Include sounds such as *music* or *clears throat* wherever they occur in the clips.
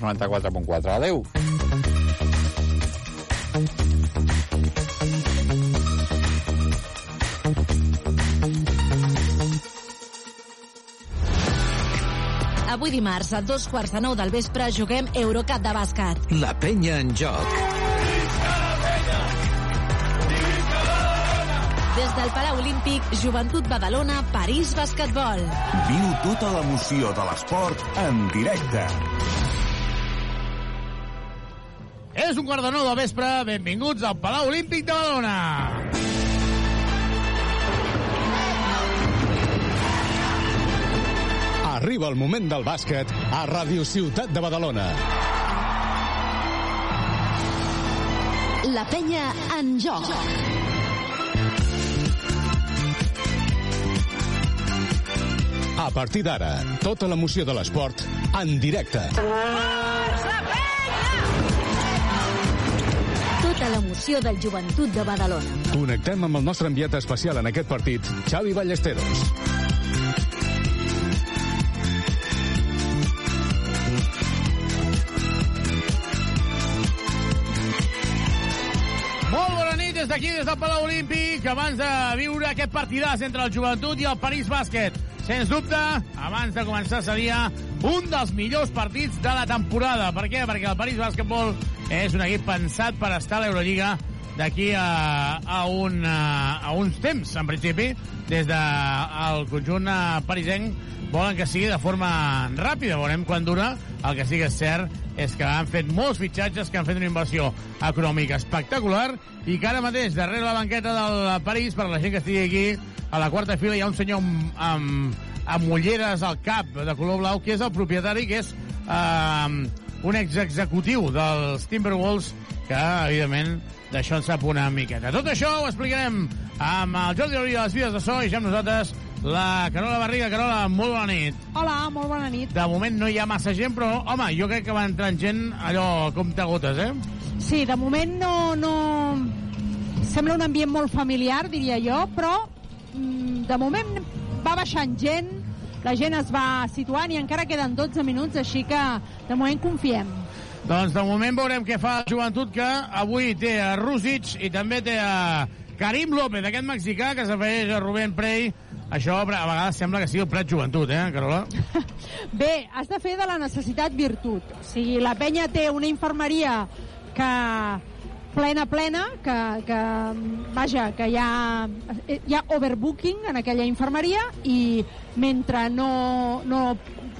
94.4. Adéu. Avui dimarts, a dos quarts de nou del vespre, juguem Eurocup de bàsquet. La penya en joc. Des del Palau Olímpic, Joventut Badalona, París Basquetbol. Viu tota l'emoció de l'esport en directe. És un quart de nou del vespre. Benvinguts al Palau Olímpic de Badalona. Arriba el moment del bàsquet a Ràdio Ciutat de Badalona. La penya en joc. A partir d'ara, tota l'emoció de l'esport en directe. Tota l'emoció del Joventut de Badalona. Connectem amb el nostre enviat especial en aquest partit, Xavi Ballesteros. Molt bona nit des d'aquí, des del Palau Olímpic, abans de viure aquest partidàs entre el Joventut i el París Bàsquet. Sens dubte, abans de començar seria un dels millors partits de la temporada. Per què? Perquè el París Bàsquetbol és un equip pensat per estar a l'Eurolliga d'aquí a, a, un, a, a uns temps, en principi, des del de, conjunt eh, parisenc volen que sigui de forma ràpida. Veurem quan dura. El que sí que és cert és que han fet molts fitxatges, que han fet una inversió econòmica espectacular i que ara mateix, darrere la banqueta del París, per la gent que estigui aquí, a la quarta fila hi ha un senyor amb, amb, amb ulleres al cap de color blau, que és el propietari, que és eh, un exexecutiu dels Timberwolves, que, evidentment, d'això en sap una miqueta. Tot això ho explicarem amb el Jordi Auria de les Vides de So i ja amb nosaltres la Carola Barriga. Carola, molt bona nit. Hola, molt bona nit. De moment no hi ha massa gent, però, home, jo crec que va entrant gent allò com gotes, eh? Sí, de moment no, no... Sembla un ambient molt familiar, diria jo, però mm, de moment va baixant gent, la gent es va situant i encara queden 12 minuts, així que de moment confiem. Doncs de moment veurem què fa el joventut, que avui té a Rússic i també té a Karim López, aquest mexicà que s'afegeix a Rubén Prey. Això a vegades sembla que sigui el Prat Joventut, eh, Carola? *laughs* Bé, has de fer de la necessitat virtut. O sigui, la penya té una infermeria que plena, plena, que, que vaja, que hi ha, hi ha overbooking en aquella infermeria i mentre no, no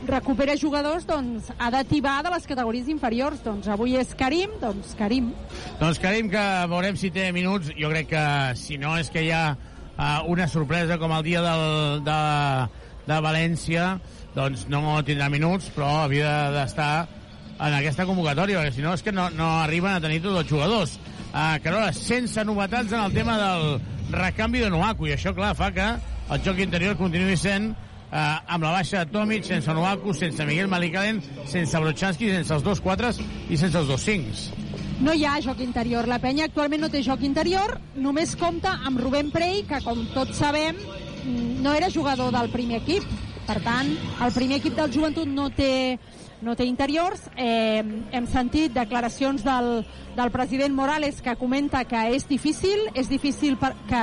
recupera jugadors, doncs ha d'ativar de les categories inferiors. Doncs avui és Karim, doncs Karim. Doncs Karim, que veurem si té minuts. Jo crec que si no és que hi ha uh, una sorpresa com el dia del, de, de València, doncs no tindrà minuts, però havia d'estar en aquesta convocatòria, perquè si no és que no, no arriben a tenir tots els jugadors. Uh, Carola, sense novetats en el tema del recanvi de Noaku, i això, clar, fa que el joc interior continuï sent eh, amb la baixa de Tomic, sense Noaku, sense Miguel Malikalen, sense Brochanski, sense els dos quatres i sense els dos cincs. No hi ha joc interior. La penya actualment no té joc interior, només compta amb Rubén Prey, que com tots sabem no era jugador del primer equip. Per tant, el primer equip del joventut no té, no té interiors. Eh, hem sentit declaracions del, del president Morales que comenta que és difícil, és difícil per, que,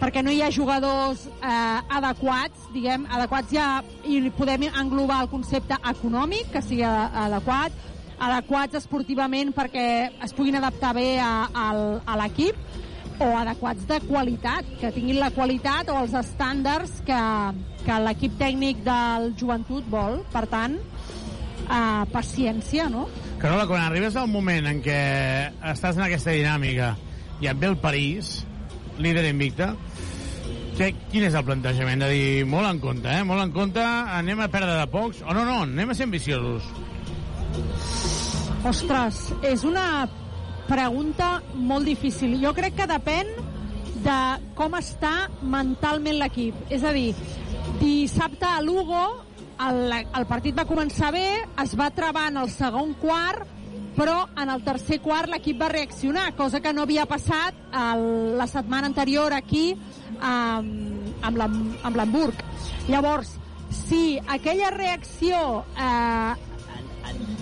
perquè no hi ha jugadors eh, adequats, diguem, adequats ja, i podem englobar el concepte econòmic, que sigui adequat, adequats esportivament perquè es puguin adaptar bé a, a, a l'equip, o adequats de qualitat, que tinguin la qualitat o els estàndards que, que l'equip tècnic del joventut vol. Per tant, eh, paciència, no? Carola, quan arribes al moment en què estàs en aquesta dinàmica i et ve el París, líder invicte, que, quin és el plantejament? De dir, molt en compte, eh? Molt en compte, anem a perdre de pocs, o no, no, anem a ser ambiciosos. Ostres, és una pregunta molt difícil. Jo crec que depèn de com està mentalment l'equip. És a dir, dissabte a Lugo el, el partit va començar bé, es va trebar en el segon quart, però en el tercer quart l'equip va reaccionar, cosa que no havia passat el, la setmana anterior aquí um, amb l'Hamburg. Llavors, si aquella reacció eh,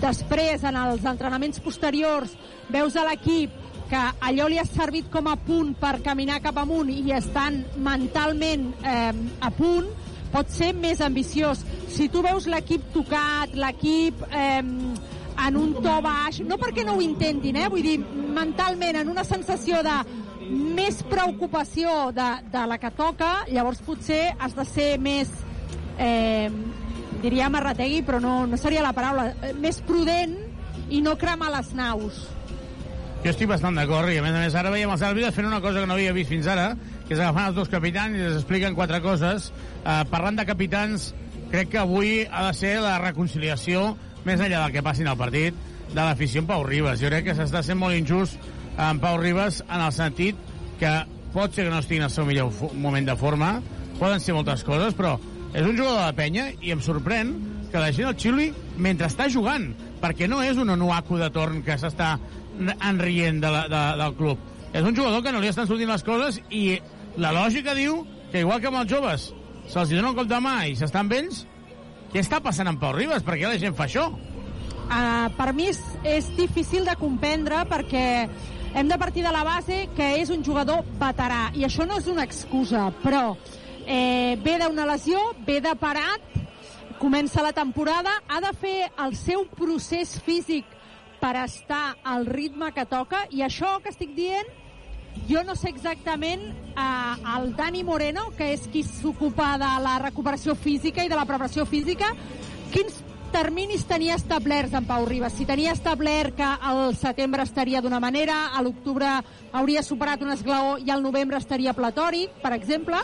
després en els entrenaments posteriors veus a l'equip que allò li ha servit com a punt per caminar cap amunt i estan mentalment eh, a punt, pot ser més ambiciós. Si tu veus l'equip tocat, l'equip eh, en un to baix, no perquè no ho intentin, eh? vull dir, mentalment, en una sensació de més preocupació de, de la que toca, llavors potser has de ser més, eh, diria marrategui, però no, no seria la paraula, més prudent i no cremar les naus. Jo estic bastant d'acord i a més a més ara veiem els àrbitres fent una cosa que no havia vist fins ara, que és agafant els dos capitans i els expliquen quatre coses. Uh, parlant de capitans, crec que avui ha de ser la reconciliació, més enllà del que passi al partit, de l'afició en Pau Ribas. Jo crec que s'està sent molt injust en Pau Ribas en el sentit que pot ser que no estigui en el seu millor moment de forma, poden ser moltes coses, però és un jugador de penya i em sorprèn que la gent el xiuli mentre està jugant, perquè no és un onuaco de torn que s'està enrient de la, de, del club. És un jugador que no li estan sortint les coses i la lògica diu que igual que amb els joves se'ls dona un cop de mà i s'estan amb ells, què està passant amb Pau Ribas? Per què la gent fa això? Uh, per mi és, és difícil de comprendre perquè hem de partir de la base que és un jugador veterà i això no és una excusa, però eh, ve d'una lesió, ve de parat, comença la temporada, ha de fer el seu procés físic per estar al ritme que toca i això que estic dient jo no sé exactament eh, el Dani Moreno, que és qui s'ocupa de la recuperació física i de la preparació física, quins terminis tenia establerts en Pau Ribas? Si tenia establert que al setembre estaria d'una manera, a l'octubre hauria superat un esglaó i al novembre estaria platòric, per exemple,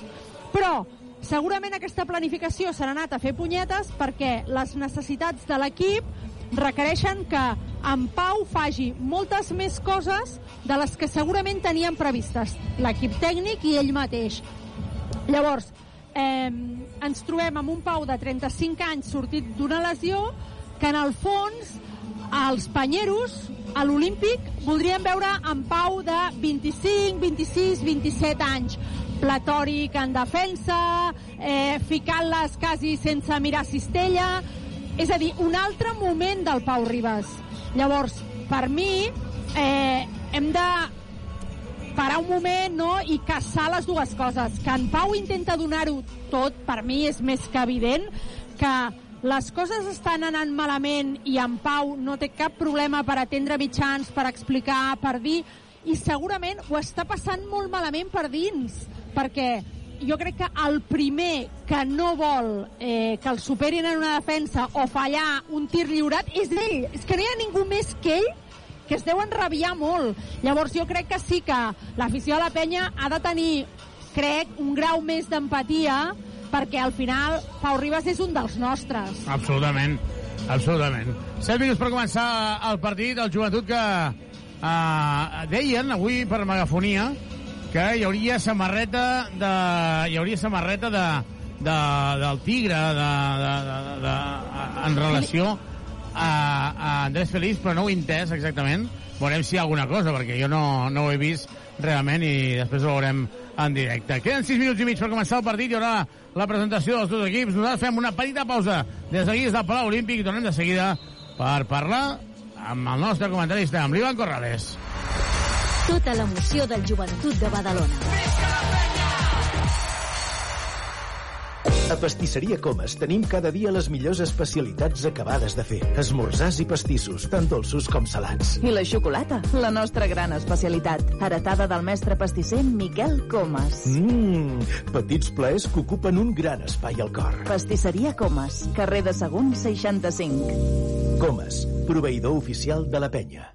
però segurament aquesta planificació s'ha anat a fer punyetes perquè les necessitats de l'equip requereixen que en Pau faci moltes més coses de les que segurament tenien previstes l'equip tècnic i ell mateix. Llavors, eh, ens trobem amb un Pau de 35 anys sortit d'una lesió que en el fons els panyeros a l'Olímpic voldrien veure en Pau de 25, 26, 27 anys platòric en defensa, eh, ficant-les quasi sense mirar cistella, és a dir, un altre moment del Pau Ribas. Llavors, per mi, eh, hem de parar un moment no? i caçar les dues coses. Que en Pau intenta donar-ho tot, per mi és més que evident, que les coses estan anant malament i en Pau no té cap problema per atendre mitjans, per explicar, per dir, i segurament ho està passant molt malament per dins, perquè jo crec que el primer que no vol eh, que el superin en una defensa o fallar un tir lliurat és ell. És que no hi ha ningú més que ell que es deu enrabiar molt. Llavors jo crec que sí que l'afició de la penya ha de tenir, crec, un grau més d'empatia perquè al final Pau Ribas és un dels nostres. Absolutament, absolutament. 7 minuts per començar el partit, el joventut que eh, deien avui per megafonia que hi hauria samarreta de... hi hauria samarreta de, de, del Tigre de, de, de, de, en relació a, a Andrés Feliç, però no ho he entès exactament. Veurem si hi ha alguna cosa, perquè jo no, no ho he vist realment i després ho veurem en directe. Queden 6 minuts i mig per començar el partit, hi haurà la presentació dels dos equips. Nosaltres fem una petita pausa des d'aquí, des del Palau Olímpic, i tornem de seguida per parlar amb el nostre comentarista, amb l'Ivan Corrales. Tota l'emoció del joventut de Badalona. A Pastisseria Comas tenim cada dia les millors especialitats acabades de fer. Esmorzars i pastissos, tant dolços com salats. I la xocolata, la nostra gran especialitat. Heretada del mestre pastisser Miquel Comas. Mmm, petits plaers que ocupen un gran espai al cor. Pastisseria Comas, carrer de Sagunt 65. Comas, proveïdor oficial de la penya.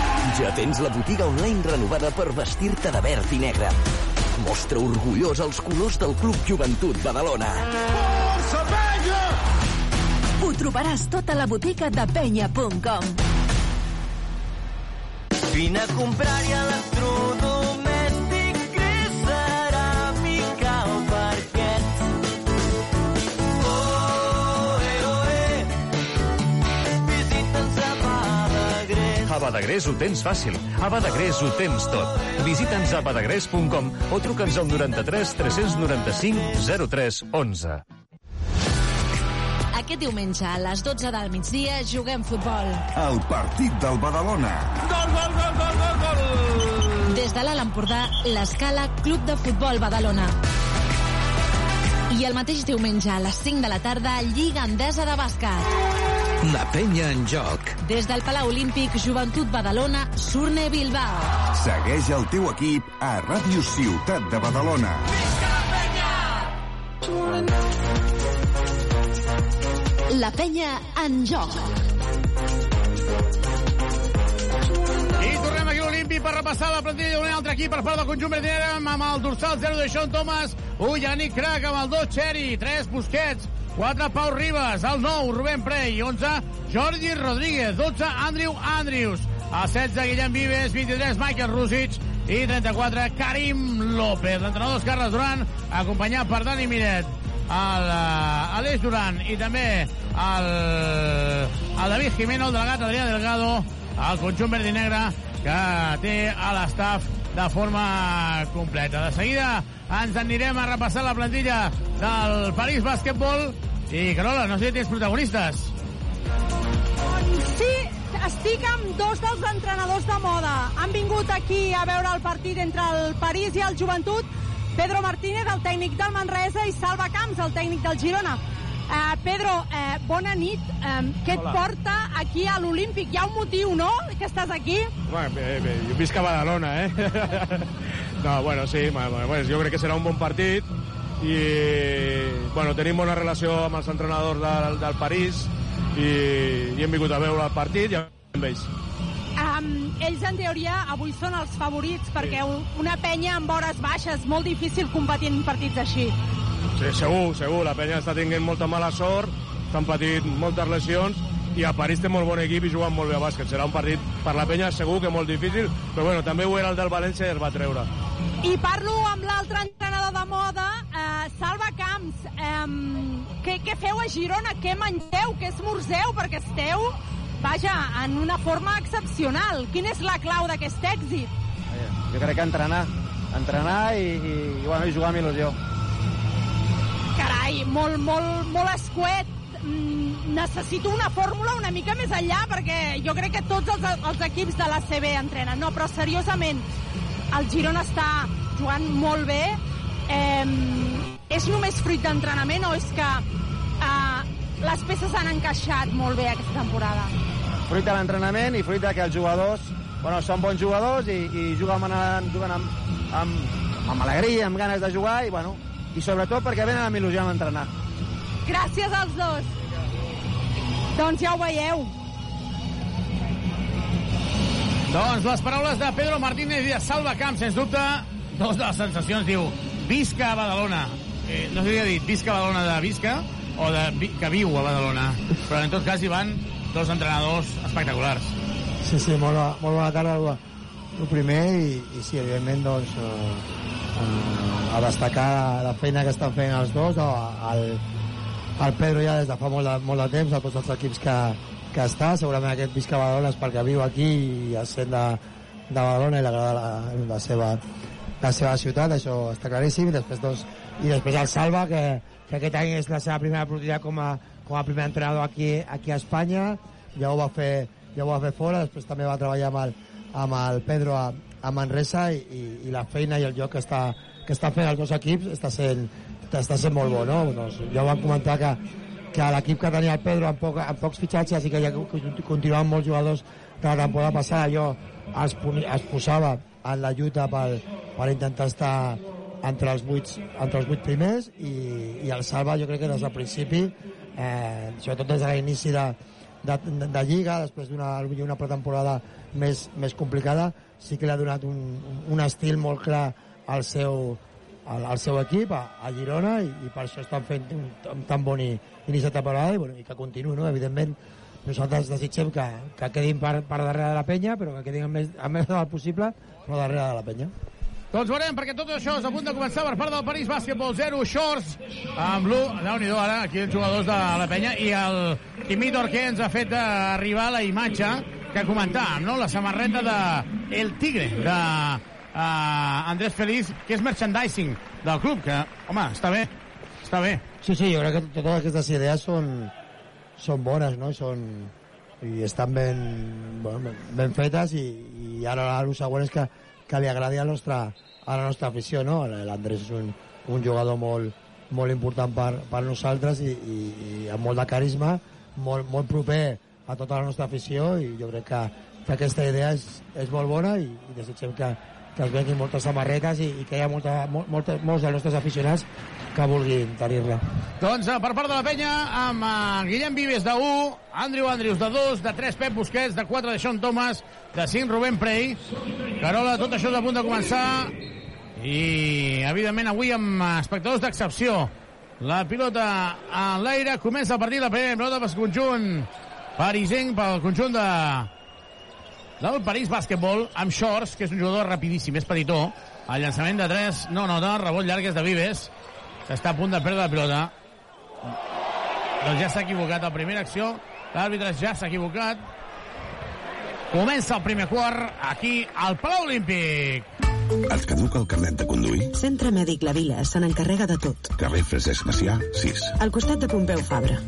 Ja tens la botiga online renovada per vestir-te de verd i negre. Mostra orgullós els colors del Club Joventut Badalona. Força, penya! Ho trobaràs tot a la botiga de penya.com. Vine a comprar-hi electrodomèstic, Badagrés. Ho tens fàcil. A Badagrés ho tens tot. Visita'ns a badagrés.com o truca'ns al 93 395 03 11. Aquest diumenge a les 12 del migdia juguem futbol. El partit del Badalona. Gol, gol, gol, gol, gol, gol! Des de l'Alt Empordà, l'Escala Club de Futbol Badalona. I el mateix diumenge a les 5 de la tarda, Lliga Endesa de Bàsquet. La penya en joc. Des del Palau Olímpic, Joventut Badalona, Surne Bilbao. Segueix el teu equip a Ràdio Ciutat de Badalona. La penya en joc. I tornem aquí a l'Olimpi per repassar la plantilla d'un altre equip per part del conjunt verdinera amb el dorsal 0 de Sean Thomas, 1 Yannick Crac amb el 2 Cherry, 3 Busquets, 4 Pau Ribas, el 9 Rubén Prey, 11 Jordi Rodríguez, 12 Andrew Andrews, el 16 Guillem Vives, 23 Michael Rusic i 34 Karim López. L'entrenador és Carles Duran, acompanyat per Dani Miret, el, uh, Aleix Duran i també el, el David Jimeno, el delegat Adrià Delgado, el conjunt verd i negre que té a l'estaf de forma completa. De seguida ens anirem a repassar la plantilla del París Bàsquetbol i, Carola, no sé si tens protagonistes. Sí, estic amb dos dels entrenadors de moda. Han vingut aquí a veure el partit entre el París i el Joventut. Pedro Martínez, el tècnic del Manresa, i Salva Camps, el tècnic del Girona. Uh, Pedro, uh, bona nit. Um, què et Hola. porta aquí a l'Olímpic? Hi ha un motiu, no?, que estàs aquí? Bueno, bé, bé, jo visc a Badalona, eh? *laughs* no, bueno, sí, bueno, jo crec que serà un bon partit i, bueno, tenim bona relació amb els entrenadors del, del París i, i hem vingut a veure el partit i amb ells. Um, ells, en teoria, avui són els favorits, perquè un- una penya amb hores baixes, molt difícil competir en partits així. Sí, segur, segur, la penya està tenint molta mala sort, estan patint moltes lesions i a París té molt bon equip i juguen molt bé a bàsquet. Serà un partit per la penya segur que molt difícil, però bueno, també ho era el del València i es va treure. I parlo amb l'altre entrenador de moda, eh, Salva Camps. Um, què, què feu a Girona? Què mengeu? Què esmorzeu? Perquè esteu, vaja, en una forma excepcional. Quina és la clau d'aquest èxit? Jo crec que entrenar. Entrenar i, i, i, bueno, i jugar amb il·lusió. Carai, molt, molt, molt escuet. Mm, necessito una fórmula una mica més enllà perquè jo crec que tots els, els equips de la CB entrenen. No, però seriosament, el Girona està jugant molt bé. Eh, és només fruit d'entrenament o és que eh, les peces han encaixat molt bé aquesta temporada? Fruit de l'entrenament i fruit de que els jugadors bueno, són bons jugadors i, i juguen, amb, juguen amb, amb, amb alegria, amb ganes de jugar i, bueno, i sobretot perquè venen amb il·lusió a entrenar. Gràcies als dos. Doncs ja ho veieu. Doncs les paraules de Pedro Martínez i de Salva Camp, sens dubte, dos de les sensacions, diu, visca a Badalona. Eh, no ha dit visca a Badalona de visca o de vi, que viu a Badalona, però en tot cas hi van dos entrenadors espectaculars. Sí, sí, molt, molt bona tarda el, primer i, i sí, evidentment doncs, eh, a destacar la feina que estan fent els dos, el, el Pedro ja des de fa molt de, molt de temps a tots els equips que, que està, segurament aquest visca a Badalona és perquè viu aquí i es sent de, de Badalona i li agrada la, la, seva, la seva ciutat, això està claríssim, i després, doncs, i després el Salva, que, que aquest any és la seva primera oportunitat com a, com a primer entrenador aquí, aquí a Espanya, ja ho va fer, ja ho va fer fora, després també va treballar amb el, amb el Pedro a, a Manresa i, i, i la feina i el joc que està, que estan fent els dos equips està sent, està sent molt bo, no? Doncs ja ho vam comentar que, que l'equip que tenia el Pedro amb, poc, amb pocs fitxatges i que ja continuaven molts jugadors de la temporada passada, allò es, es posava en la lluita per, per intentar estar entre els vuit, entre els vuit primers i, i el Salva jo crec que des del principi eh, sobretot des de l'inici de, de, de, de Lliga després d'una una pretemporada més, més complicada sí que li ha donat un- un estil molt clar al seu, al, al seu equip, a, a Girona, i, i per això estan fent un, un tan bon inici de temporada i, bueno, i que continuï, no? Evidentment, nosaltres desitgem que, que quedin per, per darrere de la penya, però que quedin el més, el més del possible, però darrere de la penya. Doncs veurem, perquè tot això és a punt de començar per part del París Bàsquetbol 0, Shorts, amb l'1, déu nhi ara, aquí els jugadors de la penya, i el Timidor que ens ha fet arribar la imatge que comentàvem, no? la samarreta de El Tigre, de uh, Andrés Feliz, que és merchandising del club, que, home, està bé, està bé. Sí, sí, jo crec que totes aquestes idees són, són bones, no? Són, i estan ben, bueno, ben, fetes i, i ara el següent és que, que li agradi a, nostra, a la nostra afició, no? L'Andrés és un, un jugador molt, molt important per, per nosaltres i, i, i amb molt de carisma, molt, molt proper a tota la nostra afició i jo crec que, que aquesta idea és, és molt bona i, i desitgem que, que es venguin moltes samarretes i, i que hi ha molta, mol, molta, molts dels nostres aficionats que vulguin tenir-la. Doncs eh, per part de la penya, amb uh, Guillem Vives de 1, Andrew Andrews de 2, de 3 Pep Busquets, de 4 de Sean Thomas, de 5 Rubén Prey. Carola, tot això és a punt de començar i, evidentment, avui amb espectadors d'excepció. La pilota en l'aire, comença el partit, la primera pilota pel conjunt parisenc, pel conjunt de del París Bàsquetbol amb Shorts, que és un jugador rapidíssim, és petitó. El llançament de 3 no nota, rebot llarg és de Vives, que està a punt de perdre la pilota. Doncs ja s'ha equivocat a primera acció, l'àrbitre ja s'ha equivocat. Comença el primer quart aquí al Palau Olímpic. Et caduca el carnet de conduir? Centre Mèdic La Vila se n'encarrega de tot. Carrer Francesc Macià, 6. Al costat de Pompeu Fabra.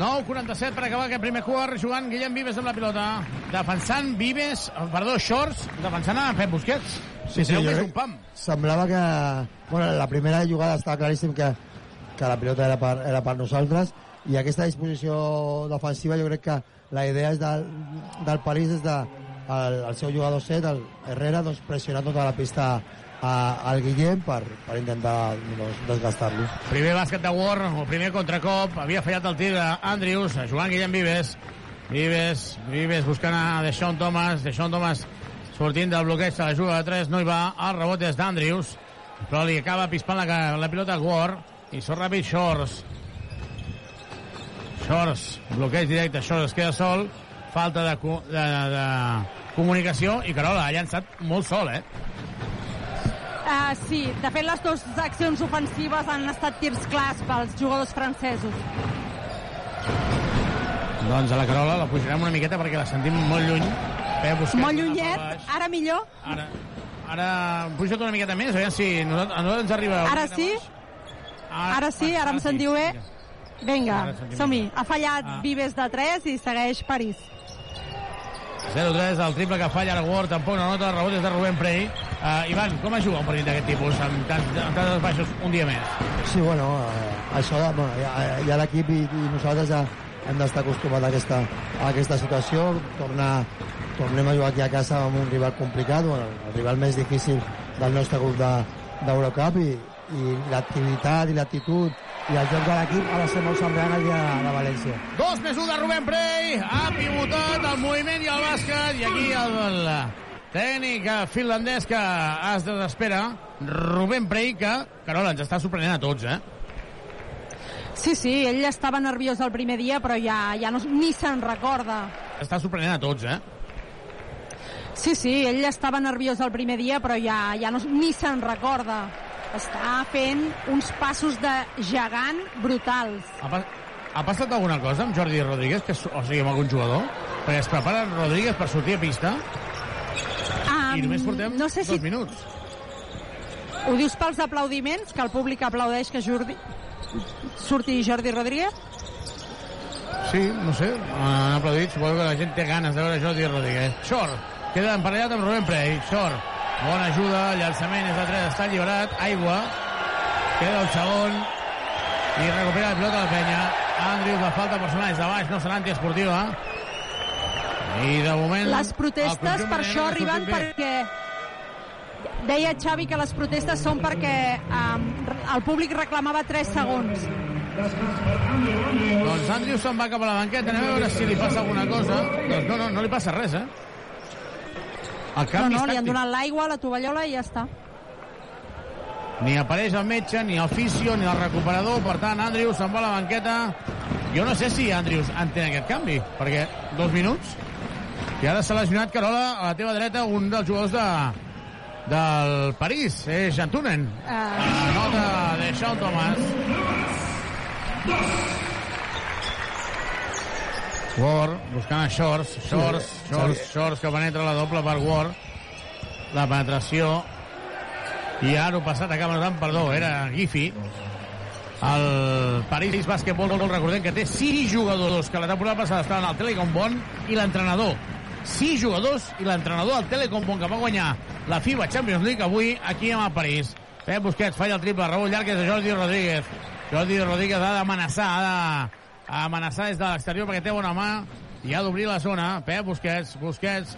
9-47 per acabar aquest primer quart, jugant Guillem Vives amb la pilota. Defensant Vives, eh, perdó, Shorts, defensant a Pep Busquets. Sí, sí, jo un pam. Semblava que... Bueno, la primera jugada estava claríssim que, que la pilota era per, era per nosaltres i aquesta disposició defensiva jo crec que la idea és del, del París és de el, el seu jugador set, el Herrera, doncs, pressionar tota la pista a, al Guillem per, per intentar doncs, desgastar-lo. Primer bàsquet de Ward, el primer contracop, havia fallat el tir d'Andrius, jugant Guillem Vives. Vives, Vives buscant a Deixón Thomas, Deixón Thomas sortint del bloqueig de la juga de 3, no hi va, el rebot és d'Andrius, però li acaba pispant la, la pilota a Ward i surt ràpid Shorts. Shorts, bloqueig directe, Shorts queda sol, falta de, co- de, de comunicació i Carola ha llançat molt sol, eh? Uh, sí, de fet les dues accions ofensives han estat tirs clars pels jugadors francesos. Doncs a la Carola la pujarem una miqueta perquè la sentim molt lluny. Eh, busquem Molt llunyet, ara millor? Ara, ara puja't una miqueta més, aviam si a nosaltres, a nosaltres ens arriba... una Ara sí? baix. Ara sí, ara em sí, sentiu bé? Vinga, Ara som-hi. Ha fallat Ah. Vives de 3 i segueix París. 0-3, el triple que falla ara Ward, tampoc no nota, el rebot és de Rubén Prey. Uh, Ivan, com es juga un partit d'aquest tipus, amb tants, amb tants baixos un dia més? Sí, bueno, eh, això, de, bueno, ja, ja l'equip i, i nosaltres ja hem d'estar acostumats a aquesta, a aquesta situació, tornar, tornem a jugar aquí a casa amb un rival complicat, bueno, el rival més difícil del nostre grup de- d'Eurocup i, i l'activitat i l'actitud i el joc de l'equip ha de ser molt semblant al dia de, de València. Dos més un de Rubén Prey, ha pivotat el moviment i el bàsquet, i aquí el, el tècnic eh, finlandès que es desespera, Rubén Prey, que, Carola, ens està sorprenent a tots, eh? Sí, sí, ell estava nerviós el primer dia, però ja, ja no, ni se'n recorda. Està sorprenent a tots, eh? Sí, sí, ell estava nerviós el primer dia, però ja, ja no, ni se'n recorda. Està fent uns passos de gegant brutals. Ha, pas ha passat alguna cosa amb Jordi Rodríguez, que, o sigui, amb algun jugador? Perquè es prepara Rodríguez per sortir a pista Um, i només portem no sé si dos minuts. ho dius pels aplaudiments, que el públic aplaudeix que Jordi... surti Jordi Rodríguez? Sí, no sé, han aplaudit, suposo que la gent té ganes de veure Jordi Rodríguez. Short, queda emparellat amb Rubén Prey, Short, bona ajuda, llançament és de 3, està alliberat, aigua, queda el segon, i recupera la pilota la penya, Andrews, la falta personal és de baix, no serà antiesportiva, i de moment... Les protestes per això arriben perquè... Deia Xavi que les protestes són perquè um, el públic reclamava 3 segons. Doncs Andrews se'n va cap a la banqueta, anem a veure si li passa alguna cosa. Doncs no, no, no li passa res, eh? El No, canvi no, li han donat l'aigua, la tovallola i ja està. Ni apareix el metge, ni el fisio, ni el recuperador. Per tant, Andrews se'n va a la banqueta. Jo no sé si Andrews entén aquest canvi, perquè dos minuts i ara s'ha lesionat Carola a la teva dreta un dels jugadors de, del París, és Jantunen. Uh, La nota de Sean Thomas. Ward buscant a Shorts, Shorts, Sí, Shorts. Shorts que penetra la doble per Ward. La penetració i ara ho passat acaba notant, perdó, era Gifi. El París Bàsquetbol, recordem que té sis jugadors que la temporada passada estaven al Telecom Bon i l'entrenador. Sis jugadors i l'entrenador del Telecom Bon que va guanyar la FIBA Champions League avui aquí amb el París. Pep Busquets falla el triple, rebot llarg és de Jordi Rodríguez. Jordi Rodríguez ha d'amenaçar, ha de amenaçar des de l'exterior perquè té bona mà i ha d'obrir la zona. Pep Busquets, Busquets,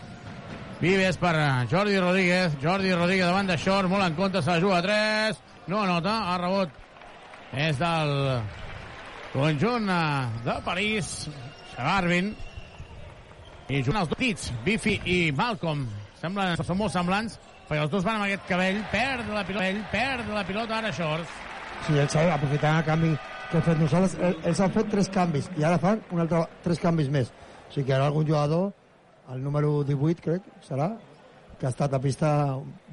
Vives per Jordi Rodríguez. Jordi Rodríguez davant de Short, molt en compte, se la juga a 3. No anota, el rebot és del conjunt eh, de París. Xavarvin. I jugant els dos tits, Bifi i Malcolm. Semblen, són molt semblants, perquè els dos van amb aquest cabell. Perd la pilota, ell perd la pilota ara Shorts. Sí, ells saben, aprofitant el canvi que hem fet nosaltres, el- ells han fet tres canvis i ara fan un altre, tres canvis més. O sigui que haurà algun jugador, el número 18 crec, serà, que ha estat a pista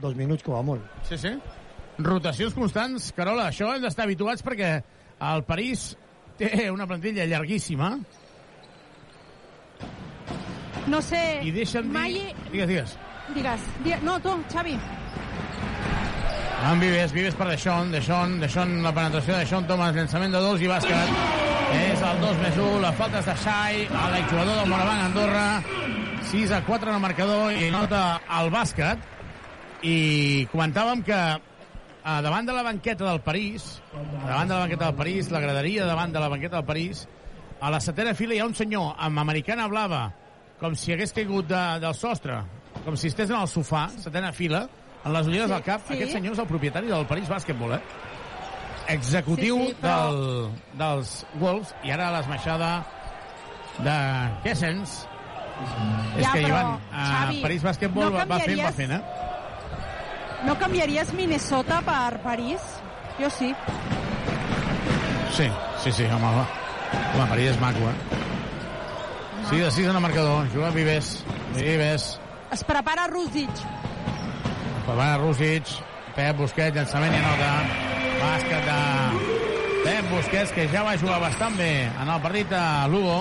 dos minuts com a molt. Sí, sí. Rotacions constants, Carola, això hem d'estar habituats perquè el París té una plantilla llarguíssima No sé... i deixa'm dir... Mai... Digues, digues. Digues. Digues. No, tu, Xavi. Amb Vives, Vives per Deixón, Deixón, Deixón, la penetració de Deixón, Thomas, llançament de dos i bàsquet. És el 2 més 1, la falta és de Xai, l'exjugador del Moravang Andorra, 6 a 4 en el marcador i nota el bàsquet. I comentàvem que a davant de la banqueta del París, davant de la banqueta del París, la graderia davant de la banqueta del París, a la setena fila hi ha un senyor amb americana blava, com si hagués caigut de, del sostre, com si estigués en el sofà, setena fila, en les ulleres Sí, del cap. sí. Aquest senyor és el propietari del París Bàsquetbol, eh? Executiu Sí, sí, però- del, dels Wolves, i ara l'esmaixada de Kessens. és Ja, que però, Ivan, a Xavi, París Bàsquetbol no va, fent, va fent, eh? No canviaries Minnesota per París? Jo sí. Sí, sí, sí, home, va. Home, París és maco, eh? 6 de 6 en el marcador. Juga Vives. Vives. Es prepara Rússic. Pavana Rússic. Pep Busquets, llançament i nota. Bàsquet de Pep Busquets, que ja va jugar bastant bé en el partit a Lugo.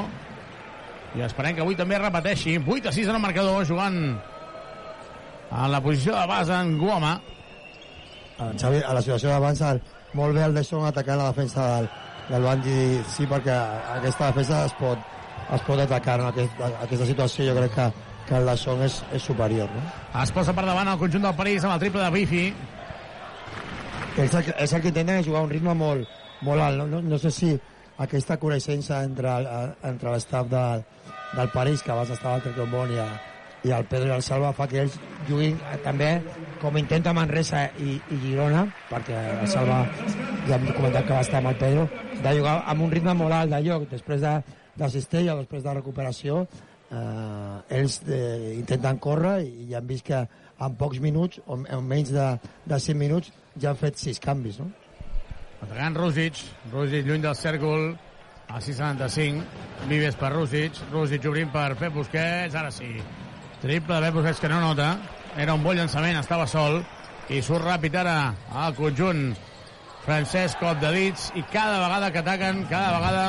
I esperem que avui també repeteixi. 8 a 6 en el marcador, jugant en la posició de base en Guama. En Xavi, a la situació d'abans, molt bé el Deixón atacant la defensa del, del Bandi, sí, perquè aquesta defensa es pot, es pot atacar en aquest, aquesta situació. Jo crec que, que el Deixón és, és superior, no? Es posa per davant el conjunt del París amb el triple de Bifi. És el, que- és el que intenten jugar un ritme molt, molt alt. No, no, no sé si aquesta coneixença entre, entre l'estaf del, del París, que abans estava al Telecom i, a- i el Pedro i el Salva, fa que ells juguin eh, també com intenta Manresa i, i Girona, perquè el Salva ja hem comentat que va estar amb el Pedro, de jugar amb un ritme molt alt de lloc, després de, de cistella, després de recuperació, eh, ells eh, intenten córrer i ja han vist que en pocs minuts, o en menys de, de 5 minuts, ja han fet 6 canvis, no? Atacant Rússic, Rússic lluny del cèrcol, a 6'75, Vives per Rússic, Rússic obrint per Pep Busquets, ara sí. Triple de Pep Busquets que no nota, era un bon llançament, estava sol, i surt ràpid ara al conjunt francès, cop de dits, i cada vegada que ataquen, cada vegada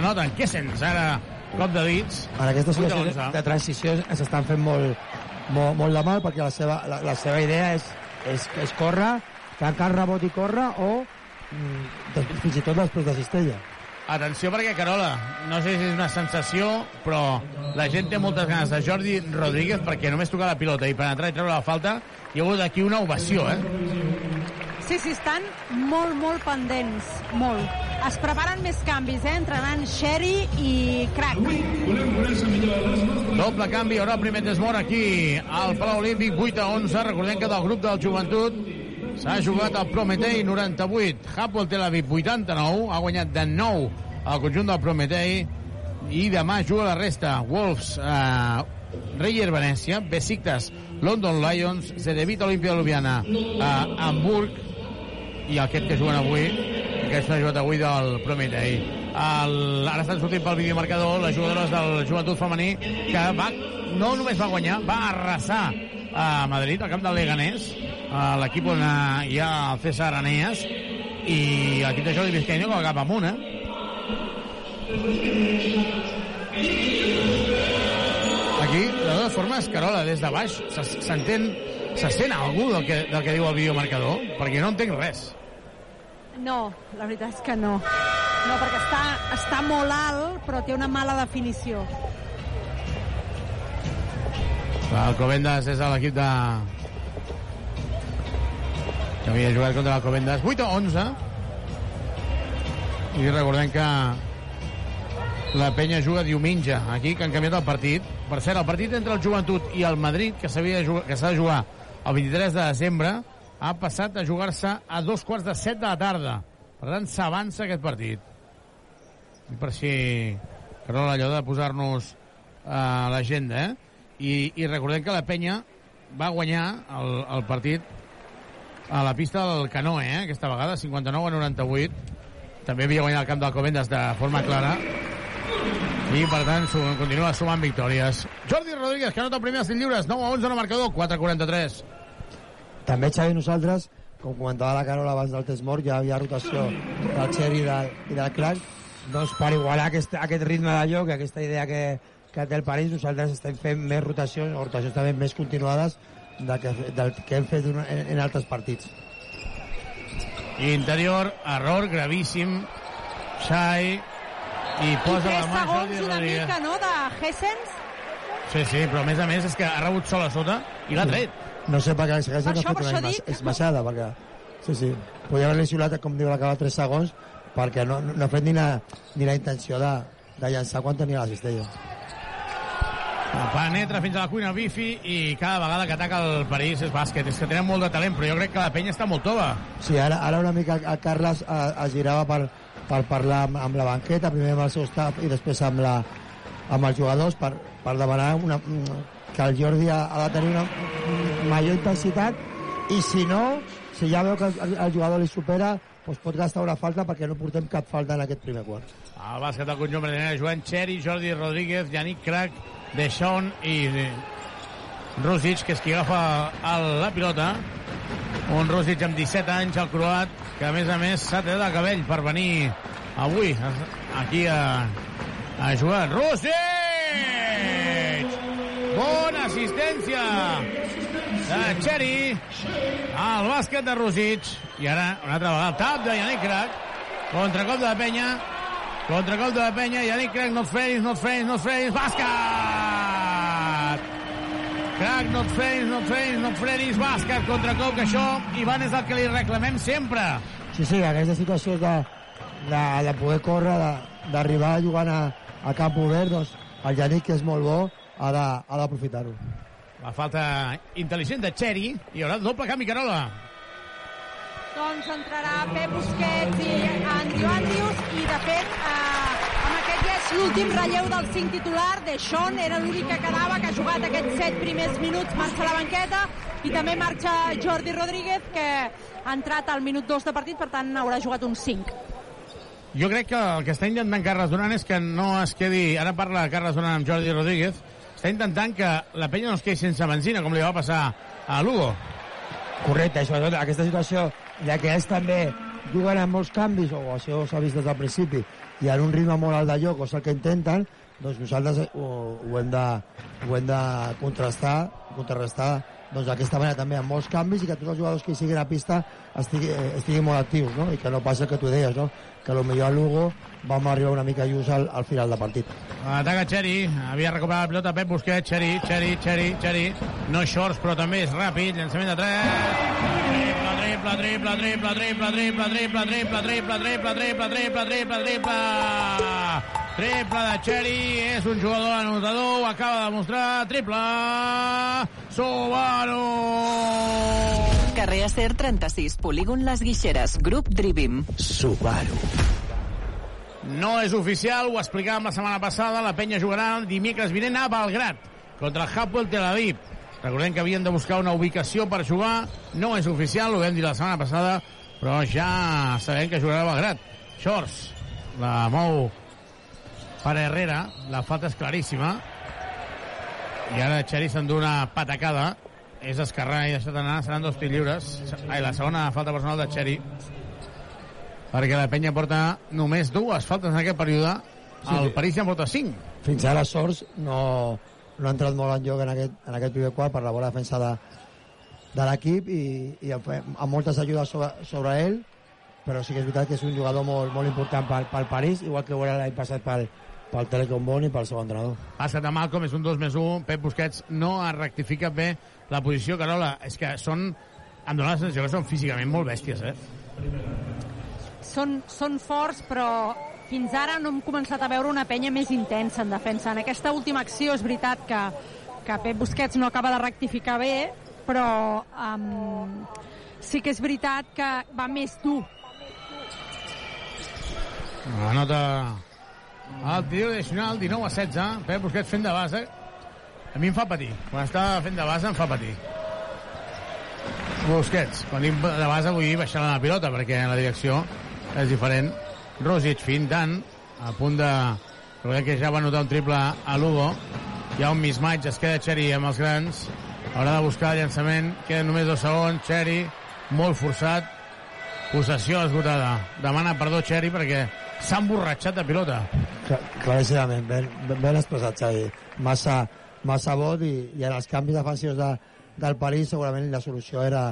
anoten. Què sents ara? Cop de dits. En de situació l'onze. de transició s'estan fent molt, molt, molt de mal perquè la seva, la, la seva idea és, és, és córrer, tancar el rebot i córrer o mm, fins i tot després de cistella. Atenció perquè, Carola, no sé si és una sensació, però la gent té moltes ganes de Jordi Rodríguez perquè només tocar la pilota i penetrar i treure la falta hi ha hagut aquí una ovació, eh? Sí, sí, estan molt, molt pendents, molt. Es preparen més canvis, eh? Entraran Sherry i Crack. Doble canvi, ara el primer desmor aquí al Palau Olímpic, 8 a 11. Recordem que del grup del joventut s'ha jugat el Prometei 98, Hapoel Tel Aviv 89, ha guanyat de 9 el conjunt del Prometei i demà juga la resta. Wolves, eh, Reyer Venècia, Besiktas, London Lions, Cedevita Olimpia de Ljubljana, eh, Hamburg i aquest que juguen avui, que s'ha jugat avui del Prometei. El, ara estan sortint pel videomarcador les jugadores del joventut femení que va, no només va guanyar, va arrasar a Madrid, al camp del Leganés, a l'equip on hi ha el César Aneas i l'equip de Jordi Vizcaíno que va cap amunt, eh? Aquí, de totes formes, Carola, des de baix, se- s'entén, se sent algú del que, del que diu el videomarcador? Perquè no entenc res. No, la veritat és que no. No, perquè està, està molt alt, però té una mala definició. El Covendas és l'equip de... que havia jugat contra el Covendas. 8 a 11. I recordem que la penya juga diumenge, aquí, que han canviat el partit. Per cert, el partit entre el Joventut i el Madrid, que s'ha de jugar el 23 de desembre, ha passat a jugar-se a dos quarts de set de la tarda. Per tant, s'avança aquest partit. I per si, Carola, allò de posar-nos a l'agenda, eh? I, I recordem que la penya va guanyar el, el partit a la pista del Canoe, eh? aquesta vegada, 59 a 98. També havia guanyat el camp del Covendas de forma clara. I, per tant, su continua sumant victòries. Jordi Rodríguez, que anota el primer als 5 lliures, 9 a 11 en el marcador, 4 a 43. També, Xavi, nosaltres, com comentava la Carola abans del test mort, ja hi havia rotació del Xeri i, del, i del Crac, doncs per igualar aquest, aquest ritme de joc, aquesta idea que, que té el París, nosaltres estem fent més rotacions, o rotacions també més continuades del que, del que hem fet en, en altres partits. Interior, error gravíssim. Xai, i I posa tres la mà Jordi una Rodríguez. mica, no?, de Hessens. Sí, sí, però a més a més és que ha rebut sol a sota i l'ha tret. No sé per què ha fet per una esmaixada, perquè... Sí, sí. Podria haver-li xiulat, com diu l'acaba 3 segons, perquè no, no ha fet ni la, ni la intenció de, de llançar quan tenia la cistella. Penetra fins a la cuina Bifi i cada vegada que ataca el París és bàsquet. És que tenen molt de talent, però jo crec que la penya està molt tova. Sí, ara, ara una mica el Carles eh, es girava per, per parlar amb, amb la banqueta, primer amb el seu staff i després amb, la, amb els jugadors per, per demanar una, que el Jordi ha, ha de tenir una major intensitat i si no, si ja veu que el, el jugador li supera, doncs pot gastar una falta perquè no portem cap falta en aquest primer quart. El bàsquet del conjunt brasileño, Joan Cheri, Jordi Rodríguez, Yannick Crac, Deschon i Rosic, que és qui agafa el, la pilota. Un Rosic amb 17 anys, el croat, que a més a més s'ha el cabell per venir avui aquí a, a jugar. Rosic! Assistència de Cheri al bàsquet de Rosic. I ara, una altra vegada, tap de Yannick Crac. Contracop de la penya. Contracop de la penya. Yannick Crac, no et frenis, no et frenis, no et frenis. Bàsquet! Crac, no et frenis, no et frenis, no et frenis. Bàsquet, contracop, que això, Ivan, és el que li reclamem sempre. Sí, sí, aquestes situacions de, de, de poder córrer, d'arribar jugant a, a camp obert, doncs el Yannick, és molt bo, ha d'aprofitar-ho. La falta intel·ligent de Cheri. I hi haurà doble canvi, Carola. Doncs entrarà Pep Busquets i Andrew Andrews i de fet eh, amb aquest ja és l'últim relleu del 5 titular de Sean, era l'únic que quedava que ha jugat aquests 7 primers minuts, marxa a la banqueta i també marxa Jordi Rodríguez que ha entrat al minut 2 de partit per tant haurà jugat un 5 Jo crec que el que està intentant Carles Duran és que no es quedi... Ara parla Carles Duran amb Jordi Rodríguez. Està intentant que la penya no es quedi sense benzina, com li va passar a Lugo. Correcte, i sobretot aquesta situació de que ells també juguen amb molts canvis, o això s'ha vist des del principi, i en un ritme molt alt de joc, o és el que intenten, doncs nosaltres ho, ho, hem, de, ho hem de contrastar, contrarrestar doncs d'aquesta manera també amb molts canvis i que tots els jugadors que hi siguin a pista estigui, eh, estiguin molt actius no? i que no passi el que tu deies no? que potser a Lugo vam arribar una mica just al, al final de partit Ataca Xeri, havia recuperat la pilota Pep Busquets, Xeri, Xeri, Xeri, Xeri. No shorts, però també és ràpid. Llançament de 3. Triple, triple, triple, triple, triple, triple, triple, triple, triple, triple, triple, triple, triple. Triple de Xeri, és un jugador anotador, ho acaba de demostrar. Triple, Subaru. Carrer Acer 36, polígon Les Guixeres, grup Drivim. Subaru. No és oficial, ho explicàvem la setmana passada, la penya jugarà el dimecres vinent a Belgrat contra el Hapoel Tel Aviv. Recordem que havien de buscar una ubicació per jugar, no és oficial, ho vam dir la setmana passada, però ja sabem que jugarà a Belgrat. Shorts, la mou per Herrera, la falta és claríssima, i ara Xeri s'endú una patacada, és esquerrà i deixat anar, seran dos tirs lliures. Ai, la segona falta personal de Xeri, perquè la penya porta només dues faltes en aquest període, el París ja en porta cinc. fins ara Sors no, no ha entrat molt en joc en aquest, en aquest primer quart per la bona defensa de, de l'equip i, i amb, amb moltes ajudes sobre, sobre ell però sí que és veritat que és un jugador molt, molt important pel, pel París, igual que ho era l'any passat pel, pel Telecom Bon i pel seu entrenador. Passa de Malcom, és un 2 més 1. Pep Busquets no ha rectificat bé la posició. Carola, és que són... Em dóna la sensació que són físicament molt bèsties, eh? Són, són forts, però fins ara no hem començat a veure una penya més intensa en defensa. En aquesta última acció és veritat que, que Pep Busquets no acaba de rectificar bé, però um, sí que és veritat que va més dur. La nota el tio addicional, 19 a 16. Pep Busquets fent de base. A mi em fa patir. Quan està fent de base em fa patir. Busquets. Quan dic de base vull baixar la pilota perquè la direcció és diferent. Rosic fintant a punt de... Recordem que ja va notar un triple a Lugo. Hi ha un mismatch, es queda Xeri amb els grans. Haurà de buscar el llançament. Queden només dos segons. Xeri, molt forçat. Possessió esgotada. Demana perdó Xeri perquè s'ha emborratxat de pilota. Clar, claríssimament, ben, ben, ben expressat, Xavi. Massa, massa vot i, i en els canvis defensius de, del París segurament la solució era,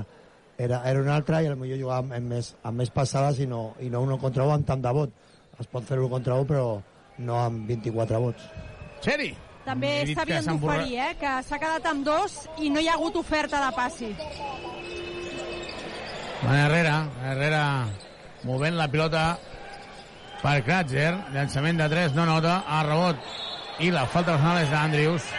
era, era una altra i potser jugar amb, més, amb més passades i no, i no uno contra un amb tant de vot. Es pot fer un contra un però no amb 24 vots. Xeri! També s'havien d'oferir, eh? que s'ha quedat amb dos i no hi ha hagut oferta de passi. Van Herrera, Herrera movent la pilota per Kratzer, llançament de 3, no nota, a rebot, i la falta personal és d'Andrius.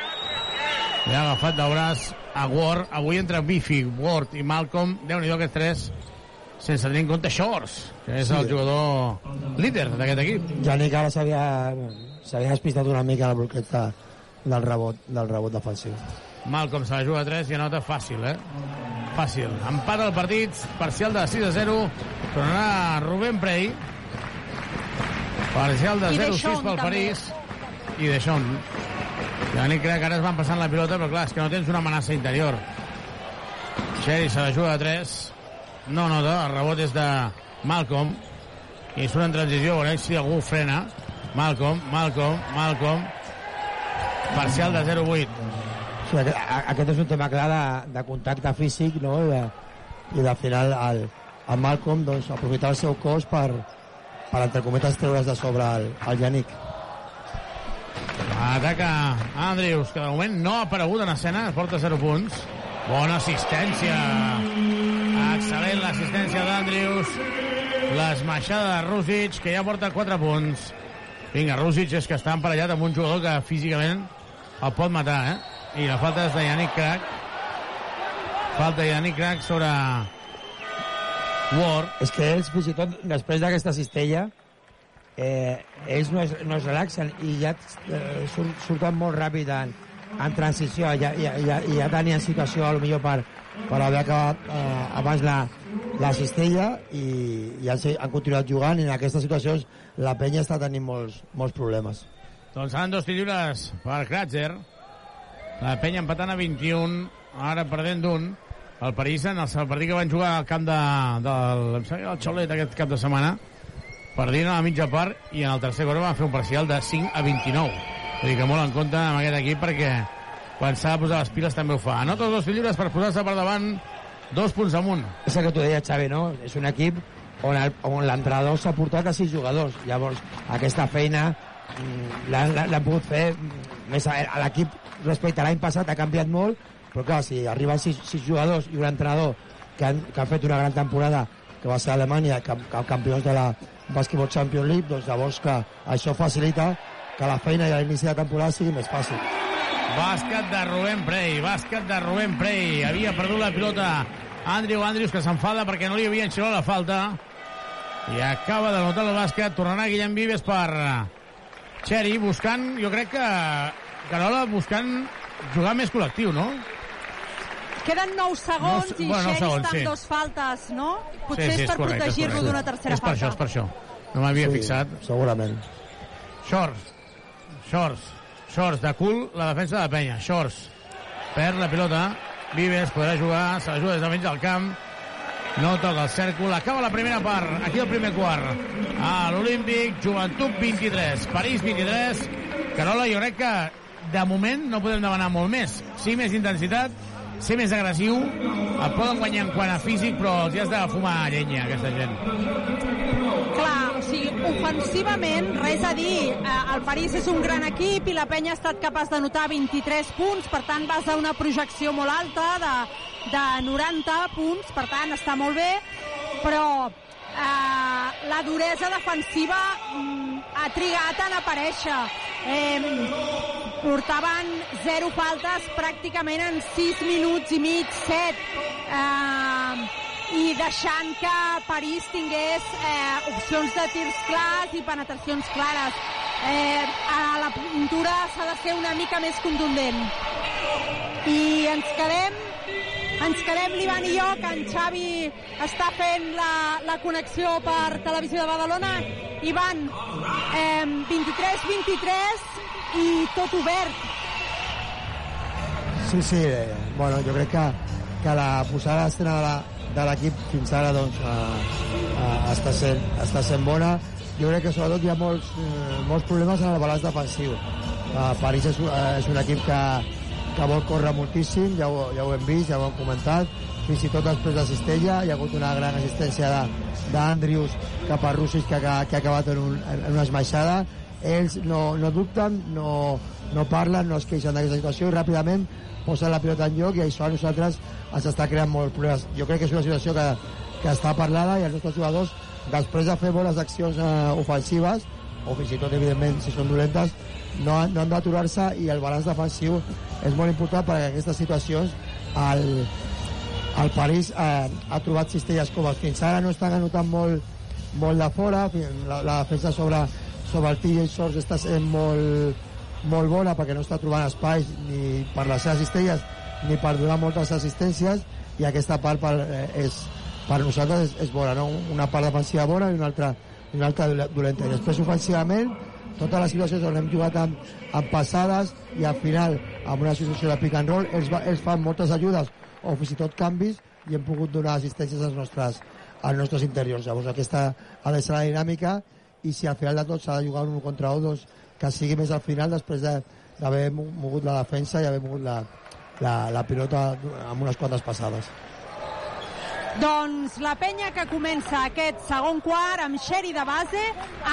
Li ha agafat de braç a Ward, avui entre Bifi, Ward i Malcolm, déu nhi aquests tres, sense tenir en compte Shores, que és Sí. el jugador líder d'aquest equip. Janik ara s'havia despistat una mica la bloqueig de, del rebot, del rebot defensiu. Malcolm se la juga a 3 i anota fàcil, eh? Fàcil. Empat el partit, parcial de 6 a 0. Tornarà Rubén Prey. Parcial de I 0-6 Deschamps, pel també. París. I Deschamps. Ja ni crec que ara es van passant la pilota, però clar, és que no tens una amenaça interior. Xeri se la juga a 3. No nota, el rebot és de Malcolm. I surt en transició, veurem si algú frena. Malcolm, Malcolm, Malcolm. Parcial de 0-8. Sí, aquest, és un tema clar de, de contacte físic no? I, de, i de final el, el Malcolm doncs, aprofitar el seu cos per, per entre cometes treure's de sobre el, el Yannick. Ataca Andrius, que de moment no ha aparegut en escena, es porta 0 punts. Bona assistència. Excel·lent l'assistència d'Andrius. L'esmaixada de Rússic, que ja porta 4 punts. Vinga, Rússic és que està emparellat amb un jugador que físicament el pot matar, eh? I la falta és de Yannick Crack. Falta Yannick Crack sobre Ward. És que ells, fins i tot, després d'aquesta cistella, eh, ells no es, no es relaxen i ja eh, sur, surten molt ràpid en, en transició. Ja, ja, ja, ja tenien situació, a lo millor, per, per haver acabat eh, abans la, la cistella i, i han, han continuat jugant i en aquestes situacions la penya està tenint molts, molts problemes. Doncs seran dos lliures per Kratzer. La penya empatant a 21, ara perdent d'un. El París, en el partit que van jugar al camp de, del, em sembla Xolet aquest cap de setmana, perdien a la mitja part i en el tercer quart van fer un parcial de 5 a 29. Vull dir que molt en compte amb aquest equip perquè quan s'ha de posar les piles també ho fa. Anota els dos lliures per posar-se per davant dos punts amunt. És el que tu deies, Xavi, no? És un equip on on l'entrenador s'ha portat a sis jugadors. Llavors, aquesta feina mm, l'han pogut fer mm, més a, l'equip respecte a l'any passat ha canviat molt, però clar, si arriben sis, sis jugadors i un entrenador que han, que han fet una gran temporada que va ser a Alemanya, camp, camp, campions de la Basketball Champions League, doncs llavors que això facilita que la feina i a l'inici de temporada sigui més fàcil. Bàsquet de Rubén Prey, bàsquet de Rubén Prey. Havia perdut la pilota Andrew Andrews, que s'enfada perquè no li havien xiulat la falta. I acaba de notar el bàsquet. Tornarà Guillem Vives per Xeri, buscant, jo crec que Carola buscant jugar més col·lectiu, no? Queden 9 segons No, i bueno, nou Xeri segons, està amb sí. dos faltes, no? Potser sí, sí, és per protegir-lo d'una tercera És per això, és falta. per això. No m'havia Sí, fixat. Segurament. Shorts. Shorts. Shorts de cul, la defensa de penya. Shorts. Perd la pilota. Vives podrà jugar, se la juga des de mig del camp. No toca el cèrcol. Acaba la primera part. Aquí el primer quart. A l'Olímpic, Joventut 23, París 23. Carola, jo crec que de moment no podem demanar molt més. Sí, més intensitat, ser més agressiu. Et poden guanyar en quant a físic, però els has de fumar llenya, aquesta gent. Clar, o sigui, ofensivament, res a dir. Eh, El París és un gran equip i la penya ha estat capaç de notar 23 punts, per tant vas a una projecció molt alta de, de 90 punts, per tant està molt bé, però eh, la duresa defensiva mm, ha trigat en aparèixer. Eh, portaven zero faltes pràcticament en 6 minuts i mig, 7. Eh, i deixant que París tingués eh, opcions de tirs clars i penetracions clares. Eh, a la pintura s'ha de ser una mica més contundent. I ens quedem ens quedem l'Ivan i jo, que en Xavi està fent la, la connexió per Televisió de Badalona. Ivan, eh, 23-23 i tot obert. Sí, sí, eh, bueno, jo crec que, que la posada d'escena de l'equip fins ara doncs, eh, eh, està, sent, està sent bona. Jo crec que sobretot hi ha molts, eh, molts problemes en el balanç defensiu. Eh, París és, eh, és un equip que, que vol córrer moltíssim, ja ho, ja ho hem vist, ja ho hem comentat, fins i tot després de Cistella, hi ha hagut una gran assistència d'Andrius cap a Russis que, ha- que ha acabat en, un, en una esmaixada. Ells no, no dubten, no, no parlen, no es queixen d'aquesta situació i ràpidament posen la pilota en lloc i això a nosaltres ens està creant molts problemes. Jo crec que és una situació que, que està parlada i els nostres jugadors, després de fer bones accions eh, ofensives, o fins i tot, evidentment, si són dolentes, no, no han d'aturar-se i el balanç defensiu és molt important perquè aquestes situacions el, el París eh, ha trobat cistelles coves. Fins ara no estan anotant molt, molt de fora, la, la defensa sobre, sobre el TJ Shorts està sent molt, molt bona perquè no està trobant espais ni per les seves cistelles ni per donar moltes assistències i aquesta part per, eh, és, per nosaltres és, és bona, no? una part defensiva bona i una altra, i una altra dole- dolenta. I després ofensivament, totes les situacions on hem jugat amb, amb passades i al final amb una situació de pick and roll ells, va- ells fan moltes ajudes o fins i tot canvis i hem pogut donar assistències als nostres, als nostres interiors. Llavors aquesta ha de ser la dinàmica i si al final de tot s'ha de jugar un contra un, doncs que sigui més al final després de- d'haver mo- mogut la defensa i haver mogut la, la, la pilota amb unes quantes passades. Doncs la penya que comença aquest segon quart amb Sherry de base,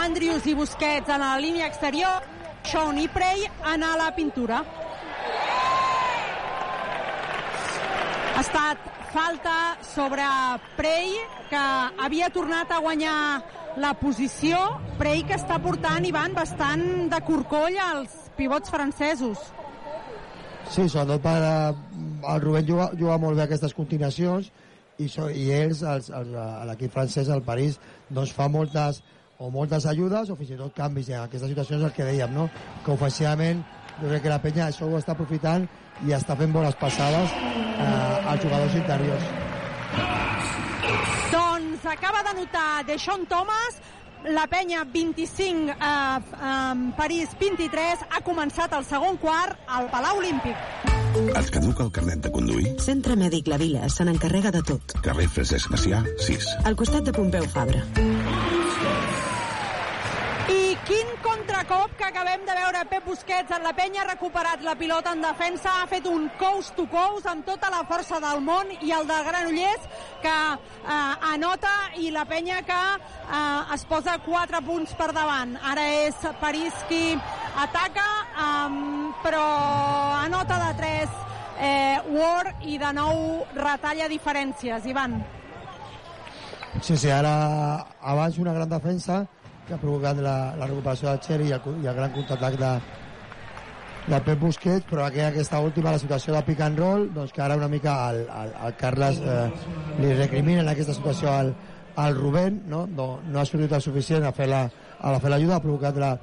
Andrius i Busquets en la línia exterior, Sean i Prey en a la pintura. Ha estat falta sobre Prey, que havia tornat a guanyar la posició. Prey que està portant, Ivan, bastant de corcoll als pivots francesos. Sí, sobretot per, eh, el Rubén juga, juga molt bé aquestes continuacions i, so, i ells, a l'equip francès, al París, doncs fa moltes o moltes ajudes o fins i tot canvis en aquestes situacions el que dèiem, no? que ofensivament jo crec que la penya això ho està aprofitant i està fent bones passades eh, als jugadors interiors. Doncs acaba de notar Deixón Thomas, la penya 25, eh, eh, París 23, ha començat el segon quart al Palau Olímpic. Et caduca el carnet de conduir? Centre Mèdic La Vila se n'encarrega de tot. Carrer Francesc Macià, 6. Al costat de Pompeu Fabra. Quin contra altre cop que acabem de veure Pep Busquets en la penya, ha recuperat la pilota en defensa, ha fet un coast to coast amb tota la força del món i el del Granollers que eh, anota i la penya que eh, es posa 4 punts per davant. Ara és París qui ataca, um, però anota de 3 eh, Ward i de nou retalla diferències. Ivan. Sí, sí, ara abans una gran defensa que ha provocat la, la recuperació del Xeri i el, i el gran contraatac de, de Pep Busquets, però aquí aquesta última, la situació de pick and roll, doncs que ara una mica el, el, el Carles eh, li recrimina en aquesta situació al, al Rubén, no? no? no ha sortit el suficient a fer la, a fer l'ajuda, ha provocat la,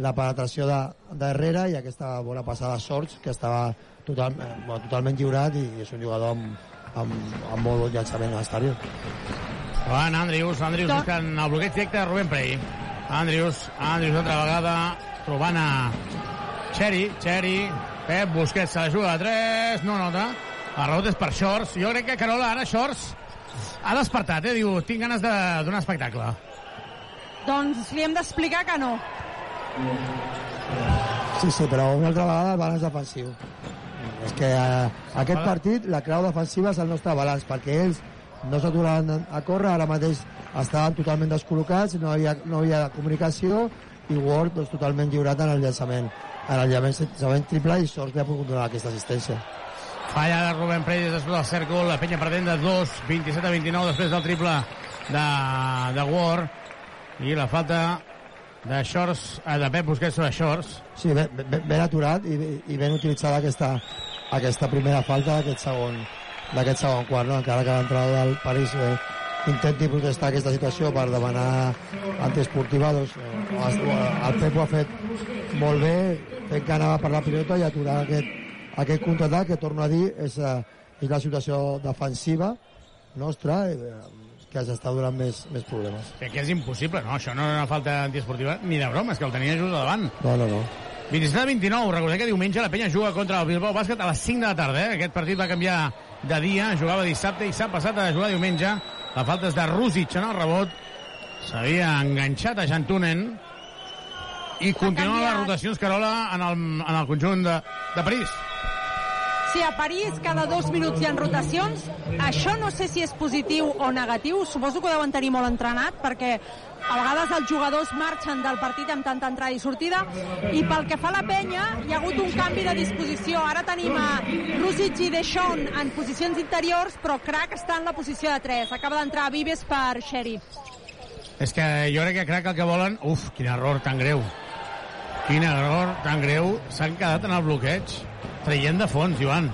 la penetració de, de Herrera i aquesta bona passada de Sorts, que estava total, eh, totalment lliurat i, i és un jugador amb, amb, amb molt bon llançament a l'exterior. Van Andrius, Andrius buscant el bloqueig directe de Rubén Prey. Andrius, Andrius altra vegada, trobant a Xeri, Xeri, Pep Busquets se la juga de 3, no nota. El rebot és per Shorts. Jo crec que Carola ara Shorts ha despertat, eh? Diu, tinc ganes de donar espectacle. Doncs li hem d'explicar que no. Sí, sí, però una altra vegada el balanç defensiu. És que eh, aquest partit, la clau defensiva és el nostre balanç, perquè ells no s'aturaven a córrer, ara mateix estaven totalment descol·locats, no hi havia, no hi havia comunicació, i Ward doncs, totalment lliurat en el llançament. En el llançament triple i sort que ha pogut donar aquesta assistència. Falla de Rubén Prey després del cèrcol, la penya perdent de 2, 27 a 29 després del triple de, de Ward i la falta de Shorts, eh, de Pep Busquets sobre Shorts. Sí, ben, ben, ben aturat i, i ben utilitzada aquesta, aquesta primera falta d'aquest segon, d'aquest segon quart, no? encara que l'entrada del París eh, intenti protestar aquesta situació per demanar antiesportiva, doncs eh, el Pep ho ha fet molt bé, fent que anava per la pilota i aturar aquest, aquest contraatac, que torno a dir, és, eh, és la situació defensiva nostra, eh, que ens està donant més, més problemes. Que, que és impossible, no? Això no era una falta antiesportiva ni de broma, és que el tenia just davant. No, no, no. 27 a 29, recordem que diumenge la penya juga contra el Bilbao Bàsquet a les 5 de la tarda, eh? Aquest partit va canviar de dia, jugava dissabte i s'ha passat a jugar diumenge. La falta és de Rusic en el rebot. S'havia enganxat a Jantunen i continuen les rotacions, Carola, en el, en el conjunt de, de París. Si a París cada dos minuts hi ha rotacions, això no sé si és positiu o negatiu, suposo que ho deuen tenir molt entrenat, perquè a vegades els jugadors marxen del partit amb tanta entrada i sortida, i pel que fa a la penya, hi ha hagut un canvi de disposició. Ara tenim a Rusic i Deschon en posicions interiors, però Crac està en la posició de 3. Acaba d'entrar Vives per Xeri. És que jo crec que Crac el que volen... Uf, quin error tan greu. Quin error tan greu. S'han quedat en el bloqueig. Traient de fons, Joan.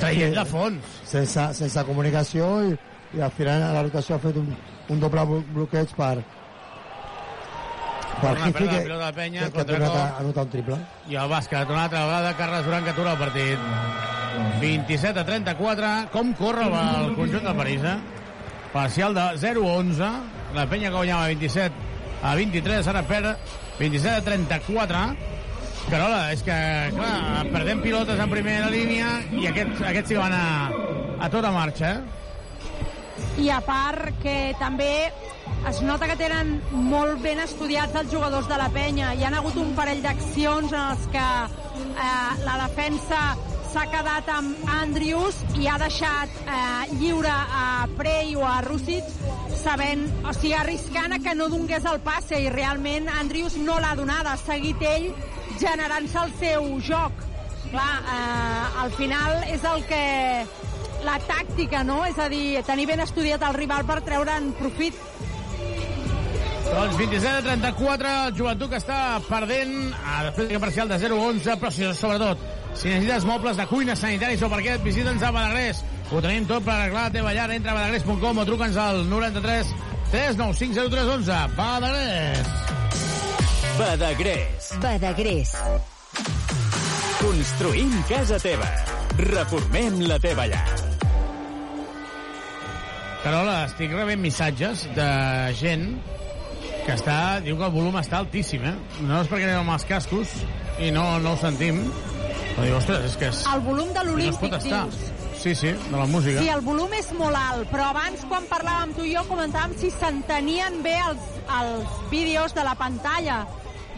Traient de fons. Sense, sense comunicació i, i al final la rotació ha fet un, un doble blo- bloqueig per per Hifi la que, de penya, que, que ha tornat a anotar un triple. I el bàsquet, una altra vegada, Carles Duran que atura el partit. 27 a 34. Com corre el conjunt del París, eh? Parcial de 0-11. La penya que guanyava 27 a 23, ara perd 27 a 34. Carola, és que, clar, perdem pilotes en primera línia i aquests, aquests sí van a, a tota marxa, eh? I a part que també es nota que tenen molt ben estudiats els jugadors de la penya. Hi han hagut un parell d'accions en els que eh, la defensa s'ha quedat amb Andrius i ha deixat eh, lliure a Prey o a Rusic sabent, o sigui, arriscant a que no donés el passe i realment Andrius no l'ha donada, ha seguit ell generant-se el seu joc. Clar, eh, al final és el que la tàctica, no? És a dir, tenir ben estudiat el rival per treure'n profit. Doncs 27 a 34, el joventut que està perdent a després de parcial de 0-11, però si, sobretot, si necessites mobles de cuina, sanitaris o parquet, visita'ns a Badagrés. Ho tenim tot per arreglar la teva llar. Entra a badagrés.com o truca'ns al 93 395 0311. Badagrés. Badagrés. Badagrés. Construïm casa teva. Reformem la teva llar. Carola, estic rebent missatges de gent que està, diu que el volum està altíssim, eh? No és perquè anem amb els cascos i no, no ho sentim. Però diu, ostres, és que és... El volum de no l'Olímpic, estar. dius. Sí, sí, de la música. Sí, el volum és molt alt, però abans, quan parlàvem tu i jo, comentàvem si s'entenien bé els, els vídeos de la pantalla.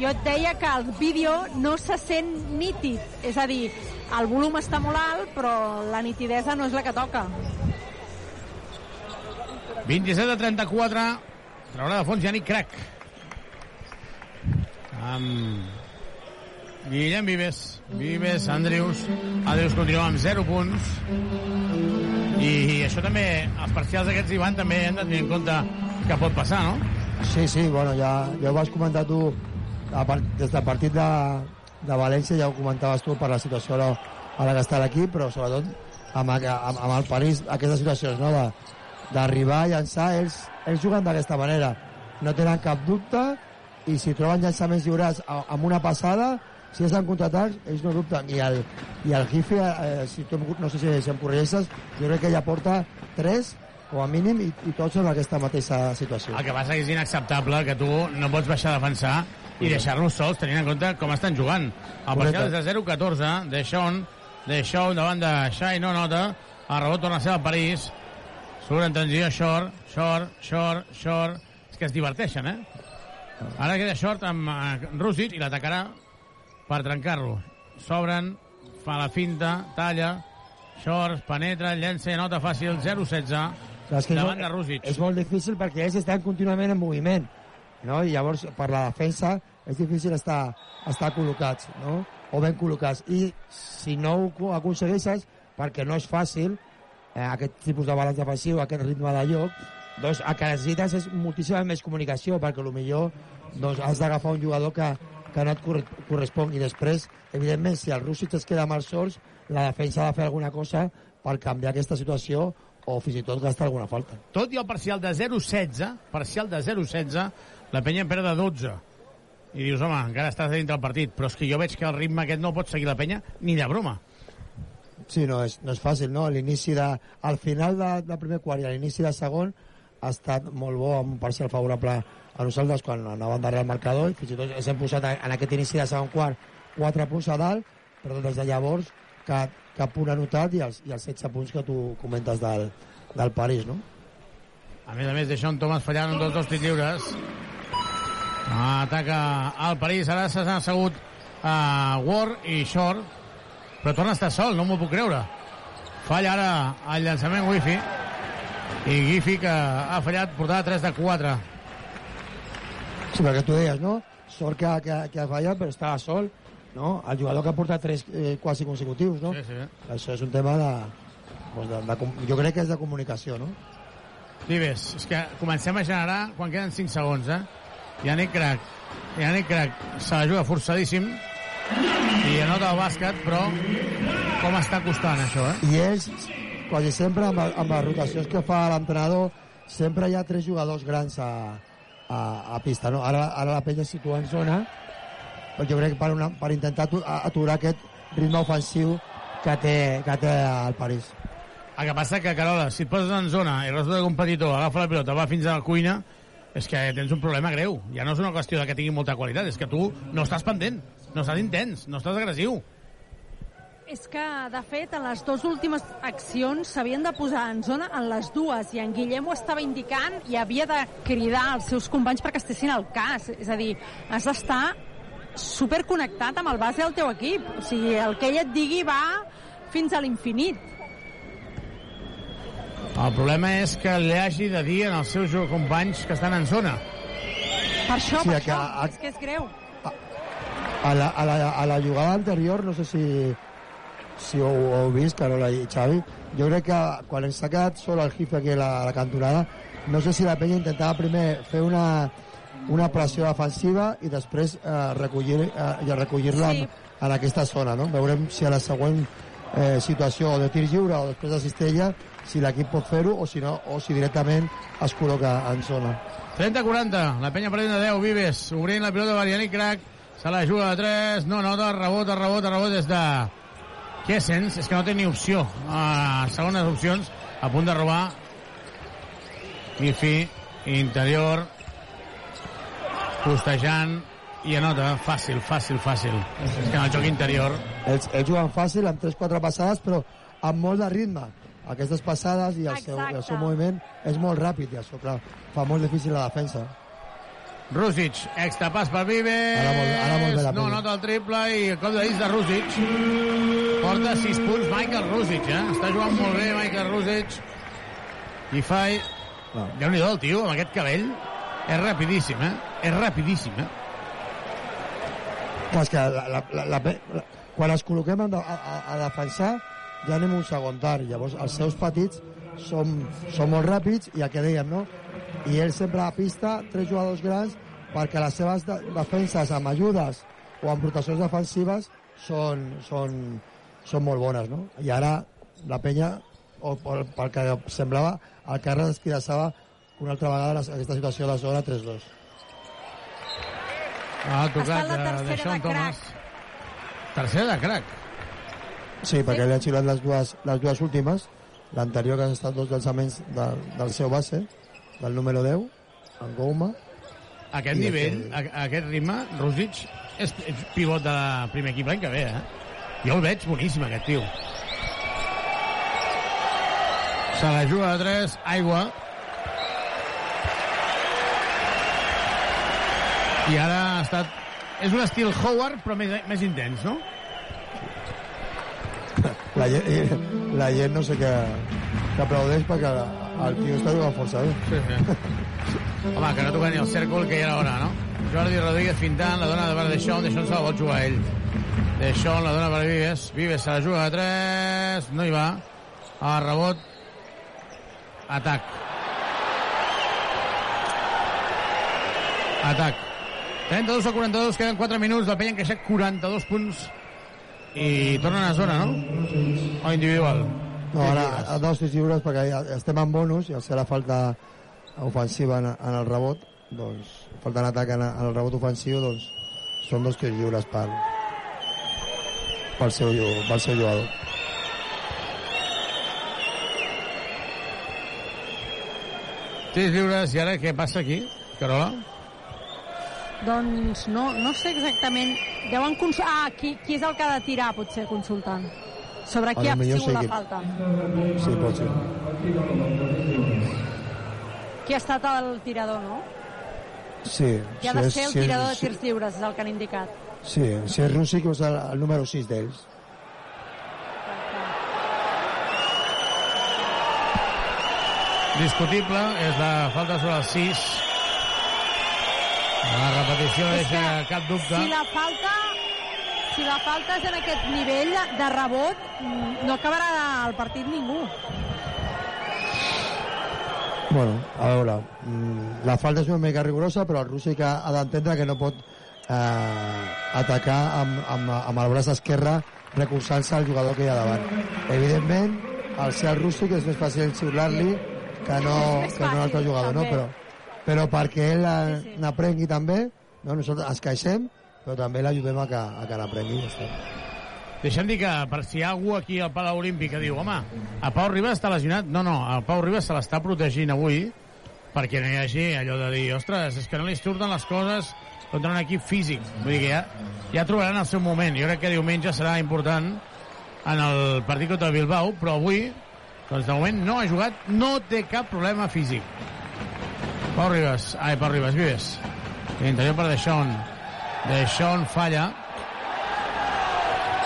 Jo et deia que el vídeo no se sent nítid, és a dir, el volum està molt alt, però la nitidesa no és la que toca. 27 a 34. Traurà de fons Yannick Crac. Amb Guillem Vives. Vives, Andrius. Andrius continua amb 0 punts. I, I això també, els parcials aquests, Ivan, també hem de tenir en compte que pot passar, no? Sí, sí, bueno, ja, ja ho vas comentar tu des del partit de, de València, ja ho comentaves tu per la situació a la, a la que està l'equip, però sobretot amb, amb, amb el París, aquestes situacions, no?, d'arribar a llançar, ells, ells juguen d'aquesta manera, no tenen cap dubte, i si troben llançaments lliurats a- amb una passada, si és en contraatacs, ells no dubten. I el, i el Gifi, eh, si tu, no sé si, si em corregeixes, jo crec que ja porta 3 com a mínim i, i tots en aquesta mateixa situació. El que passa és inacceptable que tu no pots baixar a defensar i deixar-los sols tenint en compte com estan jugant. El parcial és de 0-14, de Sean, de Shaw davant de Shai, no nota, el rebot torna a ser el París, surt en transició short, short, short, short, és que es diverteixen, eh? Ara queda short amb eh, Rússic i l'atacarà per trencar-lo. S'obren, fa la finta, talla, short, penetra, llença i anota fàcil, 0-16, Clar, és que és davant molt- de Rússic. És molt difícil perquè ells estan contínuament en moviment, no? I llavors, per la defensa, és difícil estar, estar col·locats, no? O ben col·locats. I si no ho co- aconsegueixes, perquè no és fàcil, eh, aquest tipus de balanç defensiu, aquest ritme de lloc, doncs el que necessites és moltíssima més comunicació, perquè millor doncs, has d'agafar un jugador que, que no et corre- correspon. I després, evidentment, si el Rússic es queda amb els sols, la defensa ha de fer alguna cosa per canviar aquesta situació o fins i tot gastar alguna falta. tot i el parcial de 0-16, parcial de 0-16, la penya en perd de 12. I dius, home, encara estàs dintre del partit, però és que jo veig que el ritme aquest no pot seguir la penya ni de broma. Sí, no és, no és fàcil, no? L'inici de... Al final de, del primer quart i a l'inici del segon ha estat molt bo, amb un parcial favorable a nosaltres quan anàvem darrere el marcador i fins i tot ens hem posat en aquest inici de segon quart 4 punts a dalt, però des de llavors cap, cap punt anotat i els, i els 16 punts que tu comentes del, del París, no? A més a més, Deixón Thomas fallant un dels dos tirs lliures. Ataca el París, ara s'ha assegut a Ward i Short, però torna a estar sol, no m'ho puc creure. Falla ara el llançament Wifi, i Gifi, que ha fallat, portava 3 de 4. Sí, perquè tu deies, no? Sort que, que, que ha fallat, però estava sol, no? El jugador que ha portat tres eh, quasi consecutius, no? Sí, sí. Això és un tema de, doncs de, de, com- jo crec que és de comunicació, no? Vives, és que comencem a generar quan queden 5 segons, eh? Yannick Crac. Yannick Crac se la juga forçadíssim i anota el bàsquet, però com està costant això, eh? I ells, quasi sempre, amb, amb les rotacions que fa l'entrenador, sempre hi ha tres jugadors grans a, a, a pista, no? Ara, ara la penya es situa en zona, però jo crec que per, una, per intentar atu- aturar aquest ritme ofensiu que té, que té el París. El que passa que, Carola, si et poses en zona i resulta que un competidor agafa la pilota, va fins a la cuina, és que tens un problema greu. Ja no és una qüestió de que tingui molta qualitat, és que tu no estàs pendent, no estàs intens, no estàs agressiu. És que, de fet, en les dues últimes accions s'havien de posar en zona en les dues, i en Guillem ho estava indicant i havia de cridar als seus companys perquè estessin al cas. És a dir, has d'estar superconnectat amb el base del teu equip. O sigui, el que ell et digui va fins a l'infinit. El problema és que li hagi de dir als seus companys que estan en zona. Per això, Sí, per que això, a- és que és greu. A la, a la, a la jugada anterior, no sé si, si ho, ho heu vist, Carola i Xavi, jo crec que quan ens ha quedat sol el Jife aquí a la, a la cantonada, no sé si la penya intentava primer fer una, una pressió defensiva i després eh, recollir, eh, recollir-la Sí. en, en aquesta zona, no? Veurem si a la següent eh, situació o de tir lliure o després de cistella, si l'equip pot fer-ho o si no, o si directament es col·loca en zona. 30-40, la penya perdent de 10, Vives, obrint la pilota per Yannick Crac, se la juga de 3, no nota, rebot, rebot, rebot des de Kessens, és que no té ni opció, uh, segones opcions, a punt de robar, Gifi, interior, costejant, i anota, fàcil, fàcil, fàcil. És que en el joc interior Ells, ells juguen fàcil, amb 3-4 passades, però amb molt de ritme. Aquestes passades i el, seu, el seu moviment és molt ràpid, i això, clar, fa molt difícil la defensa. Rússic, extra pas per Vives. Ara molt- ara molt bé la no nota el triple i el cop de disc de Rússic. Porta 6 punts Michael Rússic, eh? Està jugant molt bé Michael Rússic. I fa... No. Déu-n'hi-do, el tio, amb aquest cabell. És rapidíssim, eh? És rapidíssim, eh? Clar, és que la, la, la, la, la, quan es col·loquem a, a, a defensar ja anem un segon tard. Llavors, els seus petits són, són molt ràpids i el que dèiem, no? I ell sempre a pista, tres jugadors grans, perquè les seves de, defenses amb ajudes o amb proteccions defensives són, són, són molt bones, no? I ara la penya, o pel, pel que semblava, el carrer esquidassava una altra vegada les- aquesta situació de zona 3-2. Ha Està tocat en la eh, tercera de Thomas. Sí, perquè li han xiulat les dues, les dues últimes. L'anterior, que han estat dos llançaments de, del seu base, del número 10, en Gouma. Aquest I nivell, a, a aquest ritme, Rússic és, és pivot de primer equip l'any que ve, eh? Jo el veig boníssim, aquest tio. Se la juga a 3, aigua. I ara ha estat... És un estil Howard, però més, més intens, no? La, gent- *laughs* la gent no sé què, que aplaudeix perquè el tio està jugant força bé. Sí, sí. Home, que no toca ni el cèrcol, que ja era hora, no? Jordi Rodríguez fintant, la dona de per Deixón, Deixón se la vol jugar ell. Deixón la dona per Vives, Vives se la juga a 3, no hi va. A rebot, atac. Atac. 32 a 42, queden 4 minuts, la penya han queixat 42 punts i tornen a zona, no? O individual? No, ara a dos tirs lliures perquè ja estem en bonus i al ser la falta ofensiva en, en el rebot, doncs, falta en atac en, en el rebot ofensiu, doncs, són dos tirs lliures per, pel, seu, pel seu jugador. Tirs lliures, i ara què passa aquí, Carola? Doncs no, no sé exactament. Deuen cons... Ah, qui, qui és el que ha de tirar, potser, consultant. Sobre qui ha sigut la que- falta. Sí, pot ser. Qui ha estat el tirador, no? Sí, Qui ha si de és- ser el si és- tirador de tirs lliures, és el que han indicat. Sí, si és Rússic és el, el número 6 d'ells. discutible, és la falta sobre el 6. La repetició És que cap dubte. Si la falta si la falta és en aquest nivell de rebot, no acabarà el partit ningú. Bueno, a veure, mm, la falta és una mica rigorosa, però el Rússic ha, ha d'entendre que no pot eh, atacar amb, amb, amb el braç esquerre recolzant-se al jugador que hi ha davant. Evidentment, al ser el Rússic és més fàcil xiular-li que no, que no altre jugador, no? Però, però perquè ell eh, n'aprengui també, no? nosaltres ens queixem, però també l'ajudem a que, a que n'aprengui. Ja està. Deixa'm dir que per si hi ha algú aquí al Palau Olímpic que diu home, a Pau Ribas està lesionat. No, no, el Pau Ribas se l'està protegint avui perquè no hi hagi allò de dir ostres, és que no li surten les coses contra un equip físic. Vull dir que ja, ja trobaran el seu moment. Jo crec que diumenge serà important en el partit contra el Bilbao, però avui, doncs de moment no ha jugat, no té cap problema físic. Pau Ribas, ai, Pau Ribas, Vives. Interior per Deixón. Deixón falla.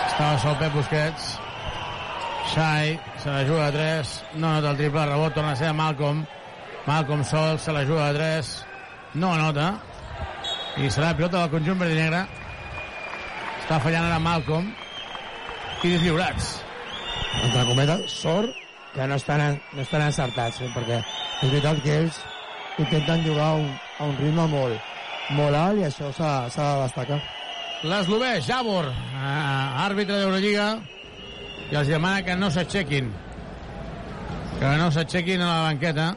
Estava sol Pep Busquets. Xai, se la juga a 3. No nota el triple, rebot, torna a ser Malcolm. Malcolm sol, se la juga a 3. No anota. I serà la pilota del conjunt verd i negre. Està fallant ara Malcolm. Tirs lliurats. entre cometes, sort que no estan, no estan encertats, eh? perquè és veritat que ells intenten jugar a un, a un ritme molt, molt alt i això s'ha de destacar. L'eslovè, Javor, eh, àrbitre d'Eurolliga, i els demana que no s'aixequin. Que no s'aixequin a la banqueta.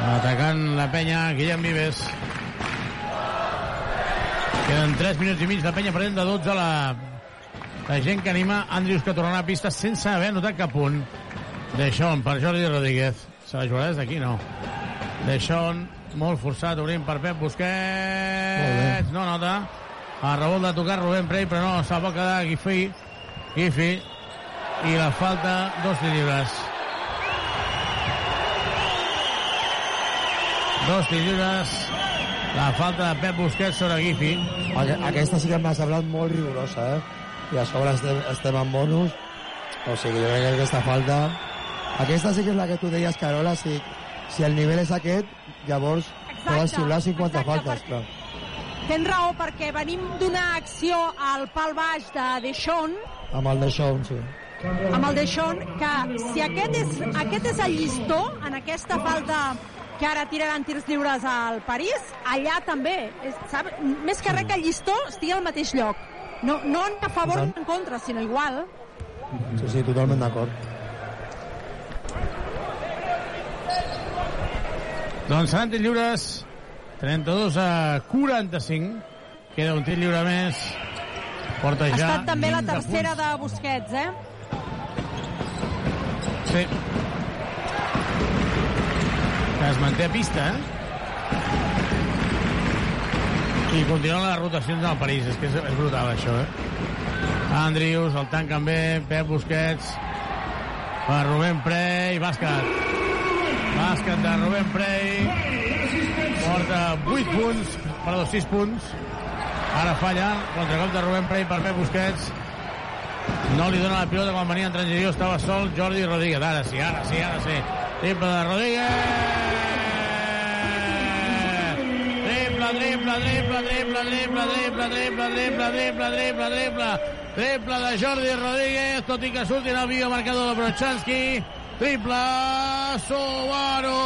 Atacant la penya, Guillem Vives. Queden 3 minuts i mig, la penya perdent de 12 la, la gent que anima Andrius que tornarà a pista sense haver anotat cap punt. Deixón per Jordi Rodríguez. Se la jugarà des d'aquí, no. Deixón, molt forçat, obrint per Pep Busquets. No nota. A rebot de tocar Rubén Prey, però no, se la pot quedar Gifi. Gifi. I la falta, dos tirs lliures. Dos tirs lliures. La falta de Pep Busquets sobre. Aqu- Aquesta sí que m'ha semblat molt rigorosa, eh? I a sobre estem, estem en bonus. O sigui, jo crec que aquesta falta... Aquesta sí que és la que tu deies, Carola, si, si el nivell és aquest, llavors poden xiular 50 faltes, clar. Tens raó, perquè venim d'una acció al pal baix de Deixón, Amb el de Sean, sí. amb el Deixón, que si aquest és, aquest és el llistó, en aquesta falta que ara tiraran tirs lliures al París, allà també. És, sap? Més que res que el llistó estigui al mateix lloc. No, no a favor ni en contra, sinó igual. Sí, sí, totalment d'acord. Doncs seran tirs lliures 32 a 45. Queda un tir lliure més. Porta Ha ja estat també la 20 de tercera de Busquets, eh? Sí. Es manté a pista, eh? I continuen les rotacions del París. És que és, és brutal, això, eh? Andrius, el tanquen bé, Pep Busquets, per Rubén Prey, bàsquet. Bàsquet de Rubén Prey, porta 8 punts, perdó, 6 punts. Ara falla, contracop de Rubén Prey per Pep Busquets. No li dona la pilota quan venia en transició, estava sol Jordi Rodríguez. Ara sí, ara sí, ara sí. Triple de Rodríguez! Triple, triple, triple, triple, triple, triple, triple, triple, triple, triple, triple. Triple de Jordi Rodríguez, tot i que surti en el vídeo marcador de Brochanski. Triple Subaru!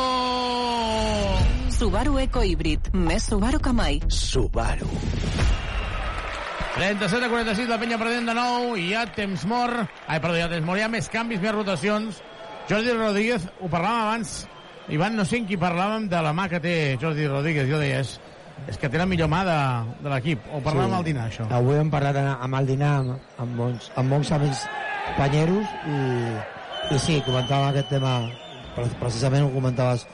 Subaru Eco Híbrid. Més Subaru que mai. Subaru. 37 a 46, la penya perdent de nou, i hi ha temps mort. Ai, perdó, hi ha temps mort, hi ha més canvis, més rotacions. Jordi Rodríguez, ho parlàvem abans, Ivan, no sé en qui parlàvem de la mà que té Jordi Rodríguez, jo deia, és, és que té la millor mà de, de l'equip. Ho parlàvem Sí. al dinar, això. Avui hem parlat amb el dinar amb, amb, bons, amb bons amics panyeros i, i sí, comentàvem aquest tema pre- precisament ho comentaves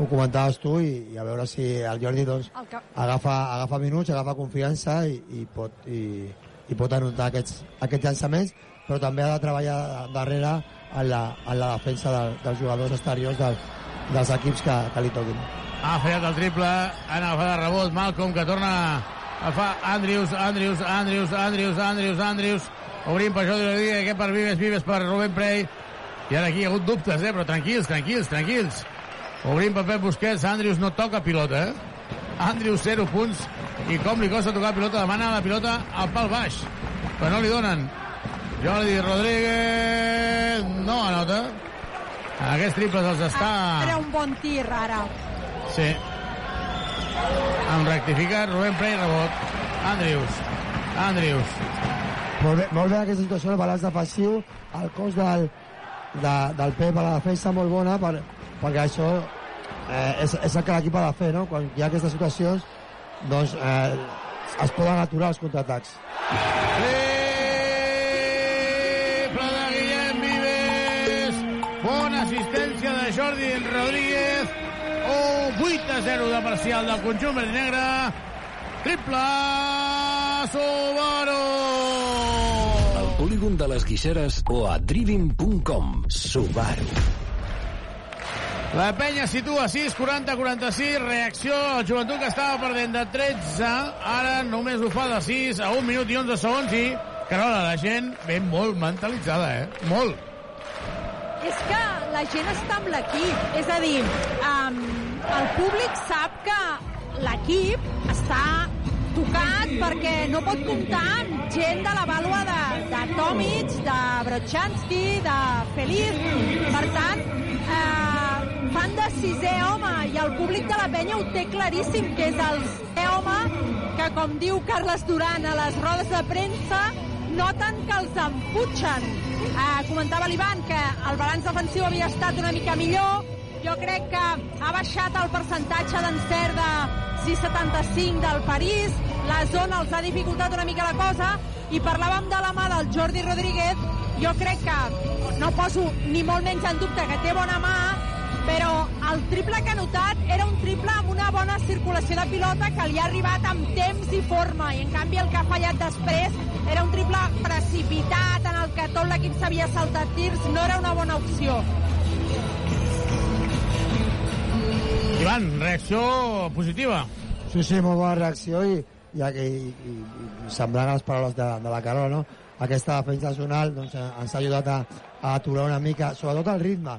ho comentaves tu i, i a veure si el Jordi doncs, El que... agafa, agafa minuts, agafa confiança i, i, pot, i, i pot anotar aquests, aquests llançaments però també ha de treballar darrere en la, en la defensa de, dels jugadors exteriors del, dels equips que, que li toquin. Ha fallat el triple, han agafat el rebot, Malcolm, que torna a fa Andrius, Andrius, Andrius, Andrius, Andrius, Andrius, obrint per Jordi Rodríguez, aquest per Vives, Vives per Rubén Prey, i ara aquí hi ha hagut dubtes, eh? però tranquils, tranquils, tranquils. Obrint per Pep Busquets, Andrius no toca pilota, eh? Andrius 0 punts, i com li costa tocar pilota, demana la pilota al pal baix, però no li donen. Jordi Rodríguez no anota. Aquests triples els està... Era un bon tir, ara. Sí. Han rectificat Rubén Prey, rebot. Andrius. Andrius. Molt bé, molt bé aquesta situació, el balanç defensiu, el cos del, de, del Pep a la defensa molt bona, per, perquè això eh, és, és el que l'equip ha de fer, no? Quan hi ha aquestes situacions, doncs eh, es poden aturar els contraatacs. Triple de Guillem Vives. Bona assistència de Jordi Rodríguez. Un 8 a 0 de parcial del conjunt verd negre. Triple Subaru. Polígon de les Guixeres o a driving.com. Subaru. La penya situa 6, 40, 46, reacció al joventut que estava perdent de 13, ara només ho fa de 6 a 1 minut i 11 segons i, Carola, la gent ve molt mentalitzada, eh? Molt. És que la gent està amb l'equip. És a dir, um, el públic sap que l'equip està tocat perquè no pot comptar amb gent de la vàlua de, de Tomic, de Brochanski, de Feliz. Per tant, eh, fan de sisè home i el públic de la penya ho té claríssim, que és el sisè home que, com diu Carles Duran a les rodes de premsa, noten que els emputxen. Eh, comentava l'Ivan que el balanç defensiu havia estat una mica millor, jo crec que ha baixat el percentatge d'encert de 6,75 del París, la zona els ha dificultat una mica la cosa, i parlàvem de la mà del Jordi Rodríguez, jo crec que no poso ni molt menys en dubte que té bona mà, però el triple que ha notat era un triple amb una bona circulació de pilota que li ha arribat amb temps i forma, i en canvi el que ha fallat després era un triple precipitat en el que tot l'equip s'havia saltat tirs, no era una bona opció. Ivan, reacció positiva. Sí, sí, molt bona reacció i, i, i, i, i semblant a les paraules de, de la Carola, no? Aquesta defensa zonal doncs, ens ha ajudat a, a aturar una mica, sobretot el ritme,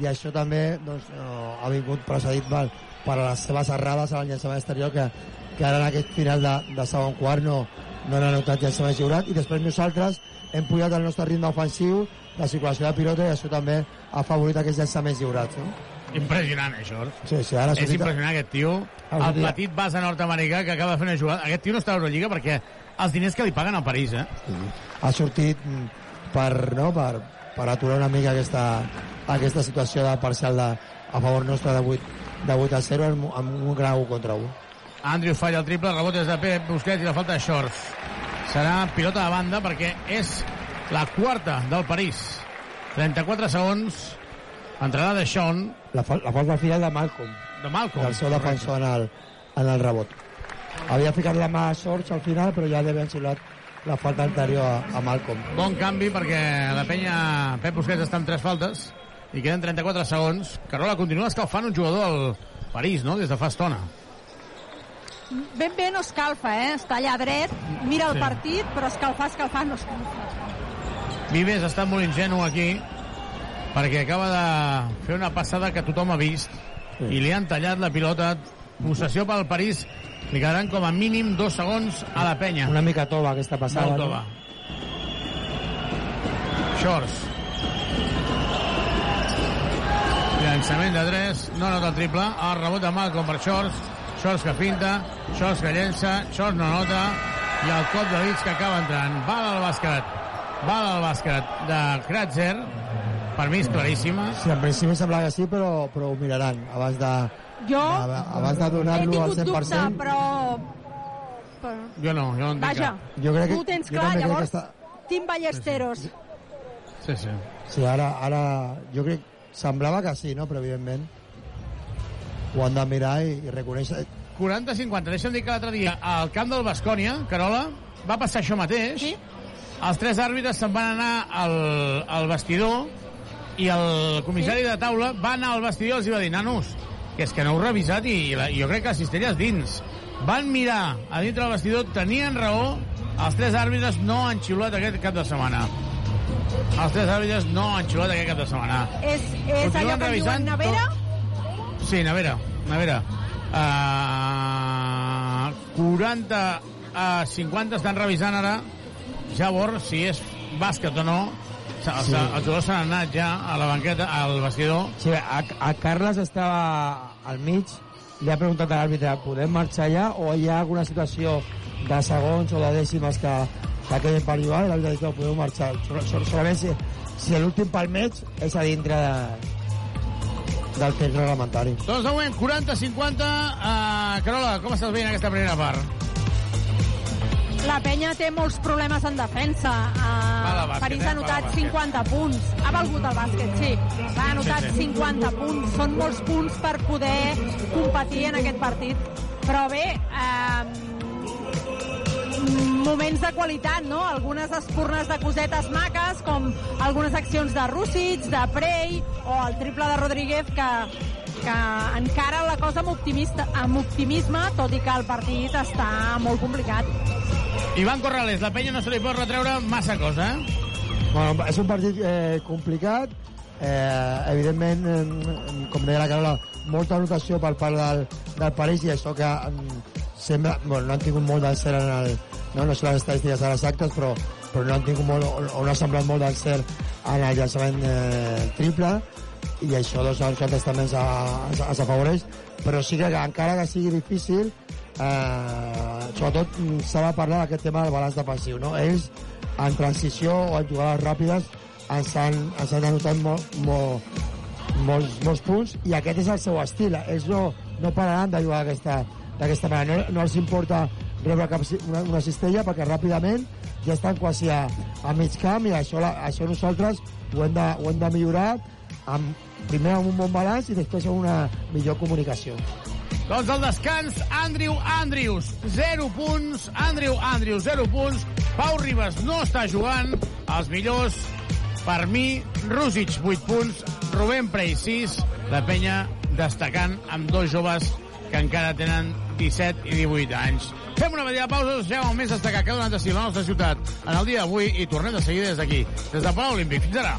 i això també doncs, eh, ha vingut precedit per, per les seves errades al llançament exterior que, que ara en aquest final de, de segon quart no, no han anotat llançament lliurat i després nosaltres hem pujat el nostre ritme ofensiu, la circulació de pilota i això també ha favorit aquests llançaments lliurats. No? Impressionant, això. Sí, sí, ara És sortit- impressionant, aquest tio. El sortit- petit base nord-americà que acaba de fer una jugada. Aquest tio no està a l'Eurolliga perquè els diners que li paguen al París, eh? ha sortit per, no, per, per aturar una mica aquesta, aquesta situació de parcial de, a favor nostre de 8, de 8 a 0 amb, amb un gran 1 contra 1. Andrew falla el triple, el rebot és de Pep Busquets i la falta de Shorts. Serà pilota de banda perquè és la quarta del París. 34 segons. Entrarà de Sean. La, fal la falta al final de Malcolm. De Malcolm. Del seu defensor en el, en el rebot. Havia ficat la mà a Sorts al final, però ja li havien xiulat la falta anterior a, a Malcolm. Bon canvi perquè la penya Pep Busquets està amb tres faltes i queden 34 segons. Carola continua escalfant un jugador del París, no?, des de fa estona. Ben bé no escalfa, eh? Està allà dret, mira el Sí. partit, però escalfar, escalfar no escalfa. Vives està molt ingenu aquí perquè acaba de fer una passada que tothom ha vist i li han tallat la pilota. Possessió pel París. Li quedaran com a mínim dos segons a la penya. Una mica tova aquesta passada. Molt no? tova. Shorts. Llançament de 3, no nota el triple. El rebot de Malcolm per Shorts. Shorts que finta, Shorts que llença, Shorts no nota. I el cop de dits que acaba entrant. Val al bàsquet. Val al bàsquet de Kratzer. Per mi és claríssima. Sí, en principi sembla que sí, però, però ho miraran abans de, Jo de, abans de donar-lo al tingut dubte, 100%. però... però... Jo no, jo no entenc Vaja, cap. Jo crec que- tu ho tens clar, crec que llavors, està- Tim Ballesteros. Sí, sí. Sí, ara, ara jo crec semblava que sí, no? però evidentment ho han de mirar i, i reconèixer 40-50. Deixa'm dir que l'altre dia al camp del Bascònia, Carola, va passar això mateix. Sí? Els tres àrbitres se'n van anar al, al vestidor i el comissari sí? de taula va anar al vestidor i els va dir, nanos, que és que no heu revisat i, i la, jo crec que la cistella és dins. Van mirar a dintre del vestidor, tenien raó, els tres àrbitres no han xiulat aquest cap de setmana. Els tres àrbitres no han xiulat aquest cap de setmana. És, és allò que diuen nevera? Sí, nevera, nevera. Uh, 40 a 50 estan revisant ara Javor si és bàsquet o no. Sí. Els, Sí. els jugadors s'han anat ja a la banqueta, al vestidor. Sí, a, a Carles estava al mig, li ha preguntat a l'àrbitre, podem marxar allà o hi ha alguna situació de segons o de dècimes que, que queden per jugar? I l'àrbitre ha dit, no, podeu marxar. Sol, sol, solament si, si l'últim pel mig és a dintre de, del temps reglamentari. Doncs de moment, 40-50. Uh, Carola, com estàs veient aquesta primera part? La penya té molts problemes en defensa. Uh, bàsquet, París eh? ha anotat Val al 50 punts. Ha valgut el bàsquet, sí. Ha anotat Sí, sí. 50 punts. Són molts punts per poder competir en aquest partit. Però bé, eh, moments de qualitat, no? Algunes espurnes de cosetes maques, com algunes accions de Rússic, de Prey, o el triple de Rodríguez, que, que encara la cosa amb, optimista, amb optimisme, tot i que el partit està molt complicat. Ivan Corrales, la penya no se li pot retreure massa cosa, eh? Bueno, és un partit eh, complicat, eh, evidentment, eh, com deia la Carola, molta anotació per part del, del París i això que eh, sembla, bueno, no han tingut molt d'encert en el, no, no sé les estadístiques ara exactes, però, però no han tingut molt, o, o no ha semblat molt d'encert en el llançament eh, triple i això doncs, a nosaltres també ens, a- ens, ens afavoreix, però sí que encara que sigui difícil, eh, sobretot mm, s'ha de parlar d'aquest tema del balanç defensiu. No? Ells, en transició o en jugades ràpides, ens han, ens han anotat molt, molt, molts, molts punts i aquest és el seu estil. Ells no, no pararan de jugar d'aquesta manera. No, no els importa rebre cap, una, una cistella perquè ràpidament ja estan quasi a, a mig camp i això, la, això nosaltres ho hem de, ho hem de millorar amb, primer amb un bon balanç i després amb una millor comunicació. Doncs al descans, Andrew Andrews, 0 punts. Andrew Andrews, 0 punts. Pau Ribas no està jugant. Els millors, per mi, Rússic, 8 punts. Rubén Prey, 6. La penya, destacant amb dos joves que encara tenen 17 i 18 anys. Fem una petita pausa, us deixem el més destacat que ha donat estil a la nostra ciutat en el dia d'avui i tornem de seguida des d'aquí, des del Palau Olímpic. Fins ara.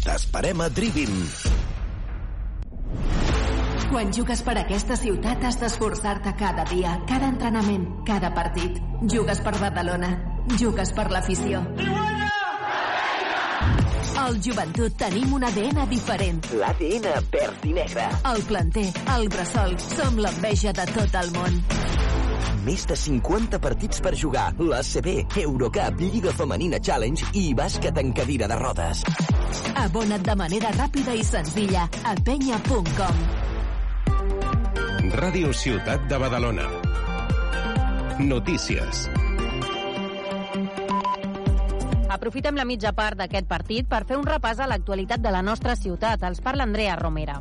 T'esperem a Trivim. Quan jugues per aquesta ciutat has d'esforçar-te cada dia, cada entrenament, cada partit. Jugues per Badalona. Jugues per l'afició. Al joventut tenim un ADN diferent. L'ADN verd i negre. El planter, el bressol, som l'enveja de tot el món. Més de 50 partits per jugar. L'ACB, Eurocup, Lliga Femenina Challenge i bàsquet en cadira de rodes. Abona't de manera ràpida i senzilla a penya.com. Ràdio Ciutat de Badalona. Notícies. Aprofitem la mitja part d'aquest partit per fer un repàs a l'actualitat de la nostra ciutat. Els parla Andrea Romera.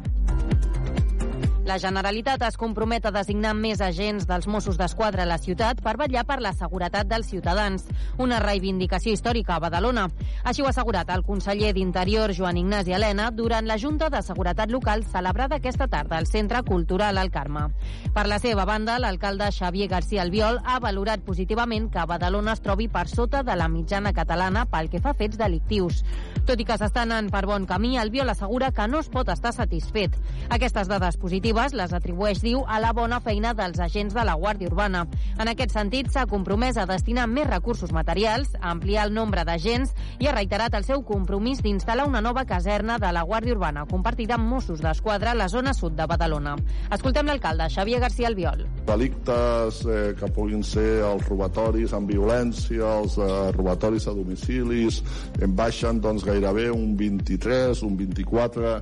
La Generalitat es compromet a designar més agents dels Mossos d'Esquadra a la ciutat per vetllar per la seguretat dels ciutadans, una reivindicació històrica a Badalona. Així ho ha assegurat el conseller d'Interior, Joan Ignasi Helena, durant la Junta de Seguretat Local celebrada aquesta tarda al Centre Cultural al Carme. Per la seva banda, l'alcalde Xavier García Albiol ha valorat positivament que Badalona es trobi per sota de la mitjana catalana pel que fa fets delictius. Tot i que s'està anant per bon camí, Albiol assegura que no es pot estar satisfet. Aquestes dades positives les atribueix, diu, a la bona feina dels agents de la Guàrdia Urbana. En aquest sentit, s'ha compromès a destinar més recursos materials, a ampliar el nombre d'agents i ha reiterat el seu compromís d'instal·lar una nova caserna de la Guàrdia Urbana compartida amb Mossos d'Esquadra a la zona sud de Badalona. Escoltem l'alcalde, Xavier García Albiol. Delictes eh, que puguin ser els robatoris amb violència, els eh, robatoris a domicilis, en baixen doncs, gairebé un 23, un 24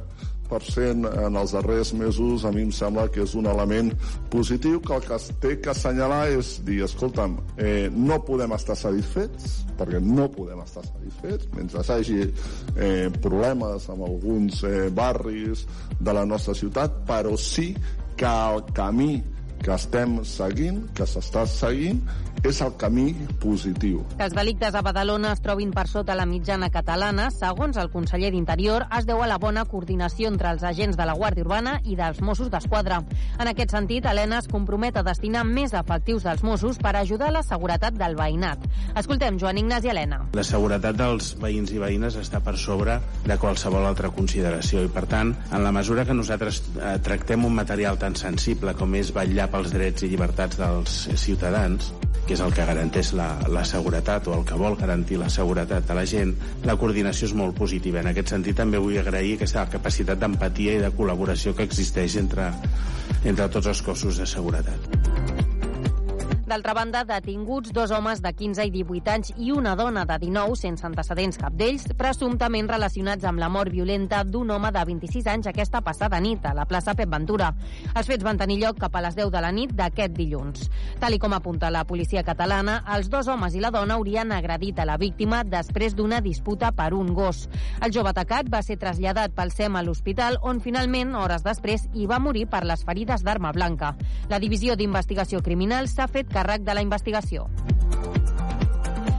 en els darrers mesos a mi em sembla que és un element positiu que el que es té que assenyalar és dir, escolta'm, eh, no podem estar satisfets perquè no podem estar satisfets mentre hi hagi eh, problemes amb alguns eh, barris de la nostra ciutat però sí que el camí que estem seguint, que s'està seguint, és el camí positiu. Que els delictes a Badalona es trobin per sota la mitjana catalana, segons el conseller d'Interior, es deu a la bona coordinació entre els agents de la Guàrdia Urbana i dels Mossos d'Esquadra. En aquest sentit, Helena es compromet a destinar més efectius dels Mossos per ajudar a la seguretat del veïnat. Escoltem Joan Ignasi Helena. La seguretat dels veïns i veïnes està per sobre de qualsevol altra consideració i, per tant, en la mesura que nosaltres eh, tractem un material tan sensible com és vetllar pels drets i llibertats dels ciutadans, que és el que garanteix la, la seguretat o el que vol garantir la seguretat de la gent, la coordinació és molt positiva. En aquest sentit també vull agrair aquesta capacitat d'empatia i de col·laboració que existeix entre, entre tots els cossos de seguretat. D'altra banda, detinguts dos homes de 15 i 18 anys i una dona de 19 sense antecedents cap d'ells, presumptament relacionats amb la mort violenta d'un home de 26 anys aquesta passada nit a la plaça Pep Ventura. Els fets van tenir lloc cap a les 10 de la nit d'aquest dilluns. Tal i com apunta la policia catalana, els dos homes i la dona haurien agredit a la víctima després d'una disputa per un gos. El jove atacat va ser traslladat pel SEM a l'hospital, on finalment, hores després, hi va morir per les ferides d'arma blanca. La divisió d'investigació criminal s'ha fet càrrec de la investigació.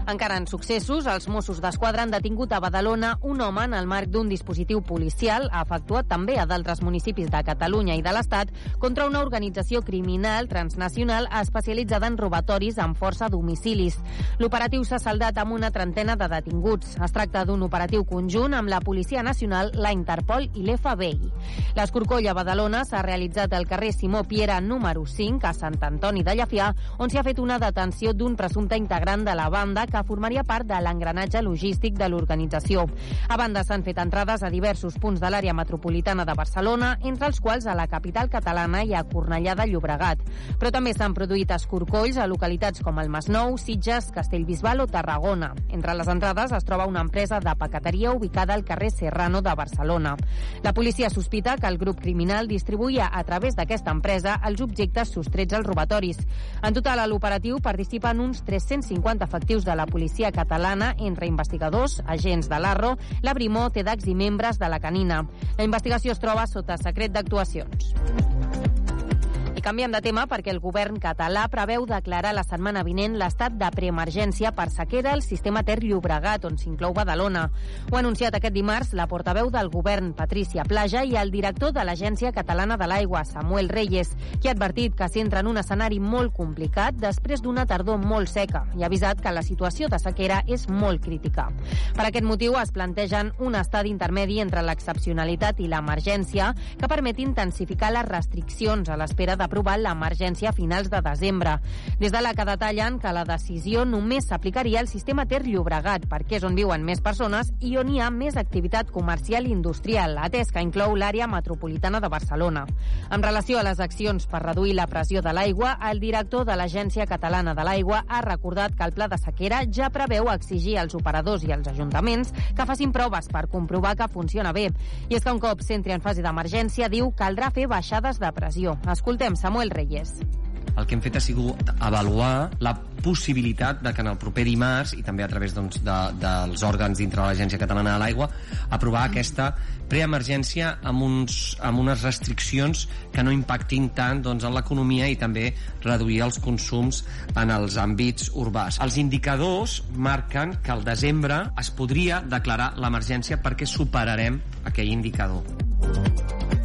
Encara en successos, els Mossos d'Esquadra han detingut a Badalona un home en el marc d'un dispositiu policial efectuat també a d'altres municipis de Catalunya i de l'Estat contra una organització criminal transnacional especialitzada en robatoris amb força a domicilis. L'operatiu s'ha saldat amb una trentena de detinguts. Es tracta d'un operatiu conjunt amb la Policia Nacional, la Interpol i l'FBI. L'escorcoll a Badalona s'ha realitzat al carrer Simó Piera número 5 a Sant Antoni de Llafià, on s'hi ha fet una detenció d'un presumpte integrant de la banda que que formaria part de l'engranatge logístic de l'organització. A banda, s'han fet entrades a diversos punts de l'àrea metropolitana de Barcelona, entre els quals a la capital catalana i a Cornellà de Llobregat. Però també s'han produït escorcolls a localitats com el Masnou, Sitges, Castellbisbal o Tarragona. Entre les entrades es troba una empresa de paqueteria ubicada al carrer Serrano de Barcelona. La policia sospita que el grup criminal distribuïa a través d'aquesta empresa els objectes sostrets als robatoris. En total, a l'operatiu participen uns 350 efectius de la policia catalana entre investigadors, agents de l'Arro, la Brimó, TEDx i membres de la Canina. La investigació es troba sota secret d'actuacions. I canviem de tema perquè el govern català preveu declarar la setmana vinent l'estat de preemergència per sequera al sistema Ter Llobregat, on s'inclou Badalona. Ho ha anunciat aquest dimarts la portaveu del govern, Patricia Plaja, i el director de l'Agència Catalana de l'Aigua, Samuel Reyes, qui ha advertit que s'entra en un escenari molt complicat després d'una tardor molt seca i ha avisat que la situació de sequera és molt crítica. Per aquest motiu es plantegen un estadi intermedi entre l'excepcionalitat i l'emergència que permet intensificar les restriccions a l'espera de aprovar l'emergència a finals de desembre. Des de l'ACA detallen que la decisió només s'aplicaria al sistema Ter Llobregat, perquè és on viuen més persones i on hi ha més activitat comercial i industrial, atès que inclou l'àrea metropolitana de Barcelona. En relació a les accions per reduir la pressió de l'aigua, el director de l'Agència Catalana de l'Aigua ha recordat que el pla de sequera ja preveu exigir als operadors i als ajuntaments que facin proves per comprovar que funciona bé. I és que un cop s'entri en fase d'emergència, diu, caldrà fer baixades de pressió. Escoltem Samuel Reyes el que hem fet ha sigut avaluar la possibilitat de que en el proper dimarts, i també a través doncs, de, dels òrgans dintre de l'Agència Catalana de l'Aigua, aprovar aquesta preemergència amb, uns, amb unes restriccions que no impactin tant doncs, en l'economia i també reduir els consums en els àmbits urbans. Els indicadors marquen que al desembre es podria declarar l'emergència perquè superarem aquell indicador.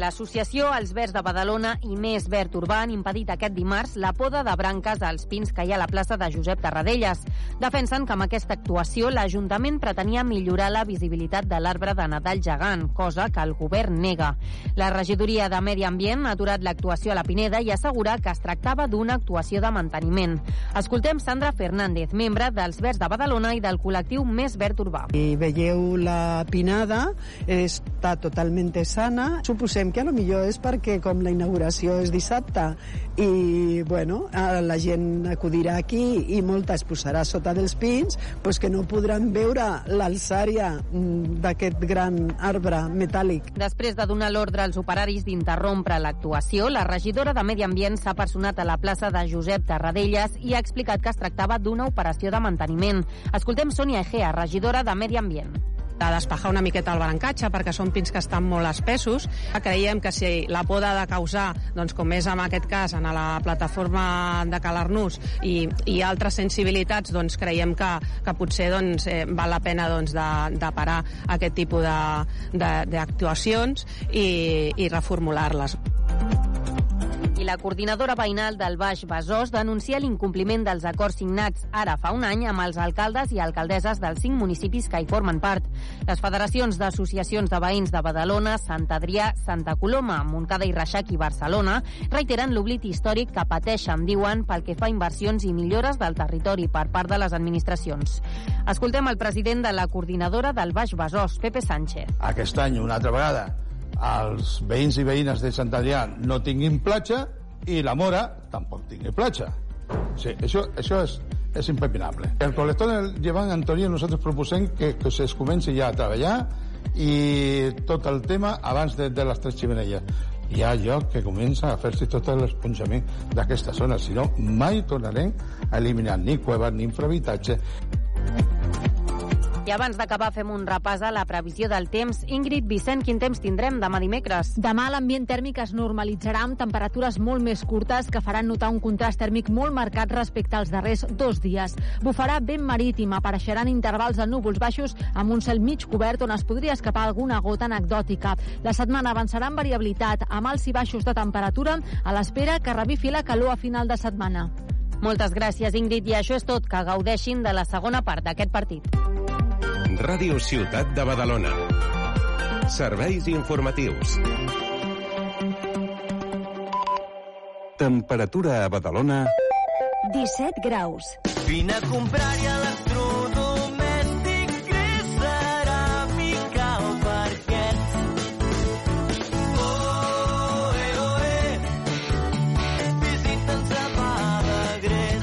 L'associació Els Verds de Badalona i Més Verd Urbà han impedit aquest dimarts la poda de branques als pins que hi ha a la plaça de Josep Tarradellas. Defensen que amb aquesta actuació l'Ajuntament pretenia millorar la visibilitat de l'arbre de Nadal gegant, cosa que el govern nega. La regidoria de Medi Ambient ha aturat l'actuació a la Pineda i assegura que es tractava d'una actuació de manteniment. Escoltem Sandra Fernández, membre dels Verds de Badalona i del col·lectiu Més Verd Urbà. I veieu la pinada, està totalment sana. Suposem que a lo millor és perquè com la inauguració és dissabte i bueno, la gent acudirà aquí i molta es posarà sota dels pins pues que no podran veure l'alçària d'aquest gran arbre metàl·lic. Després de donar l'ordre als operaris d'interrompre l'actuació, la regidora de Medi Ambient s'ha personat a la plaça de Josep Tarradellas i ha explicat que es tractava d'una operació de manteniment. Escoltem Sònia Egea, regidora de Medi Ambient de despejar una miqueta el brancatge perquè són pins que estan molt espessos. Creiem que si la poda de causar, doncs, com és en aquest cas, en la plataforma de Calarnús i, i altres sensibilitats, doncs creiem que, que potser doncs, eh, val la pena doncs, de, de parar aquest tipus d'actuacions i, i reformular-les i la coordinadora veïnal del Baix Besòs denuncia l'incompliment dels acords signats ara fa un any amb els alcaldes i alcaldesses dels cinc municipis que hi formen part. Les federacions d'associacions de veïns de Badalona, Sant Adrià, Santa Coloma, Montcada i Reixac i Barcelona reiteren l'oblit històric que pateixen, diuen, pel que fa a inversions i millores del territori per part de les administracions. Escoltem el president de la coordinadora del Baix Besòs, Pepe Sánchez. Aquest any, una altra vegada, els veïns i veïnes de Sant Adrià no tinguin platja i la Mora tampoc tingui platja. Sí, això, això és, és impepinable. El col·lector del Llevant Antonio nosaltres proposem que, que es comenci ja a treballar i tot el tema abans de, de les tres ximeneies hi ha lloc que comença a fer-se tot l'esponjament d'aquesta zona, si no mai tornarem a eliminar ni cueves ni infrahabitatge i abans d'acabar fem un repàs a la previsió del temps. Ingrid, Vicent, quin temps tindrem demà dimecres? Demà l'ambient tèrmic es normalitzarà amb temperatures molt més curtes que faran notar un contrast tèrmic molt marcat respecte als darrers dos dies. Bufarà vent marítim, apareixeran intervals de núvols baixos amb un cel mig cobert on es podria escapar alguna gota anecdòtica. La setmana avançarà amb variabilitat, amb alts i baixos de temperatura a l'espera que revifi la calor a final de setmana. Moltes gràcies, Ingrid, i això és tot. Que gaudeixin de la segona part d'aquest partit. Ràdio Ciutat de Badalona. Serveis informatius. Temperatura a Badalona... 17 graus. Vine a comprar-hi electrodomèstic,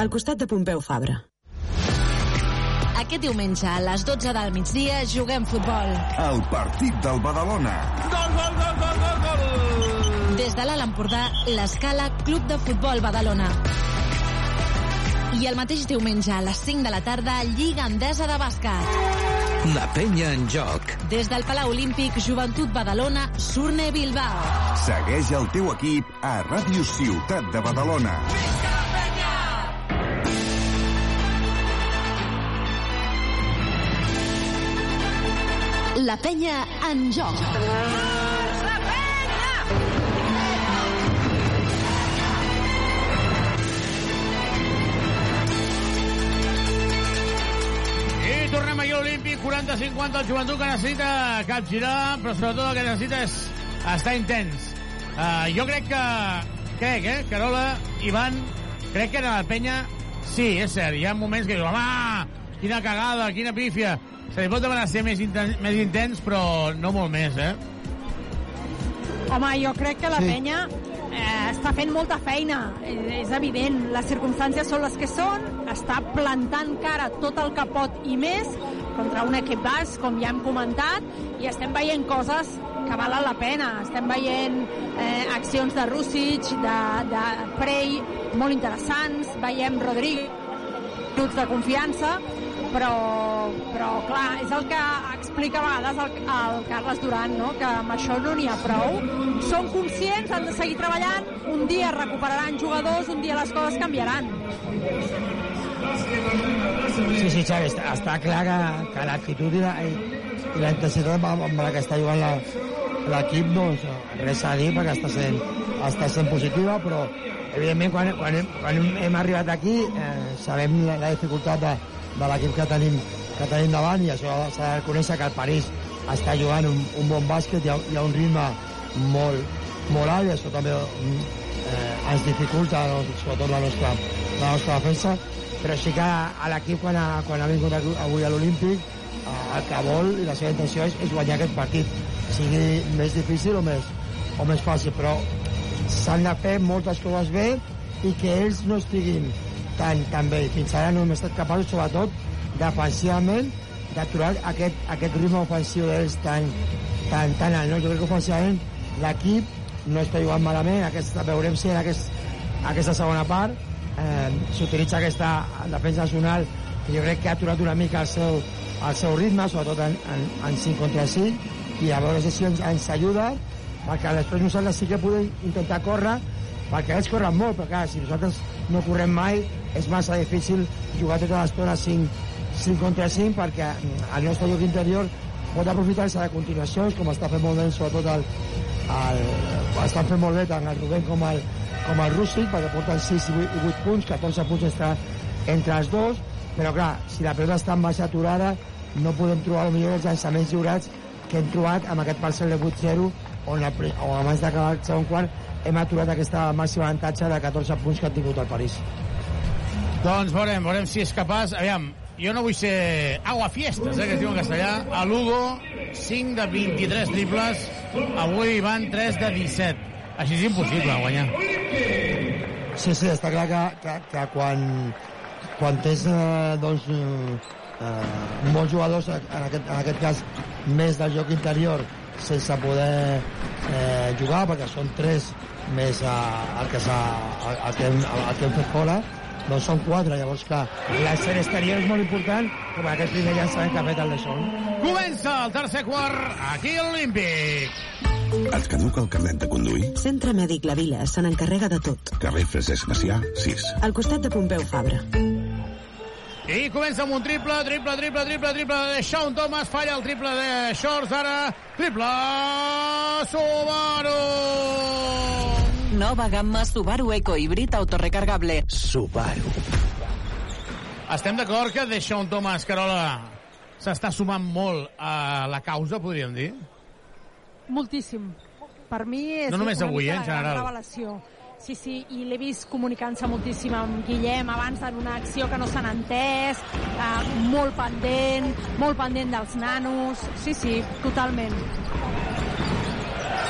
Al costat de Pompeu Fabra. Aquest diumenge a les 12 del migdia juguem futbol. El partit del Badalona. Gol, gol, gol, gol, gol, gol! Des de l'Alt Empordà, l'Escala Club de Futbol Badalona. I el mateix diumenge a les 5 de la tarda, Lliga Endesa de Bàsquet. La penya en joc. Des del Palau Olímpic, Joventut Badalona, Surne Bilbao. Segueix el teu equip a Ràdio Ciutat de Badalona. La penya en joc. I tornem aquí a l'Olímpic, 40-50, el joventut que necessita capgirar, però sobretot el que necessita és estar intens. Uh, jo crec que... Crec, eh? Carola, Ivan, crec que en la penya... Sí, és cert, hi ha moments que diu, home, quina cagada, quina pífia. Se li pot demanar ser més intens, més intens, però no molt més, eh? Home, jo crec que la Sí. penya eh, està fent molta feina, és, és evident. Les circumstàncies són les que són, està plantant cara tot el que pot i més contra un equip bas, com ja hem comentat, i estem veient coses que valen la pena. Estem veient eh, accions de Rússic, de, de Prey, molt interessants, veiem Rodrigo, minuts de confiança, però, però clar, és el que explica a vegades el, el Carles Duran, no? que amb això no n'hi ha prou. Són conscients, han de seguir treballant, un dia recuperaran jugadors, un dia les coses canviaran. Sí, sí, Xavi, està, està clar que, que l'actitud i la, i, la intensitat amb, la que està jugant l'equip, doncs, res a dir perquè està sent, està sent positiva, però evidentment quan, quan, hem, quan hem arribat aquí eh, sabem la, la dificultat de, de l'equip que tenim, que tenim davant i això s'ha de reconèixer que el París està jugant un, un bon bàsquet, hi ha, hi ha un ritme molt, molt alt i això també eh, ens dificulta sobretot la nostra, la nostra defensa. Però sí que a l'equip quan, ha, quan ha vingut avui a l'Olímpic eh, el que vol i la seva intenció és, és guanyar aquest partit sigui més difícil o més, o més fàcil. Però s'han de fer moltes coses bé i que ells no estiguin tan, tan bé fins ara no hem estat capaços sobretot defensivament d'aturar aquest, aquest ritme ofensiu d'ells tan, tan, tan alt no? jo crec que ofensivament l'equip no està jugant malament aquesta, veurem si en aquest, aquesta segona part eh, s'utilitza aquesta defensa nacional que jo crec que ha aturat una mica el seu, el seu ritme, sobretot en, en, en 5 contra 5, i a veure si ens, ens ajuda, perquè després nosaltres sí que podem intentar córrer, perquè ells corren molt, però clar, si nosaltres no correm mai, és massa difícil jugar tota l'estona 5, 5 contra 5, perquè el nostre lloc interior pot aprofitar-se de continuacions, com està fent molt bé, sobretot el, el, estan fent molt bé tant el Rubén com el, com el Rússic, perquè porten 6 i 8, i 8 punts, 14 punts està entre els dos, però clar, si la pelota està massa aturada, no podem trobar millor els llançaments lliurats que hem trobat amb aquest parcel de 8-0 on, el, pri- on abans d'acabar el segon quart hem aturat aquesta màxima avantatge de 14 punts que ha tingut el París. Doncs veurem, veurem si és capaç. Aviam, jo no vull ser aguafiestes, eh, que es diu en castellà. A Lugo, 5 de 23 triples. Avui van 3 de 17. Així és impossible guanyar. Sí, sí, està clar que, que, que quan, quan tens eh, doncs, eh, eh, molts jugadors, en aquest, en aquest cas més del joc interior, sense poder eh, jugar, perquè són tres més eh, el, que s'ha, el, el, que hem, el que hem fet fora, doncs són quatre, llavors clar, l'excel exterior és molt important, com aquest primer llançament que ha fet el Lechon. Comença el tercer quart aquí a l'Olímpic. Et caduca el carnet de conduir? Centre Mèdic La Vila se n'encarrega de tot. Carrer Francesc Macià, 6. Al costat de Pompeu Fabra. I comença amb un triple, triple, triple, triple, triple de Sean Thomas, falla el triple de Shorts, ara triple Subaru! Nova gamma Subaru Eco híbrid autorecargable. Subaru. Estem d'acord que de Sean Thomas, Carola, s'està sumant molt a la causa, podríem dir? Moltíssim. Per mi és No només una avui, mica eh, en general. revelació. Sí, sí, i l'he vist comunicant-se moltíssim amb Guillem abans en una acció que no s'han entès, eh, molt pendent, molt pendent dels nanos. Sí, sí, totalment.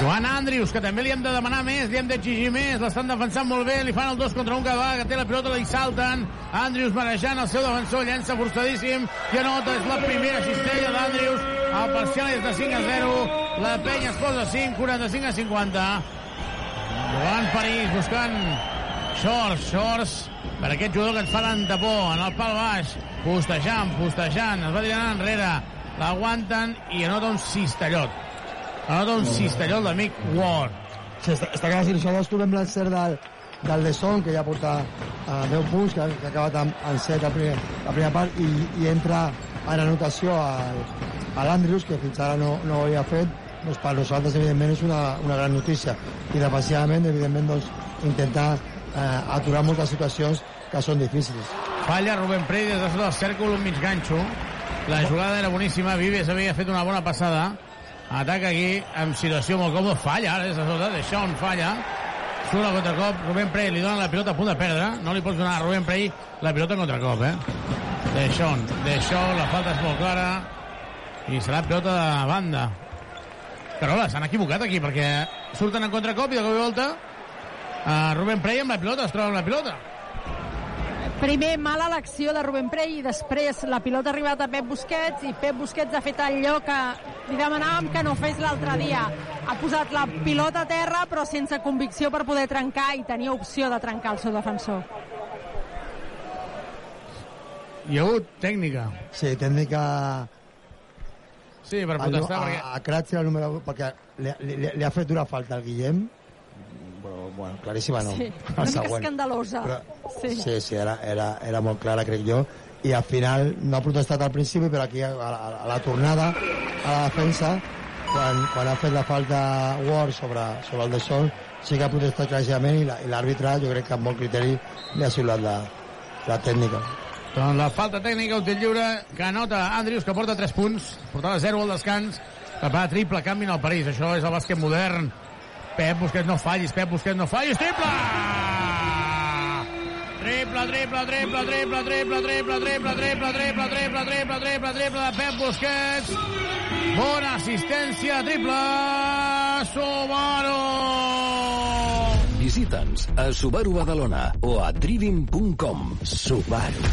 Joan Andrius, que també li hem de demanar més, li hem d'exigir més, l'estan defensant molt bé, li fan el 2 contra 1 cada vegada que té la pilota, li salten. Andrius marejant el seu defensor, llença forçadíssim, i anota, és la primera cistella d'Andrius, el parcial és de 5 a 0, la penya es posa 5, 45 a 50. Joan París buscant Shorts, Shorts, per aquest jugador que ens fa tanta por, en el pal baix, postejant, postejant, es va tirant enrere, l'aguanten i anota un cistellot. Anota un cistellot d'amic Ward. Sí, està, està clar, si nosaltres trobem l'encert del, del De Son, que ja porta uh, 10 punts, que, que ha acabat amb, amb 7 la primera, la primera part, i, i entra en anotació al, a l'Andrius, que fins ara no, no ho havia fet, doncs per nosaltres, evidentment, és una, una gran notícia. I defensivament, evidentment, doncs, intentar eh, aturar moltes situacions que són difícils. Falla Rubén Prey des de sota del cèrcol, un mig ganxo. La jugada era boníssima, Vives havia fet una bona passada. Ataca aquí, amb situació molt còmoda. Falla, ara des de sota, de Sean falla. Surt el contracop, Rubén Prey li dona la pilota a punt de perdre. No li pots donar a Rubén Prey la pilota en contracop, eh? De Sean, de Sean, la falta és molt clara. I serà pilota de banda. Carola, s'han equivocat aquí, perquè surten en contracop i de cop i volta uh, Rubén Prey amb la pilota, es troba amb la pilota. Primer, mala l'acció de Rubén Prey i després la pilota ha arribat a Pep Busquets i Pep Busquets ha fet allò que li demanàvem que no fes l'altre dia. Ha posat la pilota a terra però sense convicció per poder trencar i tenia opció de trencar el seu defensor. Hi ha hagut tècnica. Sí, tècnica... Sí, per a, protestar, a, perquè... a Kratzer, el número 1, perquè li, li, li ha fet una falta al Guillem, però, bueno, claríssima no. Sí, una mica següent. escandalosa. Però, sí. sí, sí, era, era, era molt clara, crec jo, i al final no ha protestat al principi, però aquí a, a, a la tornada, a la defensa, quan, quan ha fet la falta Ward sobre, sobre el de Sol, sí que ha protestat claríssimament i l'àrbitre, jo crec que amb bon criteri, li ha xiulat la, la tècnica. Doncs la falta tècnica, un tir lliure, que anota Andrius, que porta 3 punts, portava 0 al descans, que va triple, canvi en el París, això és el bàsquet modern. Pep Busquets no fallis, Pep Busquets no fallis, triple! Triple, triple, triple, triple, triple, triple, triple, triple, triple, triple, triple, triple, triple de Pep Busquets. Bona assistència, triple, Subaru! Visita'ns a Subaru Badalona o a driving.com. Subaru.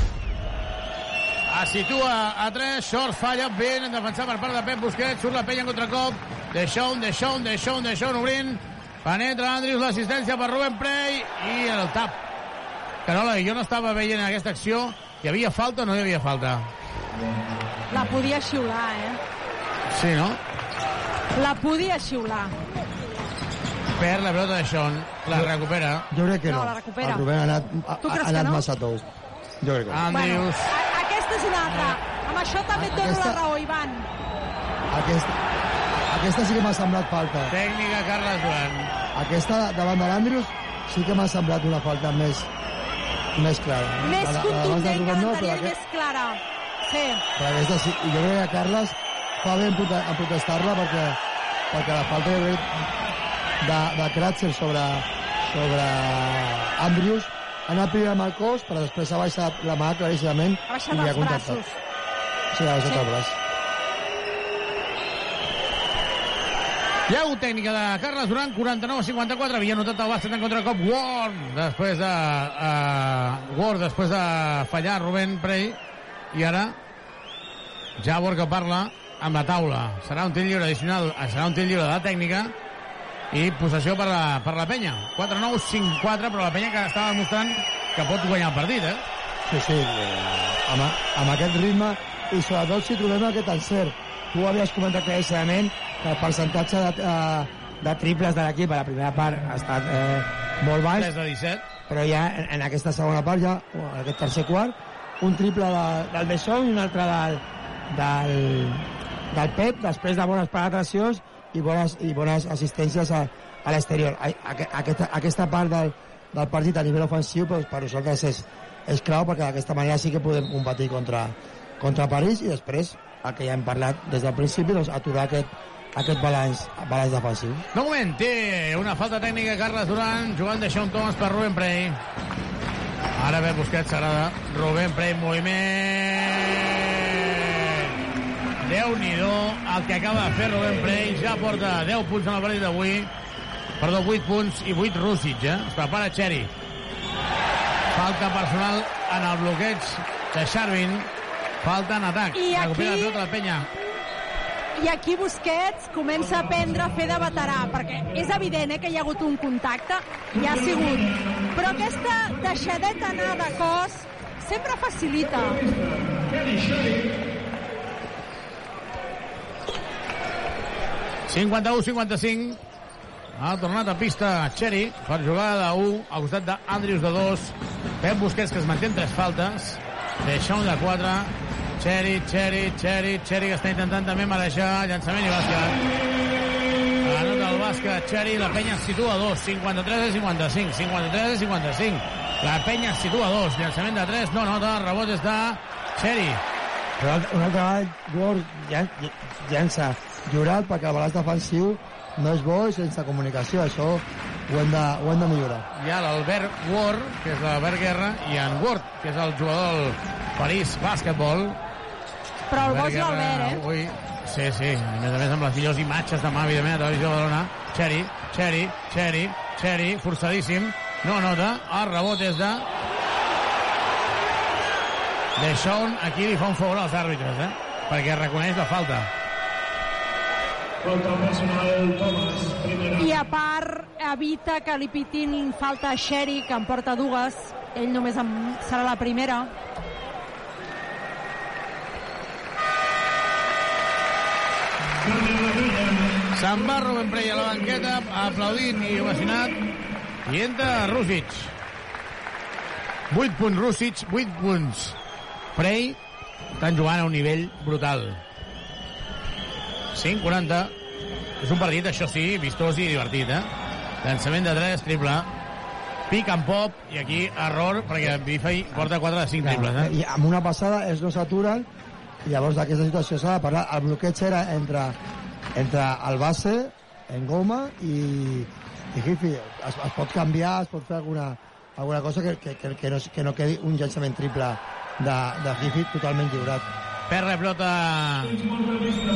Es situa a 3, Short falla, ben defensat per part de Pep Busquets, surt la penya en contracop, de Sean, de Sean, de Sean, de Sean obrint, penetra Andrius, l'assistència per Rubén Prey i el tap. Carola, jo no estava veient aquesta acció, hi havia falta o no hi havia falta? La podia xiular, eh? Sí, no? La podia xiular. Perd la pelota de Sean, la recupera. Jo crec que No, no. la recupera. El Rubén ha anat, ha, Tu creus ha anat que no? massa tou. Jo crec que no. Andrius. A- Aquesta és una altra. Amb això també et dono Aquesta- la raó, Ivan. Aquesta, aquesta sí que m'ha semblat falta. Tècnica Carles Duran. Aquesta davant de l'Andrius sí que m'ha semblat una falta més més clara. Més La- contundent que Rubén no, però l'anterior i aquest- més clara. Sí. però aquesta sí. I jo crec que Carles fa bé en, prote en protestar-la perquè, perquè la falta crec, de, de Kratzer sobre, sobre Andrius ha anat primer amb el cos, però després ha baixat la mà claríssimament Ha baixat i ha els contactat. braços. Sí, ha baixat Sí. el braç. Hagut tècnica de Carles Duran, 49 a 54, havia notat el bàsquet en contracop Ward, després de uh, Ward, després de fallar Rubén Prey, i ara Jabor que parla amb la taula. Serà un tir lliure addicional, eh, serà un tir lliure de la tècnica i possessió per la, per la penya. 4-9, 5-4, però la penya que estava demostrant que pot guanyar el partit, eh? Sí, sí, eh, amb, amb aquest ritme i sobretot si trobem aquest encert. Tu havies comentat claríssimament que el percentatge de, eh, de triples de l'equip a la primera part ha estat eh, molt baix, 3 de 17. però ja en, en aquesta segona part, ja, en aquest tercer quart, un triple de, del De Jong i un altre del, del, del Pep, després de bones penetracions i bones, i bones assistències a, a l'exterior. Aquesta, aquesta part del, del partit a nivell ofensiu doncs, per nosaltres és, és clau perquè d'aquesta manera sí que podem competir contra, contra París i després, el que ja hem parlat des del principi, doncs, aturar aquest, aquest balanç, balanç defensiu. De moment té una falta tècnica Carles Duran jugant de Sean Thomas per Rubén Prey. Ara ve Busquets, s'agrada. Rubén Prey en moviment. Déu-n'hi-do el que acaba de fer Rubén Prey. Ja porta 10 punts en el partit d'avui. Perdó, 8 punts i 8 Rússic, eh? Es prepara Xeri. Falta personal en el bloqueig de Xarvin. Falta en atac. I Recupera aquí- la pilota la penya. I aquí Busquets comença a aprendre a fer de veterà, perquè és evident eh, que hi ha hagut un contacte, i ha sigut. Però aquesta deixadeta anar de cos sempre facilita. 51-55 ha tornat a pista Xeri per jugar de 1 al costat d'Andrius de 2 Pep Busquets que es manté en 3 faltes Deixón de 4 Xeri, Xeri, Xeri, Xeri que està intentant també marejar llançament i bàsquet anota el bàsquet Xeri la penya es situa a 2 53 a 55 53 a 55 la penya es situa a 2 llançament de 3 no nota, el rebot és de Xeri Però una altra vegada, llan- llança jurat perquè el balanç defensiu no és bo i sense comunicació. Això ho hem de, ho hem de millorar. hi ha l'Albert Ward, que és l'Albert Guerra, i en Ward, que és el jugador del París Bàsquetbol. Però el Guerra l'Albert, eh? Avui, sí, sí, a més a més amb les millors imatges demà, evidentment, a Televisió de Badalona. Xeri, Xeri, Xeri, Xeri, forçadíssim, no nota, el rebot és de... De Sean, aquí li fa un favor als àrbitres, eh? Perquè reconeix la falta. I a part evita que li pitin falta a Sherry, que en porta dues. Ell només en serà la primera. Se'n va Rubén Prey a la banqueta, aplaudint i ovacionat, i entra Rússic. 8 punts Rússic, 8 punts Prey, estan jugant a un nivell brutal. 5-40. És un partit, això sí, vistós i divertit, eh? Llançament de 3, triple. Pick and pop, i aquí error, perquè Biffy porta 4 de 5 triples, eh? I amb una passada ells no s'aturen i llavors d'aquesta situació s'ha de parlar. El bloqueig era entre, entre el base, en goma i, i Hifi. Es, es pot canviar, es pot fer alguna, alguna cosa que, que, que, que, no, que no quedi un llançament triple de, de Hifi totalment lliurat. Perd la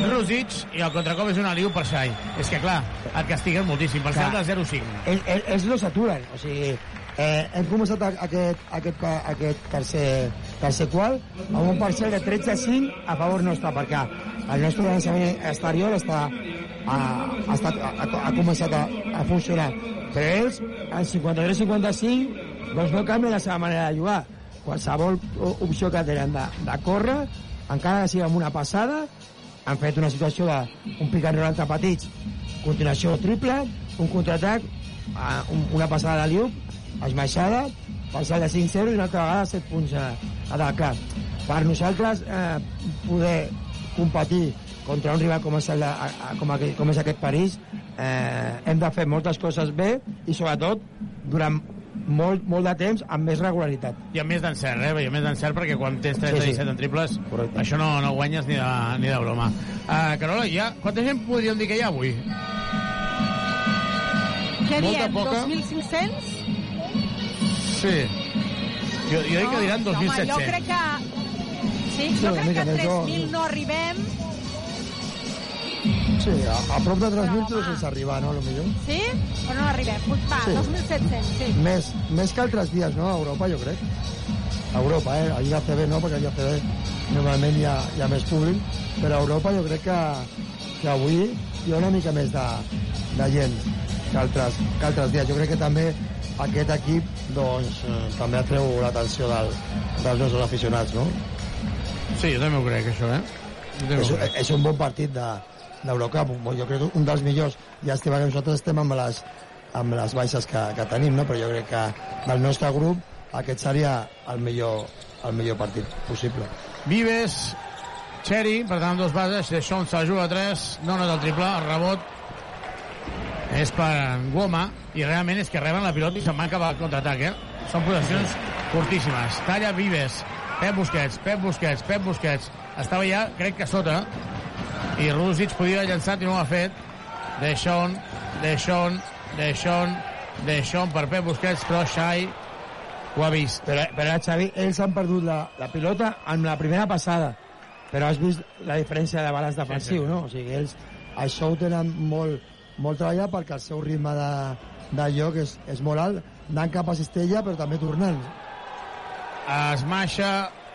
Rússic i el contracop és un aliu per Xai. És que, clar, et castiguen moltíssim. Per Clar. de 0-5. Ell, ell, ells no s'aturen, o sigui, eh, hem començat aquest, aquest, aquest tercer, tercer qual amb un parcial de 13 a 5 a favor nostre, perquè el nostre llançament exterior està, ha, ha, estat, ha, ha començat a, a funcionar. Però ells, en 53-55, doncs no canvien la seva manera de jugar. Qualsevol opció que tenen de, de córrer, encara que sigui amb una passada, han fet una situació d'un and roll entre petits, continuació triple, un contraatac, un- una passada de Liup, esmaixada, parcial de 5-0 i una altra vegada 7 punts a, a dalt. Clar, per nosaltres eh, poder competir contra un rival com és, el, a, a, com, aquell, com és aquest París, eh, hem de fer moltes coses bé i sobretot durant molt, molt de temps amb més regularitat. I amb més d'encert, eh? I amb més d'encert perquè quan tens 3 Sí, sí. 17 en triples, Correcte. això no, no guanyes ni de, ni de broma. Uh, Carola, ja, quanta gent podríem dir que hi ha avui? Què diem? poca? 2.500? Sí. Jo, jo dic que diran Home, 2.700. jo crec que... Sí, Sí, jo crec que més, jo- 3.000 no arribem. Sí, a, a prop de 3.000 tu sense arribar, no, potser? Sí? O no arribem? Pues va, Sí. 2.700, sí. Més, més que altres dies, no? A Europa, jo crec. A Europa, eh? A IACB no, perquè a IACB normalment hi ha, hi ha més públic, però a Europa jo crec que, que avui hi ha una mica més de, de gent que altres, que altres dies. Jo crec que també aquest equip doncs, eh, també atreu l'atenció del, dels nostres aficionats, no? Sí, jo també ho crec, això, eh? És, crec. és un bon partit de, d'Eurocup, jo crec un dels millors. Llàstima que nosaltres estem amb les, amb les baixes que, que tenim, no? però jo crec que del nostre grup aquest seria el millor, el millor partit possible. Vives, Cherry, per tant, dos bases, Deixón se la juga a 3, no nota el triple, el rebot és per Goma, i realment és que reben la pilota i se'n van acabar el contraatac, eh? Són posicions curtíssimes. Talla Vives, Pep Busquets, Pep Busquets, Pep Busquets. Estava ja, crec que sota, i Rússic podia haver llançat i no ho ha fet. Deixón, Deixón, Deixón, Deixón per Pep Busquets, però Xai ho ha vist. Però, però Xavi, ells han perdut la, la pilota en la primera passada, però has vist la diferència de balanç defensiu, Sí, sí. no? O sigui, ells això ho tenen molt, molt treballat perquè el seu ritme de, de joc és, és molt alt, anant cap a cistella però també tornant. Es maixa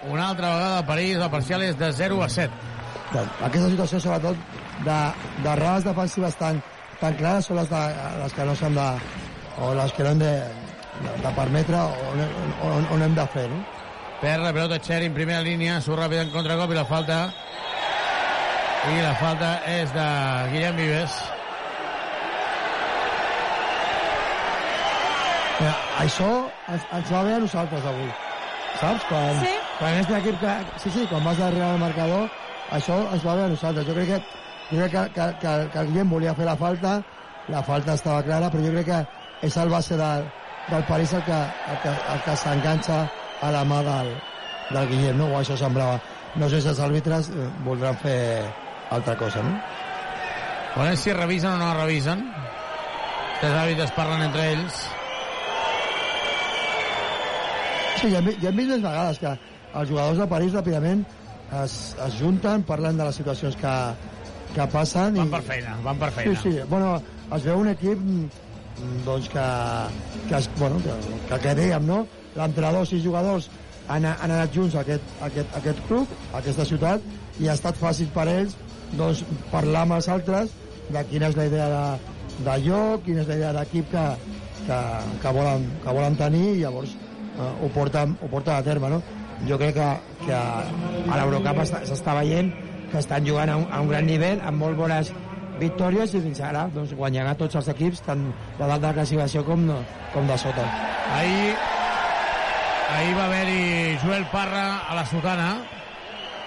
una altra vegada a París, el parcial és de 0 a 7. Doncs, aquesta situació, sobretot, de, de errades defensives tan, tan clares són les, de, les que no s'han de... o les que no hem de, de, de permetre o on, on, on hem de fer, no? Perd la pelota Cher en primera línia, surt ràpid en contracop i la falta i la falta és de Guillem Vives. Mira, això ens, ens va bé a nosaltres avui. Saps? Quan, Sí. quan és un equip que... Sí, sí, quan vas darrere del marcador, això ens va bé a nosaltres. Jo crec que, jo crec que, que, que, que el Guillem volia fer la falta, la falta estava clara, però jo crec que és el base del, del París el que, el que, el que s'enganxa a la mà del, del Guillem, no? O això semblava. No sé si els àrbitres eh, voldran fer altra cosa, no? Veurem si revisen o no revisen. Els àrbitres parlen entre ells. Sí, ja, ja hem vist més vegades que els jugadors de París ràpidament es, es junten, parlen de les situacions que, que passen. Van i... per feina, van per feina. Sí, sí. Bueno, es veu un equip mm, doncs que, que, es, bueno, que, que, que dèiem, no? L'entrenador, sis jugadors han, han anat junts a aquest, a aquest, a aquest club, a aquesta ciutat, i ha estat fàcil per ells doncs, parlar amb els altres de quina és la idea de, de joc, quina és la idea d'equip que, que, que, volen, que volen tenir i llavors ho, porten, ho porten a terme, no? Jo crec que, que a l'Eurocup està- s'està veient que estan jugant a un, a un gran nivell, amb molt bones victòries i fins ara doncs, guanyant a tots els equips, tant de dalt de la classificació com de, com de sota. Ahir, ahir va haver-hi Joel Parra a la Sotana.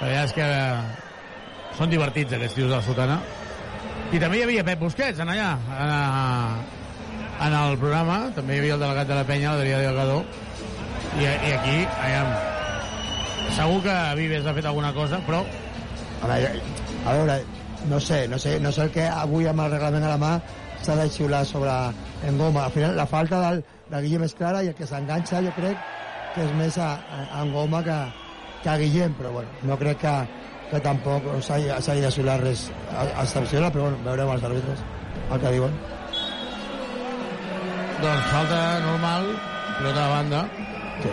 La veritat és que són divertits aquests tios de la Sotana. I també hi havia Pep Busquets, en allà, en, en el programa. També hi havia el delegat de la penya, l'Adrià Delgado. I, I aquí, aviam, segur que Vives ha fet alguna cosa, però A veure, a veure no sé, no sé, no sé el que avui amb el reglament a la mà s'ha de xiular sobre en goma. Al final, la falta del, de Guillem és clara i el que s'enganxa jo crec que és més a, a, a en goma que, que a Guillem, però bueno, no crec que, que tampoc s'hagi de xiular res excepcional, però bueno, veurem els àrbitres el que diuen. doncs falta normal, pilota de banda. Sí.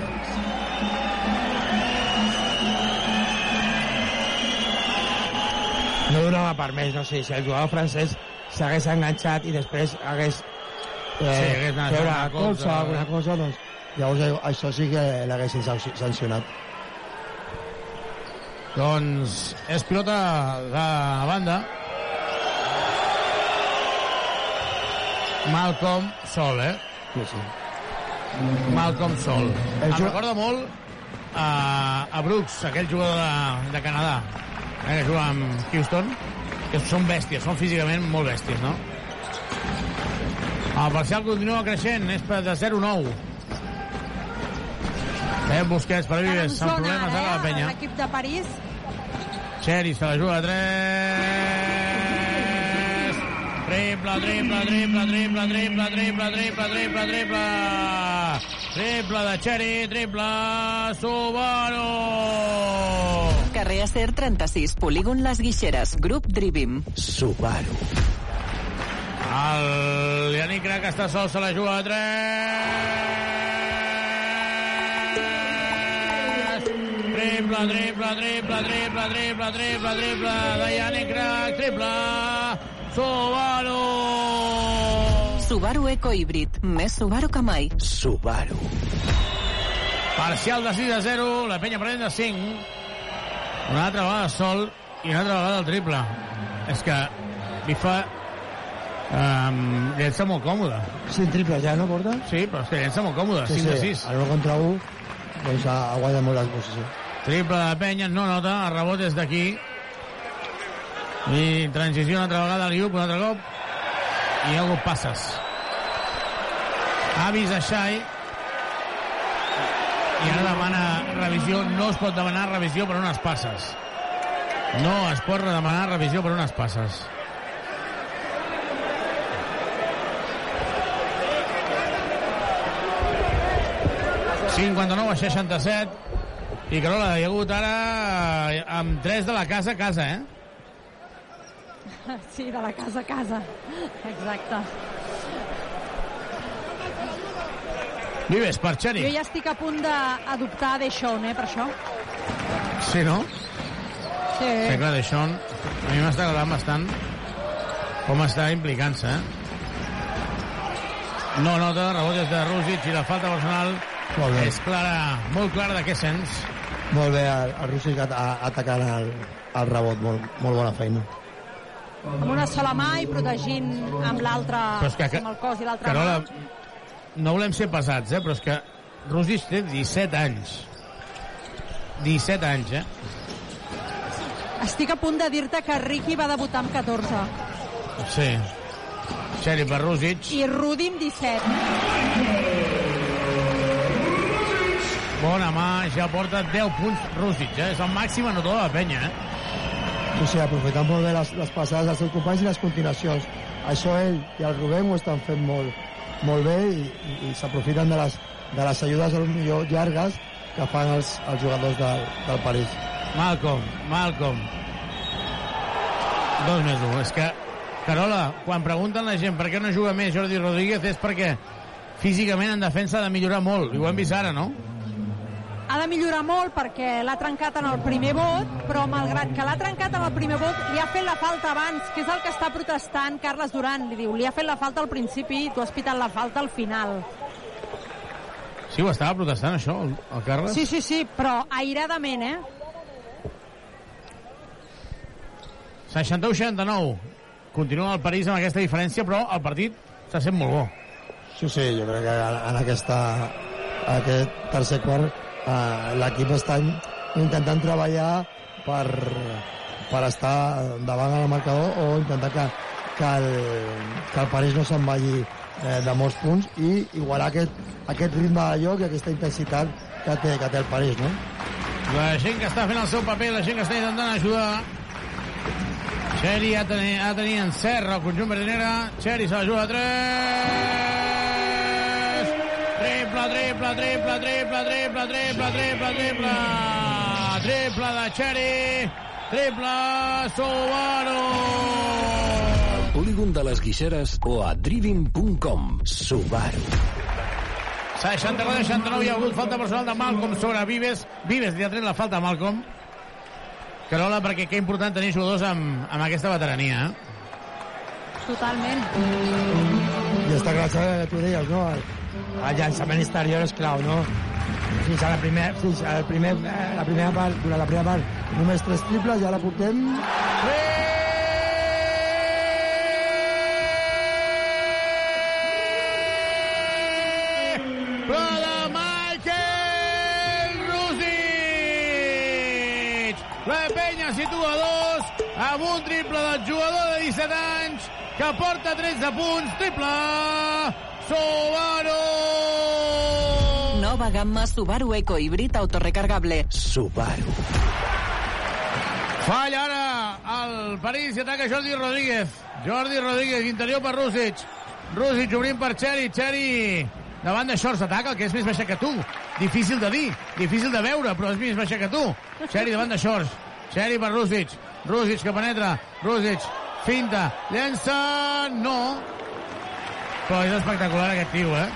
No donava per més, no sé, si el jugador francès s'hagués enganxat i després hagués eh, Sí, hagués anat una cosa. o alguna cosa, doncs llavors eh, això sí que l'haguessin sanc- sancionat. Doncs és pilota de banda. Malcolm Sol, eh? Sí, sí. Malcolm Sol. El Em jo- recorda molt a, a Brooks, aquell jugador de, de Canadà, eh, que juga amb Houston, que són bèsties, són físicament molt bèsties, no? El parcial continua creixent, és per de 0-9. Eh, Busquets per Vives, amb problemes ara la ara, penya. eh, l'equip de París. Xeri se la juga a 3. Triple, triple, triple, triple, triple, triple, triple, triple, triple. Triple de Xeri, triple Subaru. Carrer Acer 36, polígon Les Guixeres, grup Drivim. Subaru. El Yannick Crac està sol, se la juga a 3. Triple, triple, triple, triple, triple, triple, triple de Yannick Crac, triple Subaru. Subaru Eco Híbrid, més Subaru que mai. Subaru. Parcial de 6 a 0, la penya prenent de 5. Una altra vegada sol i una altra vegada el triple. És que li fa... Um, llença molt còmode. Cinc triples ja, no, Porta? Sí, però és que llença molt còmode, 5 de 6. El 1 contra 1. doncs ha guanyat molt la posició. Triple de penya, no nota, el rebot és d'aquí. I transició una altra vegada Liup, un altre cop. I hi ha hagut passes. Avis a Xai. I ara demana revisió. No es pot demanar revisió per unes passes. No es pot demanar revisió per unes passes. ...59 a 67... I Carola, hi ha hagut ara eh, amb 3 de la casa a casa, eh? *laughs* Sí, de la casa a casa. Exacte. Vives, per Xeri. Jo ja estic a punt d'adoptar Deixón, eh, per això. Sí, no? Sí. Sí, clar, Deixón, a mi m'està agradant bastant com està implicant-se, eh? No nota, rebot de Rússic i la falta personal Molt bé. és clara, molt clara de què sents. Molt bé, el, el Rússic at- a- atacant el, el rebot, molt, molt bona feina. Amb una sola mà i protegint amb l'altra, amb el cos i l'altra mà. no volem ser pesats, eh? però és que Rússic té 17 anys. 17 anys, eh? Estic a punt de dir-te que Ricky va debutar amb 14 Sí. Xeri per Rússic. i Rudi amb 17. Bona mà, ja porta 10 punts Rússic, eh? És el màxim anotador de la penya, eh? O sigui, aprofitant molt bé les, les passades dels seus companys i les continuacions. Això ell i el Rubén ho estan fent molt, molt bé i, i, i s'aprofiten de, les, de les ajudes millor llargues que fan els, els jugadors del, del París. Malcolm, Malcolm. Dos més un. És que, Carola, quan pregunten la gent per què no juga més Jordi Rodríguez és perquè físicament en defensa ha de millorar molt. I ho hem vist ara, no? Ha de millorar molt perquè l'ha trencat en el primer vot, però malgrat que l'ha trencat en el primer vot, li ha fet la falta abans, que és el que està protestant Carles Duran. Li diu, li ha fet la falta al principi i tu has pitat la falta al final. Sí, ho estava protestant, això, el, el Carles? Sí, sí, sí, però airadament, eh? 61-69. Continua el París amb aquesta diferència, però el partit s'ha sent molt bo. Sí, sí, jo crec que en, en aquesta, aquest tercer quart eh, l'equip està intentant treballar per, per estar davant el marcador o intentar que, que, el, que el París no se'n vagi eh, de molts punts i igualar aquest, aquest ritme de joc i aquesta intensitat que té, que té el París, no? La gent que està fent el seu paper, la gent que està intentant ajudar. Xeri ha tenir, ha tenir encert el conjunt verdinera. Xeri se la juga a 3. Triple, triple, triple, triple, triple, triple, triple, triple. De Xeri. Triple Subaru. Polígon de les Guixeres o a driving.com. Subaru. 64-69 hi ha hagut falta personal de Malcolm sobre Vives. Vives li ha tret la falta a Malcolm. Carola, perquè que important tenir jugadors amb, amb aquesta veterania. eh? Totalment. I està que tu deies, no? El, llançament exterior és clau, no? Fins a la, primer, fins a la, primer, eh, la primera part, durant la primera part, només tres triples, ja la portem... La situa dos amb un triple del jugador de 17 anys que porta 13 punts. Triple Subaru! Nova gamma Subaru Eco Híbrid autorecargable. Subaru. Falla ara el París i ataca Jordi Rodríguez. Jordi Rodríguez, interior per Rússic. Rússic obrint per Xeri. Xeri davant de Shorts ataca, el que és més baixa que tu. Difícil de dir, difícil de veure, però és més baixa que tu. Xeri davant de Shorts. Xeri per Rússic. Rússic que penetra. Rússic finta, llença... No. Però és espectacular aquest tio, eh?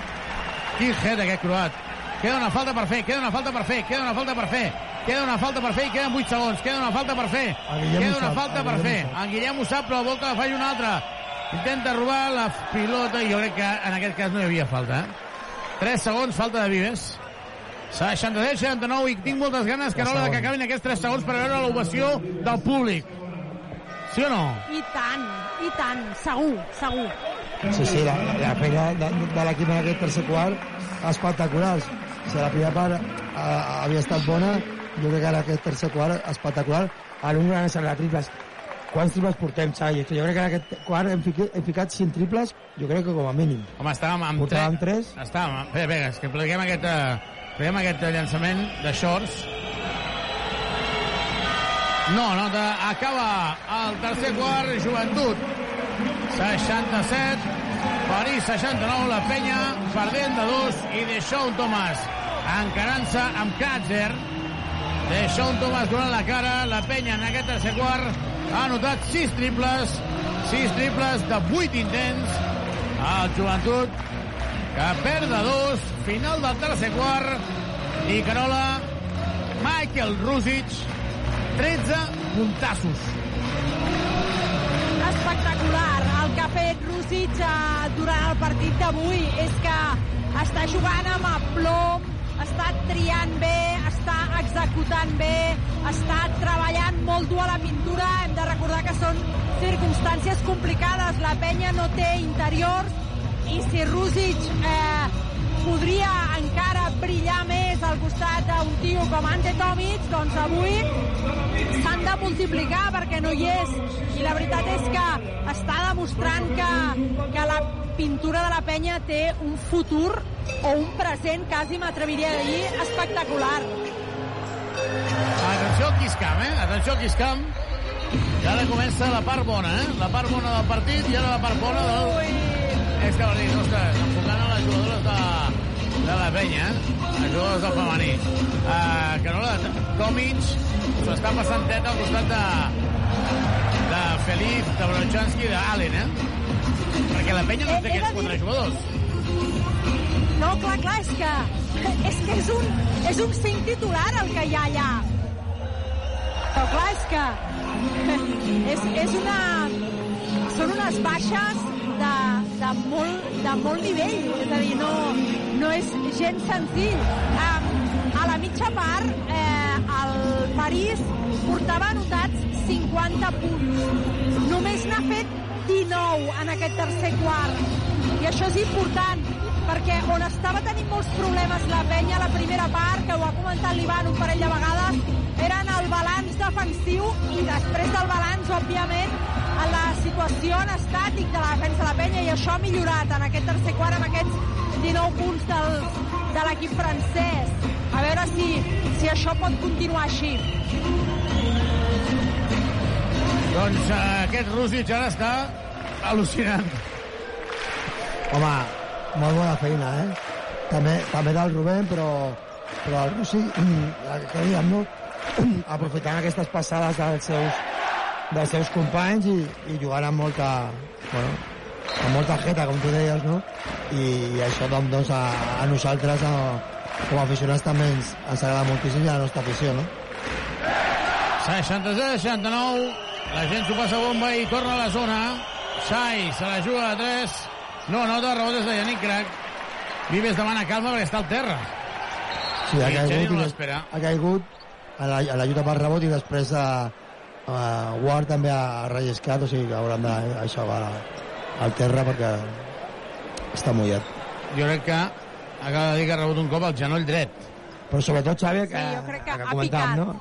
Quin head aquest croat. Queda una falta per fer, queda una falta per fer, queda una falta per fer. Queda una falta per fer i queden 8 segons. Queda una falta per fer. Queda una falta per fer. En Guillem ho sap, però vol que la faci una altra. Intenta robar la pilota i jo crec que en aquest cas no hi havia falta. Eh? 3 segons, falta de Vives. 63-69 i tinc moltes ganes, Carola, de que acabin aquests 3 segons per veure l'ovació del públic. Sí o no? I tant, i tant, segur, segur. Sí, sí, la, la feina de, de l'equip en aquest tercer quart espectacular. si la primera part eh, havia estat bona, jo crec que ara aquest tercer quart espectacular. A l'un gran serà triples. Quants triples portem, Xavi? Jo crec que en aquest quart hem, ficat, hem ficat 5 triples, jo crec que com a mínim. Home, estàvem amb, Portàvem tres. Estàvem, amb... Bé, bé, és que pleguem aquest, eh, pleguem aquest llançament de shorts. No, no, acaba el tercer quart, joventut 67, París 69, la penya perdent de dos i Deixón Tomàs encarant-se amb Kratzer. Deixón Tomàs donant la cara la penya en aquest tercer quart ha anotat 6 triples 6 triples de 8 intents. El joventut que perd de dos final del tercer quart i Carola Michael Rusic 13 puntassos espectacular fet Rússic durant el partit d'avui és que està jugant amb aplom està triant bé, està executant bé, està treballant molt dur a la pintura. Hem de recordar que són circumstàncies complicades. La penya no té interiors i si Rússic eh, podria encara brillar més al costat d'un tio com Ante Tomic, doncs avui s'han de multiplicar perquè no hi és. I la veritat és que està demostrant que, que la pintura de la penya té un futur o un present, quasi m'atreviria a dir, espectacular. Atenció al Quiscam, eh? Atenció al Quiscam. I ara comença la part bona, eh? La part bona del partit i ara la part bona del... És que, dir, ostres, enfocant a les jugadores de, de la penya, eh? les jugadores del femení. Uh, que no, la Tomic s'està passant teta al costat de, de Felip, de Brochanski i d'Allen, eh? Perquè la penya no té aquests quatre jugadors. No, clar, clar, és que és, que és un, és un cinc titular el que hi ha allà. Però clar, és que *laughs* és, és una... Són unes baixes de, de, molt, de molt nivell. És a dir, no, no és gens senzill. Um, a la mitja part, eh, el París portava anotats 50 punts. Només n'ha fet 19 en aquest tercer quart. I això és important, perquè on estava tenint molts problemes la penya a la primera part, que ho ha comentat l'Ivan un parell de vegades, eren el balanç defensiu i després del balanç, òbviament, a la situació en estàtic de la defensa de la penya i això ha millorat en aquest tercer quart amb aquests 19 punts del, de l'equip francès. A veure si, si això pot continuar així. Doncs uh, aquest Rússic ara està al·lucinant. Home, molt bona feina, eh? També, també del Rubén, però, però el Russi, que diguem, *clears throat* no? aprofitant aquestes passades dels seus, dels seus companys i, i jugant amb molta, bueno, amb molta jeta, com tu deies, no? I, i això doncs, a, a nosaltres, a, com a aficionats, també ens, ens agrada moltíssim i a la nostra afició, no? 63-69, la gent s'ho passa bomba i torna a la zona. Xai se la juga a 3, no nota, rebot és de Yannick Crac. Vives demana calma perquè està al terra. Sí, ha caigut, no ha caigut a la, a la lluita pel rebot i després a, a Ward també ha relliscat, o sigui que hauran d'aixegar al terra perquè està mullat. Jo crec que acaba de dir que ha rebut un cop al genoll dret. Però sobretot, Xavi, que, Sí, jo crec que que ha comentàvem, picat. no?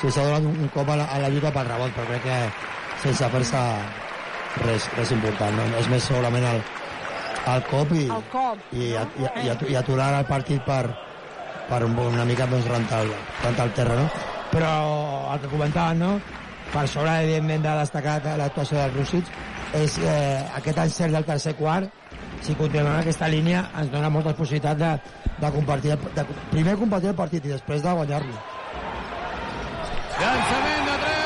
Sí, s'ha donat un cop a la, a la lluita pel rebot, però crec que sense fer-se res, res important. No? És més solament el, el cop i, El cop, i, i, i, i, i aturar el partit per, per un, una mica doncs, rentar, el, rentar el terra, no? Però el que comentàvem, no? Per sobre, evidentment, de destacar l'actuació del Rússic, és eh, aquest encert del tercer quart, si continuem en aquesta línia, ens dona moltes possibilitats de, de compartir, de, primer compartir el partit i després de guanyar-lo. Llançament de 3!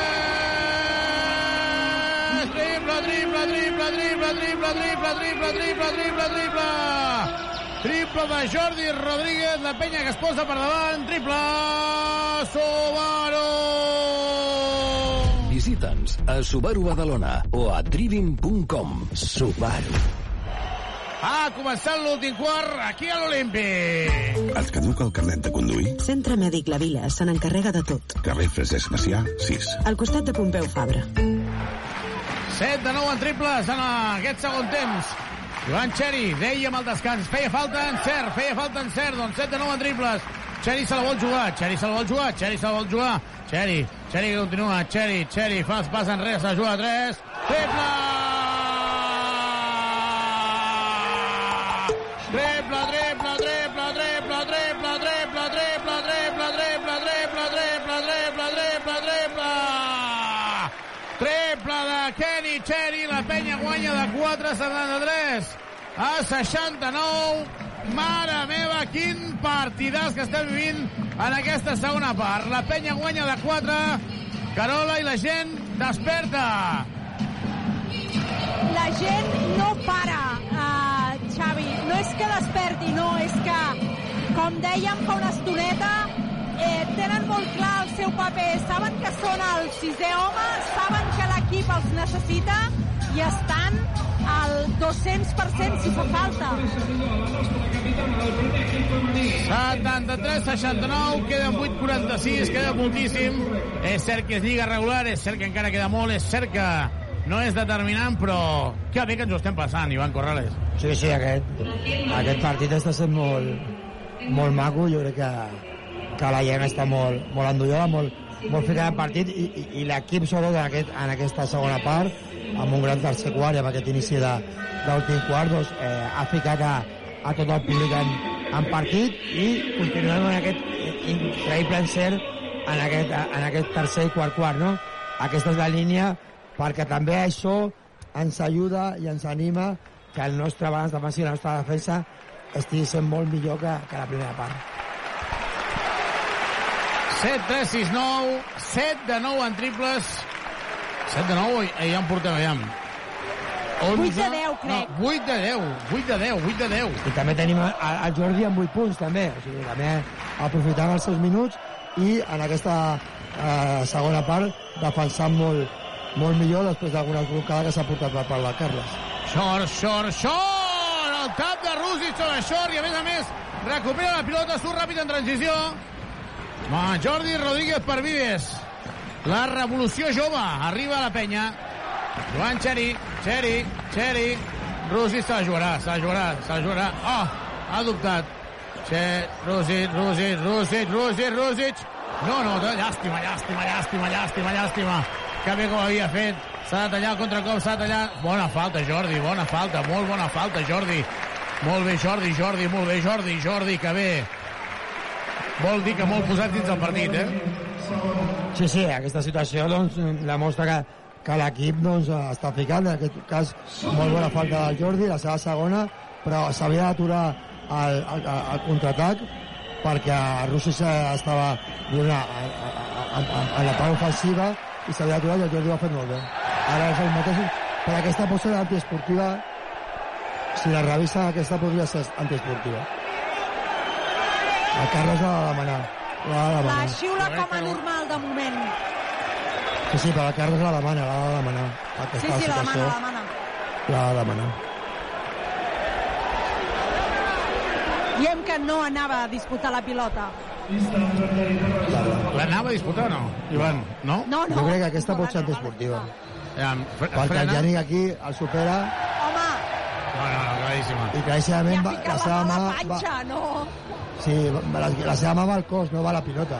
Triple, triple, triple, triple, triple, triple, triple, triple, triple, triple! Triple de Jordi Rodríguez, la penya que es posa per davant, triple Subaru! Visita'ns a Subaru Badalona o a driving.com. Subaru. Ha començat l'últim quart aquí a l'Olímpic. Et caduca el carnet de conduir? Centre Mèdic La Vila se n'encarrega de tot. Carrer Francesc Macià, 6. Al costat de Pompeu Fabra. 7 de 9 en triples en aquest segon temps. Joan Xeri, dèiem al descans, feia falta en cert, feia falta en cert, doncs 7 de 9 en triples. Xeri se la vol jugar, Xeri se la vol jugar, Xeri se la vol jugar. Xeri, Xeri que continua, Xeri, Xeri, fa pas enrere, se la juga a 3. Triple! Triple, 74, 73 a 69. Mare meva, quin partidàs que estem vivint en aquesta segona part. La penya guanya de 4, Carola, i la gent desperta. La gent no para, uh, Xavi. No és que desperti, no, és que, com dèiem fa una estoneta, eh, tenen molt clar el seu paper. Saben que són el sisè home, saben que l'equip els necessita i estan al 200% si fa falta. 73-69, queden 8-46, queda moltíssim. És cert que és lliga regular, és cert que encara queda molt, és cert que no és determinant, però que bé que ens ho estem passant, Ivan Corrales. Sí, sí, aquest, aquest partit està sent molt, molt maco, jo crec que, que la gent està molt, molt endollada, molt, molt ficada al partit i, i, i l'equip sobretot en, aquest, en aquesta segona part amb un gran tercer quart i amb aquest inici d'últim quart doncs, eh, ha ficat a, a tot el públic en, en partit i continuem en aquest increïble encert en aquest, en aquest tercer i quart quart no? aquesta és la línia perquè també això ens ajuda i ens anima que el nostre balanç defensiu i la nostra defensa estigui sent molt millor que, que la primera part 7, 3, 6, 9, 7 de 9 en triples. 7 de 9, eh, ja en portem, aviam. 8 de 10, crec. No, 8 de 10, 8 de 10, 8 de 10. i també tenim el, Jordi amb 8 punts també, o sigui, també aprofitant els seus minuts i en aquesta eh, segona part defensant molt, molt millor després d'alguna blocada que s'ha portat per part del Carles. Short, short, short! El tap de Rússic sobre short i a més a més recupera la pilota, surt ràpid en transició. Ma, Jordi Rodríguez per Vives. La revolució jove. Arriba a la penya. Joan Xeri, Xeri, Xeri. Rússic se la jugarà, se la jugarà, se la jugarà. Oh, ha dubtat. Xe, Rússic, Rússic, Rússic, Rússic, Rússic. No, no, llàstima, llàstima, llàstima, llàstima, llàstima. Que bé com havia fet. S'ha de tallar el contracop, s'ha de tallar... Bona falta, Jordi, bona falta, molt bona falta, Jordi. Molt bé, Jordi, Jordi, molt bé, Jordi, Jordi, que bé. Vol dir que molt posat dins el partit, eh? Sí, sí, aquesta situació doncs, la mostra que, que l'equip doncs, està ficant, en aquest cas molt bona falta del Jordi, la seva segona, però s'havia d'aturar el, el, el contraatac perquè Russi estava donant en la part ofensiva i s'havia d'aturar i el Jordi ho ha fet molt bé. Ara és el mateix, per aquesta ser antiesportiva, si la revisa aquesta podria ser antiesportiva. El Carles l'ha de demanar. L'ha de La demanar. xiula com a normal, de moment. Sí, sí, però el Carles la demana, l'ha de demanar. Sí, sí, la demana, la demana. l'ha de demanar. Diem que no anava a disputar la pilota. L'anava a disputar o no, Ivan? No? No, Jo crec que aquesta pot ser antiesportiva. Ja, Perquè el frena? Jani aquí el supera Home, No, no, no, claríssima. i claríssimament va, la fica seva la mà la Va, panxa, no? Sí, la, la seva mà va al cos, no va a la pilota.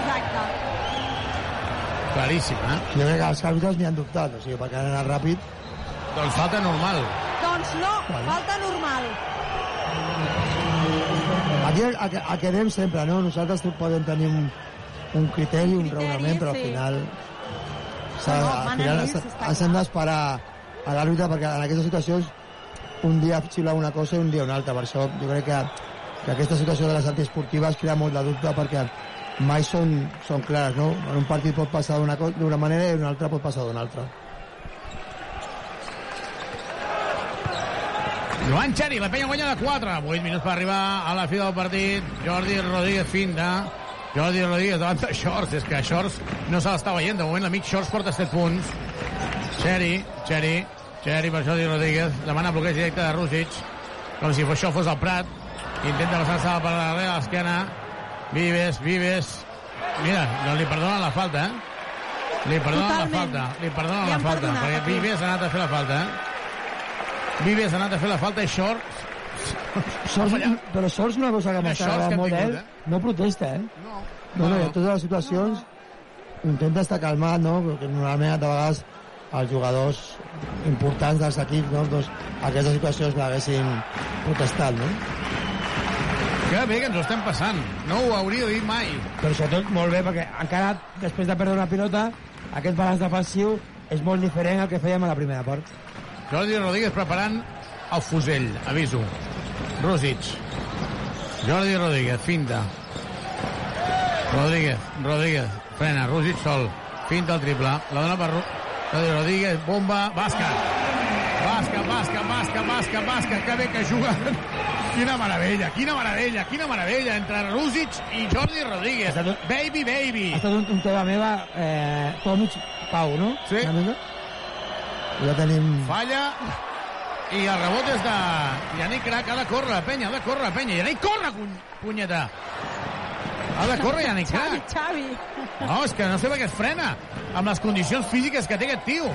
Exacte. Claríssima, eh? Jo crec que els àrbitres n'hi han dubtat, o sigui, perquè han anat ràpid. Doncs falta normal. Doncs no, falta normal. Aquí el, el, el que anem sempre, no? Nosaltres podem tenir un, un criteri, un raonament, però al sí. final... s'ha- No, no, al final ens- hem d'esperar a l'àrbitre perquè en aquestes situacions un dia xiula una cosa i un dia una altra. Per això jo crec que, que aquesta situació de les antiesportives crea molt de dubte perquè mai són, són clares, no? En un partit pot passar d'una manera i en un altre pot passar d'una altra. Joan Xeri, la penya guanya de 4. 8 minuts per arribar a la fi del partit. Jordi Rodríguez finta. Jordi Rodríguez davant de Shorts. És que Shorts no se l'està veient. De moment l'amic Shorts porta 7 punts. Xeri, Xeri, Xeri per Jordi Rodríguez. Demana bloqueig directe de Rússic. Com si això fos el Prat. Intenta passar-se per darrere a l'esquena. Vives, Vives. Mira, no li perdonen la falta, eh? Li perdonen Totalment. la falta. Li perdonen Li la falta. perdonat, Perquè aquí. Vives ha anat a fer la falta, eh? Vives ha anat a fer la falta i Short... Sols, però Sols una cosa que hem molt tingut, d'ell, no protesta, eh? No. No, no, en totes les situacions intenta estar calmat, no? Perquè normalment de vegades els jugadors importants dels equips, no? Doncs aquestes situacions l'haguessin protestat, no? Que bé que ens ho estem passant. No ho hauria dit mai. Però sobretot molt bé, perquè encara després de perdre una pilota, aquest balanç defensiu és molt diferent al que fèiem a la primera part. Jordi Rodríguez preparant el fusell, aviso. Rosic. Jordi Rodríguez, finta. Rodríguez, Rodríguez, frena, Rosic sol. Finta el triple, la dona per Jordi Rodríguez, bomba, bàsquet. Bàsquet, bàsquet, bàsquet, bàsquet, bàsquet, que bé que juguen. Quina meravella, quina meravella, quina meravella entre Rosic i Jordi Rodríguez. Baby, baby. Ha estat un, un tema meva, eh, Tomic Pau, no? Sí. Ja tenim... Falla i el rebot és de Yannick Crac, ha de córrer la penya, ha de córrer la penya. Yannick, corre, punyeta! Ha de córrer Yannick Xavi, Crac. Xavi. No, és que no sé per què es frena amb les condicions físiques que té aquest tio.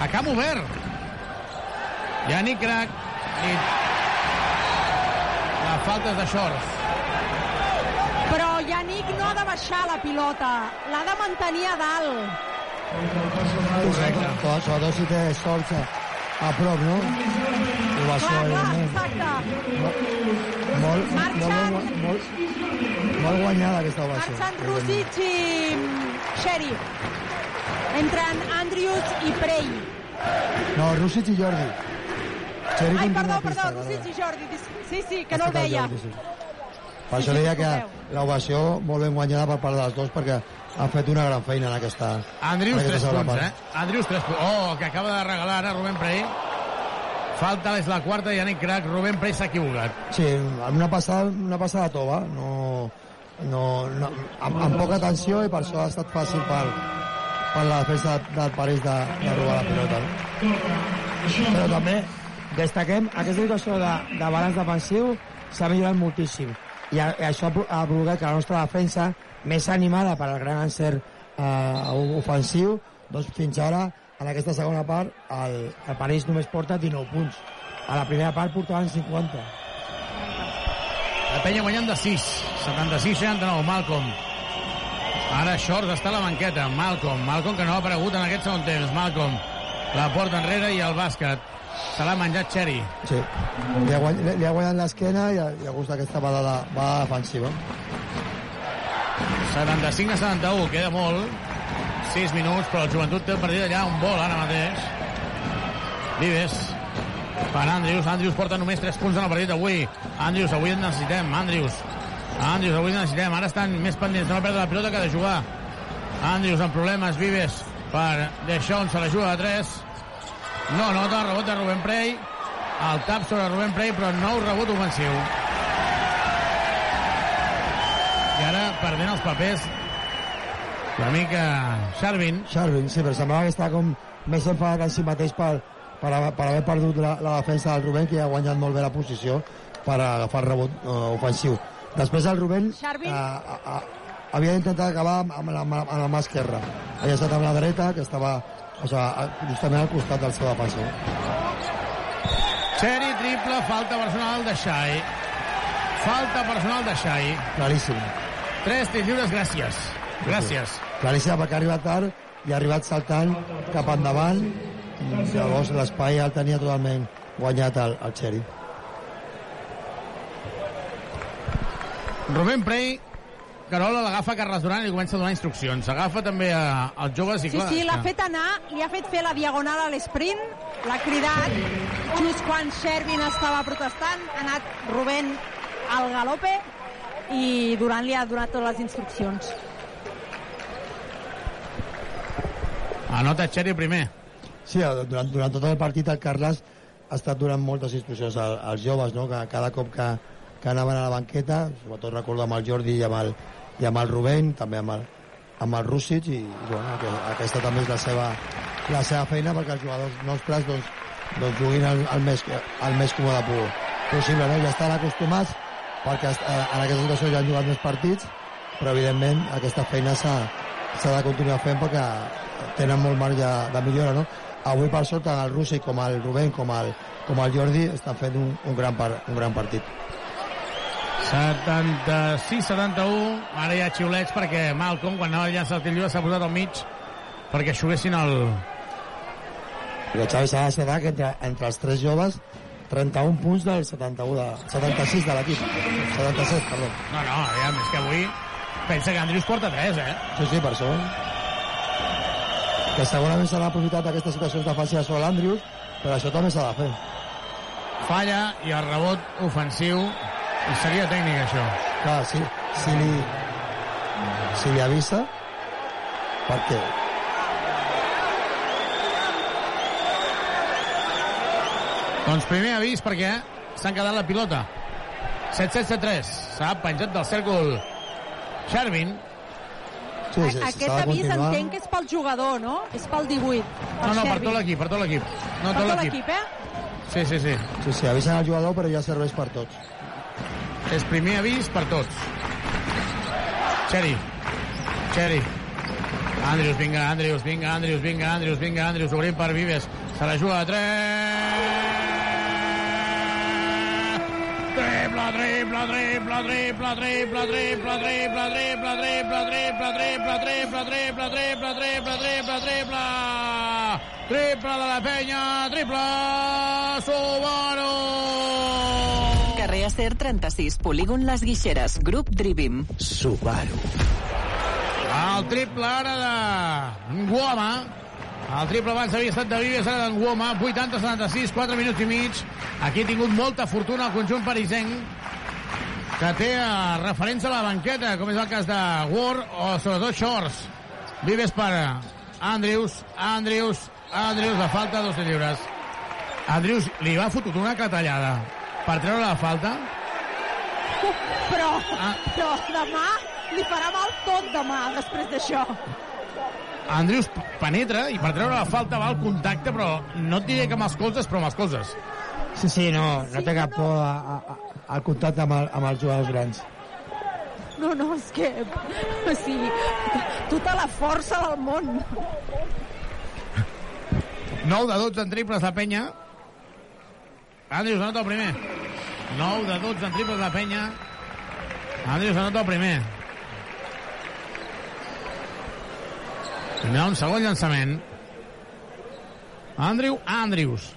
A camp obert. Yannick Crac i és de Shorts. Però Yannick no ha de baixar la pilota, l'ha de mantenir a dalt. Correcte. Sobretot si té sols a, a prop, no? Ovació, Clar, clar, evidentment. exacte. Molt, Marxen. molt, molt, molt guanyada aquesta ovació. Marxen Rússic i Sherry. Entren Andrews i Prey. No, Rússic i Jordi. Xeri Ai, perdó, perdó, Rússic i Jordi. Dis- Sí, sí, que no el veia. Jordi, sí. Per això deia que l'ovació molt ben guanyada per part dels dos perquè han fet una gran feina en aquesta, Andrius, en 3 aquesta segona punts, part. eh? Andrius, 3 punts. Oh, que acaba de regalar ara Rubén Prey. Falta és la quarta, Yannick Crac. Rubén Prey s'ha equivocat. Sí, amb una passada, una passada tova, no, no, no, amb, amb poca tensió i per això ha estat fàcil per, per la defensa del París de, de robar la pilota. Però també destaquem aquesta situació de, de balanç defensiu s'ha millorat moltíssim i, a, i això ha pro- ha provocat que la nostra defensa més animada per al gran encert eh, ofensiu doncs fins ara en aquesta segona part el, el París només porta 19 punts a la primera part portaven 50 La penya guanyant de 6. 76-69, Malcolm. Ara Shorts està a la banqueta. Malcolm. Malcolm que no ha aparegut en aquest segon temps. Malcolm. La porta enrere i el bàsquet. Se l'ha menjat Cherry. Sí, li ha, guany, li ha guanyat l'esquena i, i ha gustat aquesta balada, balada defensiva. 75 a 71, queda molt. 6 minuts, però el joventut té el partit allà on vol ara mateix. Vives. Per Andrius. Andrius porta només 3 punts en el partit d'avui. Andrius, avui en necessitem. Andrius. Andrius, avui en necessitem. Ara estan més pendents de no perdre la pilota que de jugar. Andrius amb problemes. Vives per Deixón, se la juga de 3. No nota el rebot de Rubén Prey. El tap sobre Rubén Prey, però nou rebot ofensiu. I ara perdent els papers l'amic eh, Sharvin. Sharvin, sí, però semblava que està com més enfadat en si mateix per, per, per haver perdut la, la defensa del Rubén, que ha guanyat molt bé la posició per agafar el rebot eh, ofensiu. Després el Rubén eh, a, a, havia intentat acabar amb, amb, la, amb la mà esquerra. Havia estat amb la dreta, que estava o sigui, justament al costat del seu defensor. Seri triple, falta personal de Xai. Falta personal de Xai. Claríssim. Tres tirs lliures, gràcies. Gràcies. Claríssim, perquè ha arribat tard i ha arribat saltant cap endavant i llavors l'espai el tenia totalment guanyat el, el Xeri. Rubén Prey, Carola l'agafa Carles Duran i li comença a donar instruccions. Agafa també a, als joves i Sí, clar, sí, l'ha fet anar, li ha fet fer la diagonal a l'esprint, l'ha cridat, just quan Shervin estava protestant, ha anat Rubén al galope i Durant li ha donat totes les instruccions. Anota Xeri primer. Sí, durant, durant tot el partit el Carles ha estat donant moltes instruccions als, als joves, no? que cada cop que, que anaven a la banqueta, sobretot recordo amb el Jordi i amb el, i amb el Rubén, també amb el, amb el Rússic, i, i bueno, que, aquesta també és la seva, la seva feina perquè els jugadors nostres doncs, doncs juguin el, el, més, el més còmode po- possible. No? Ja estan acostumats perquè eh, en aquesta situació ja han jugat més partits, però evidentment aquesta feina s'ha de continuar fent perquè tenen molt marge de millora, no? avui per sort tant el Russi com el Rubén com el, com el Jordi estan fent un, un, gran, par, un gran partit 76-71 ara hi ha xiulets perquè Malcolm quan anava a llançar el tir lliure s'ha posat al mig perquè aixuguessin el... perquè Xavi s'ha d'aixedar que entre, entre els tres joves 31 punts del 71 de, 76 de l'equip 77, perdó No, no, aviam, és que avui pensa que Andrius porta 3, eh? Sí, sí, per això. Que segurament s'ha aprofitat aquestes situacions defensives sobre l'Andrius, però això també s'ha de fer. Falla i el rebot ofensiu i seria tècnic, això. Clar, sí, si li, si li avisa, perquè Doncs primer avís perquè s'han quedat la pilota. 7-7-3. S'ha penjat del cèrcol Shervin. Sí, sí, Aquest avís entenc que és pel jugador, no? És pel 18. No, no, per tot l'equip, per tot l'equip. No, Per tot l'equip, eh? Sí, sí, sí. Sí, sí, avisen el jugador, però ja serveix per tots. És primer avís per tots. Cherry. Cherry. Andrius, vinga, Andrius, vinga, Andrius, vinga, Andrius, vinga, Andrius, obrim per Vives. Se la juga a 3. Triple, triple, triple, triple, triple, triple, triple, triple, triple, triple, triple, triple, triple, triple, triple, triple, triple. Triple de la penya, triple, Subaru. Acer 36, polígon Les Guixeres, grup Drivim. Subaru. El triple ara de Guoma. El triple abans havia estat de Vives, ara d'en Guoma. 80-76, 4 minuts i mig. Aquí ha tingut molta fortuna el conjunt parisenc que té eh, referents a la banqueta, com és el cas de Ward o sobretot Shorts. Vives per Andrews, Andrews, Andrews, la falta, dos lliures. Andrews li va fotut una catallada per treure la falta. Però, Ah. però demà li farà mal tot demà, després d'això. Andrews penetra i per treure la falta va al contacte, però no et diré que amb els colzes, però amb els colzes. Sí, sí, no, no té cap por a, a, a, al contacte amb, el, amb els jugadors grans. No, no, és que... O sigui, tota la força del món. 9 de 12 en triples la penya. Andrews anota el primer. 9 de 12 en triples la penya. Andrews anota el primer. Tindrà un segon llançament. Andrew Andrews.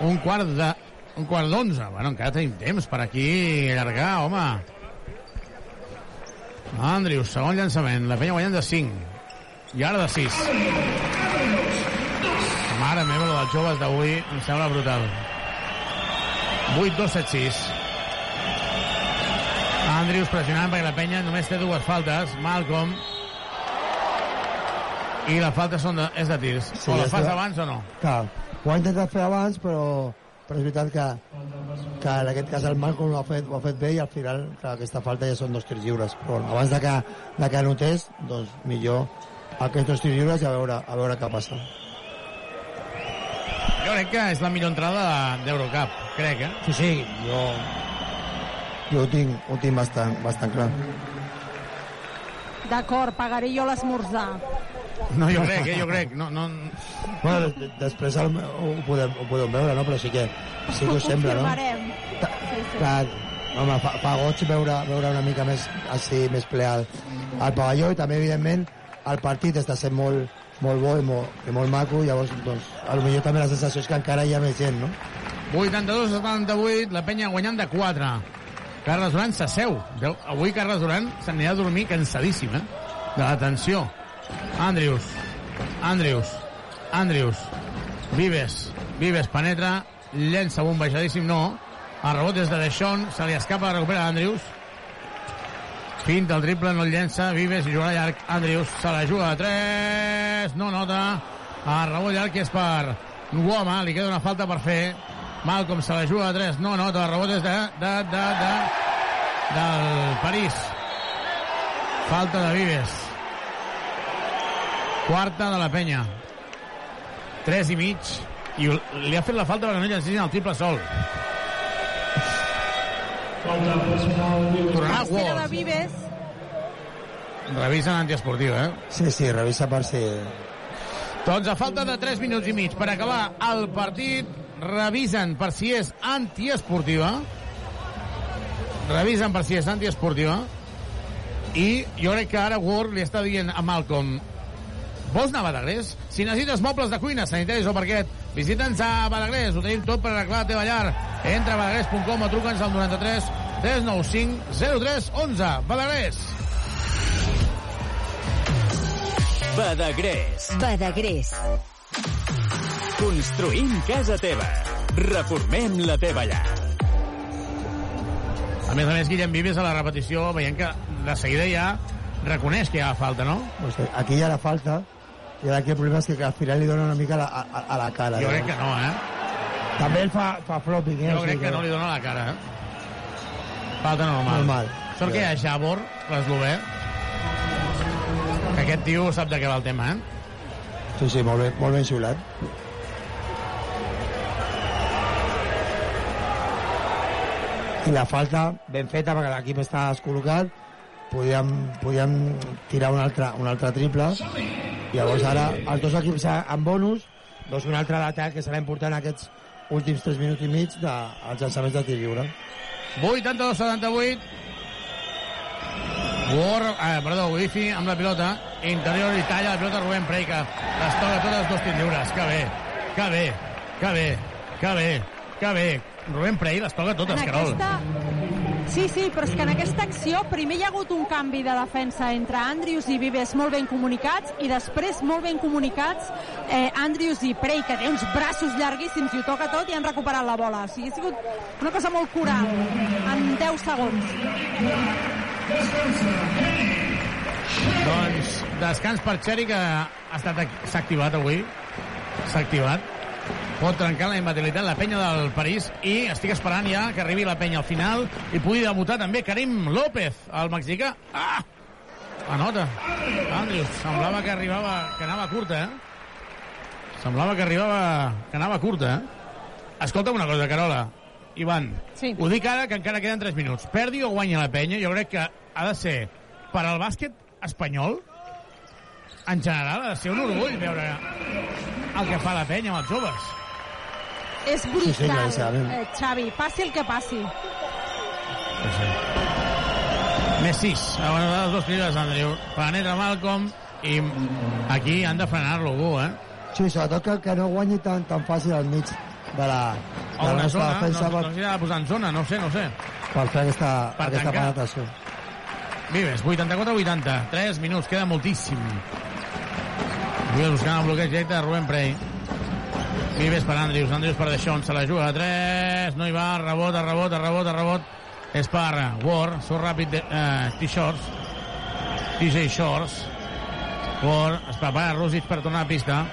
Un quart de... Un quart d'onze. Bueno, encara tenim temps per aquí allargar, home. Andrews, segon llançament. La penya guanyant de 5. I ara de 6. Mare meva, dels joves d'avui em sembla brutal. 8, 2, 7, 6. Andrews pressionant perquè la penya només té dues faltes. Malcolm. I la falta són de, és de tirs. Sí, o la fas que- abans o no? Clar, ho ha intentat fer abans, però, però és veritat que, que en aquest cas el Malcolm ho ha fet, ho ha fet bé i al final clar, aquesta falta ja són dos tirs lliures. Però abans de que, de que anotés, doncs millor aquests dos tirs lliures i a veure, a veure què passa. Jo crec que és la millor entrada d'Eurocup. Crec, eh? Sí, sí, jo, jo ho tinc, ho tinc bastant, bastant clar. D'acord, pagaré jo l'esmorzar. No, jo crec, eh? Jo crec. No, no... Bueno, de- després el, ho, podem, ho podem veure, no? Però sí que, sí que ho sembla, no? Confirmarem. Sí, sí. Clar, home, fa, fa goig veure, veure una mica més així, més ple al, al pavelló i també, evidentment, el partit està sent molt, molt bo i molt, i molt maco, llavors, doncs, a lo millor també la sensació és que encara hi ha més gent, no? 82 a 78, la penya guanyant de 4. Carles Duran s'asseu. Avui Carles Duran s'anirà a dormir cansadíssim, eh? De la tensió. Andrius. Andrius. Andrius. Vives. Vives penetra, llença bombejadíssim, no. El rebot és de Deixón, se li escapa, recupera Andrius. Finta el triple, no el llença, Vives i jugarà llarg. Andrius se la juga a 3, no nota. El rebot llarg és per Guoma, li queda una falta per fer. Malcolm se la juga a 3, no nota. El rebot és de, de, de, de, del París. Falta de Vives. Quarta de la penya. 3 i mig. I li ha fet la falta perquè no llencessin el triple sol. Tornarà Tercera de. Vives. Revisen antiesportiu, eh? Sí, sí, revisa per si, Doncs a falta de 3 minuts i mig per acabar el partit, revisen per si és antiesportiva. Revisen per si és antiesportiva. I jo crec que ara Ward li està dient a Malcolm Vols anar a Badagrés? Si necessites mobles de cuina, sanitaris o parquet, visita'ns a Badagrés. Ho tenim tot per arreglar la teva llar. Entra a badagrés.com o truca'ns al 93 395 03 11. Badagrés. Badagrés. Badagrés. Construïm casa teva. Reformem la teva llar. A més a més, Guillem Vives a la repetició veient que de seguida ja reconeix que hi ha falta, no? Pues aquí hi ha la falta i ara aquí el problema és que al final li dona una mica a la, a, a la cara. Jo crec que no, eh? També el fa, fa flopping, eh? Jo crec que no li dona la cara, eh? Falta normal. Normal. Sort que hi ha Jabor, l'eslovè, que aquest tio sap de què va el tema, eh? Sí, sí, molt, bé, molt ben xiulat. I la falta ben feta perquè l'equip està descol·locat podíem, podíem tirar un altre, un altre triple llavors ara els dos equips amb bonus doncs un altre d'atac que serà important aquests últims 3 minuts i mig dels llançaments de tir lliure. 82-78 War, eh, perdó, Wifi amb la pilota. Interior i talla la pilota Rubén que les toca totes dos tirs lliures. Que bé, que bé, que bé que bé, que bé. Rubén Prey les toca totes, En Carol. aquesta... Sí, sí, però és que en aquesta acció primer hi ha hagut un canvi de defensa entre Andrius i Vives molt ben comunicats i després molt ben comunicats eh, Andrius i Prey, que té uns braços llarguíssims i ho toca tot i han recuperat la bola. O sigui, ha sigut una cosa molt coral en 10 segons. Doncs descans per Xeri que ha estat s'ha activat avui. S'ha activat. Pot trencar la imbatibilitat la penya del París i estic esperant ja que arribi la penya al final i pugui debutar també Karim López, el mexicà. Ah! Anota. Andrius, semblava que arribava, que anava curta, eh? Semblava que arribava, que anava curta, eh? Escolta una cosa, Carola. Ivan, sí. ho dic ara que encara queden 3 minuts. Perdi o guanya la penya, jo crec que ha de ser per al bàsquet espanyol en general ha de ser un orgull veure el que fa la penya amb els joves. És Sí, sí, brutal, claríssimament. eh, Xavi. Passi el que passi. Més 6. Abans dels dos tirs d'Andreu. Penetra Malcolm i aquí han de frenar-lo algú, eh? Sí, sobretot que, que no guanyi tan, tan fàcil al mig de la, de la nostra zona, defensa no, no per, s'hi ha de posar en zona, no sé, no sé. per fer aquesta, Per aquesta tancar. penetració. Vives, 84-80. 3 minuts, queda moltíssim. Vives buscant el bloqueig directe de Rubén Prey. Vives per Andrius, Andrius per Deixón, se la juga a 3, no hi va, rebota, rebota, rebota, rebot. És per Ward, so ràpid de, eh, T-Shorts. TJ Shorts. Ward, es prepara Rússic per tornar a pista.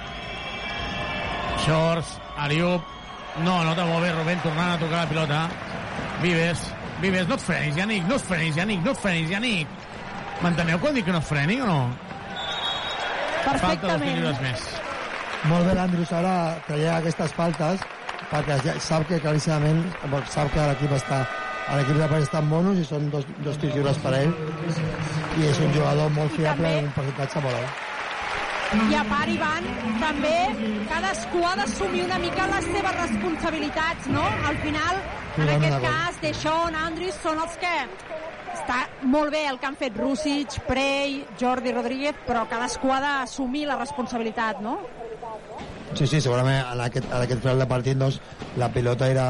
Shorts, Ariup, no, no molt bé, Rubén tornant a tocar la pilota. Vives, Vives, no et frenis, Yannick, no et frenis, Yannick, no et frenis, Yannick. M'enteneu quan dic que no es freni o no? Falta dos Perfectament. minuts més. Molt bé l'Andrius ara traient aquestes faltes perquè ja sap que claríssimament sap que l'equip està l'equip de París està en bonus i són dos, dos tirs lliures per a ell i és un jugador molt fiable també- amb un percentatge molt alt. I a part, Ivan, també cadascú ha d'assumir una mica les seves responsabilitats, no? Al final, en aquest cas, Deixón, Andrius són els que està molt bé el que han fet Rússic, Prey, Jordi Rodríguez, però cadascú ha d'assumir la responsabilitat, no? Sí, sí, segurament en aquest, en aquest final de partit doncs, la pilota irà,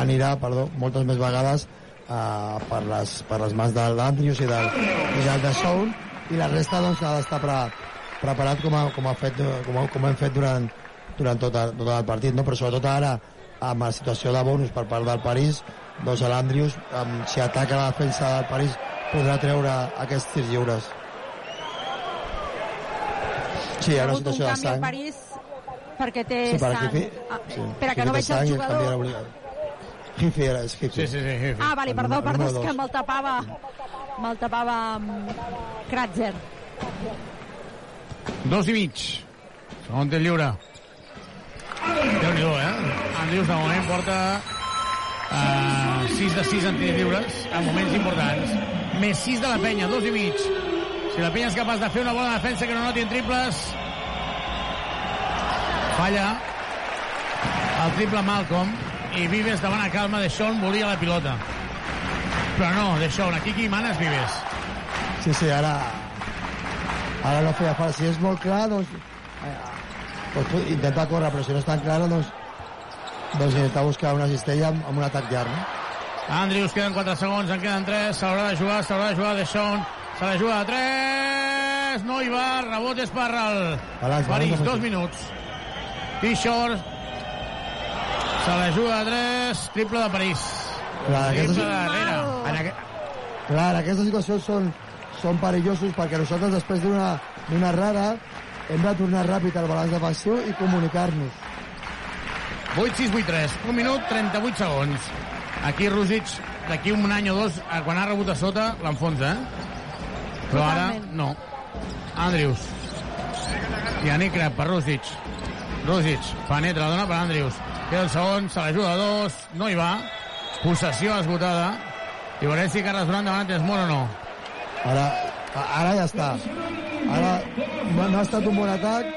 anirà perdó, moltes més vegades uh, per, les, per les mans de l'Andrius i del, i del de Soul i la resta doncs, ha d'estar pre, preparat com, ha, com, ha fet, com, com hem fet durant, durant tot, el, tot el partit, no? però sobretot ara amb la situació de bonus per part del París doncs l'Andrius, um, si ataca la defensa del París, podrà treure aquests tirs lliures. Sí, hi ha una un situació de sang. París perquè té Sí, per sang. Ah, Sí, espera, que no veig sang el jugador. Hifi era, és Hifi. Sí, sí, sí, Hifi. Ah, vale, perdó, perdó, és que me'l tapava, me'l tapava um, Kratzer. Dos i mig. Segon tir lliure. Déu-n'hi-do, eh? Andrius de moment porta uh, 6 de 6 en tirs lliures en moments importants. Més 6 de la penya, dos i mig. Si la penya és capaç de fer una bona defensa que no notin triples, Falla el triple Malcolm i Vives davant a calma de Sean volia la pilota. Però no, de Sean, aquí qui manes Vives. Sí, sí, ara... Ara no feia falta. Si és molt clar, doncs... Eh, doncs intenta córrer, però si no és tan clara, doncs... Doncs intenta buscar una cistella amb, amb un atac llarg, no? Andrius, queden 4 segons, en queden 3, s'haurà de jugar, s'haurà de jugar de Sean, s'ha de jugar a 3, no hi va, rebot és per el Balanç, París, dos minuts. T-Short, se la juga a 3, triple de París. Clar, Triple aquesta- de darrere. En aqu... Clar, aquestes situacions són, són perillosos perquè nosaltres després d'una d'una errada hem de tornar ràpid al balanç defensiu i comunicar-nos. 8, 6, 8, 3. Un minut, 38 segons. Aquí Rússic, d'aquí un any o dos, eh, quan ha rebut a sota, l'enfonsa, eh? Però ara, no. Andrius. Yannick Krep per Rússic. Rússic penetra, la dona per Andrius. Queda el segon, se l'ajuda a dos, no hi va. Possessió esgotada. I veurem si Carles Durant davant és mort o no. Ara, ara ja està. Ara no, no ha estat un bon atac